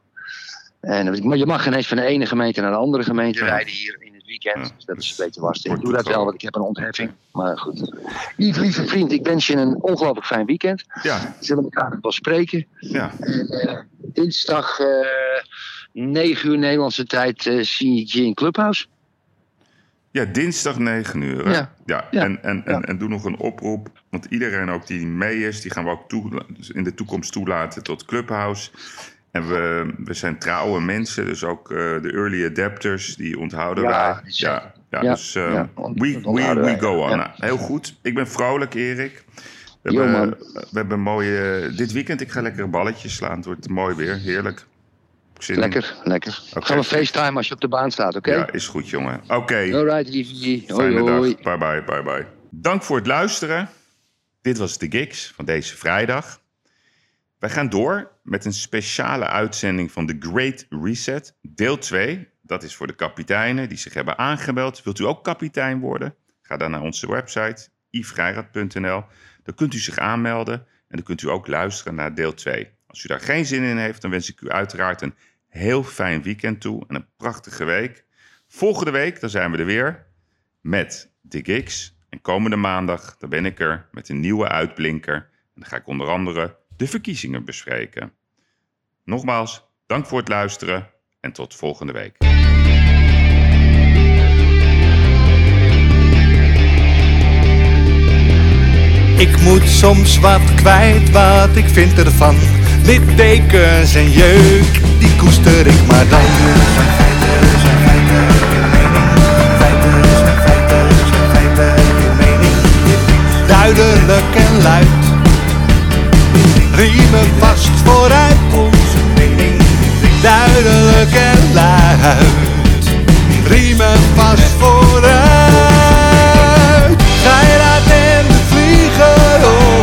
En, maar je mag ineens van de ene gemeente naar de andere gemeente Ja. rijden hier in het weekend. Ja, Dus dat is een beetje lastig. Ik doe dat wel, want ik heb een ontheffing. Maar goed. Yves, lieve vriend, ik wens je een ongelooflijk fijn weekend. Ja, We zullen elkaar nog wel spreken. ja. En, eh, dinsdag eh 9 uur Nederlandse tijd eh, zie ik je in Clubhouse. Ja, dinsdag 9 uur. Ja. ja. Ja. En, en, en, en doe nog een oproep. Want iedereen ook die mee is, die gaan we ook toe, in de toekomst toelaten tot Clubhouse. En we, we zijn trouwe mensen, dus ook eh, de early adapters, die onthouden wij. Ja, ja, Ja, dus eh, ont- we, we, we go on. Nou, heel goed. Ik ben vrolijk, Erik. We hebben, we hebben een mooie... Dit weekend, ik ga lekker balletjes slaan. Het wordt mooi weer, heerlijk. Zin in. Lekker, lekker. Oké. Gaan we FaceTime als je op de baan staat, oké? Ja, is goed, jongen. Oké. Alright, Yves. Hoi, Fijne hoi. dag. Bye bye, bye bye. Dank voor het luisteren. Dit was de Gigs van deze vrijdag. Wij gaan door met een speciale uitzending van The Great Reset, deel 2. Dat is voor de kapiteinen die zich hebben aangemeld. Wilt u ook kapitein worden? Ga dan naar onze website yvrijrad.nl. Dan kunt u zich aanmelden en dan kunt u ook luisteren naar deel 2. Als u daar geen zin in heeft, dan wens ik u uiteraard een heel fijn weekend toe en een prachtige week. Volgende week, dan zijn we er weer met de gigs. En komende maandag, dan ben ik er met een nieuwe uitblinker. En dan ga ik onder andere de verkiezingen bespreken. Nogmaals, dank voor het luisteren en tot volgende week. Ik moet soms wat kwijt wat ik vind ervan. Littekens en jeuk, koester ik maar dan. Duidelijk en luid, riemen vast vooruit. Duidelijk en luid, riemen vast vooruit. Geiraat en de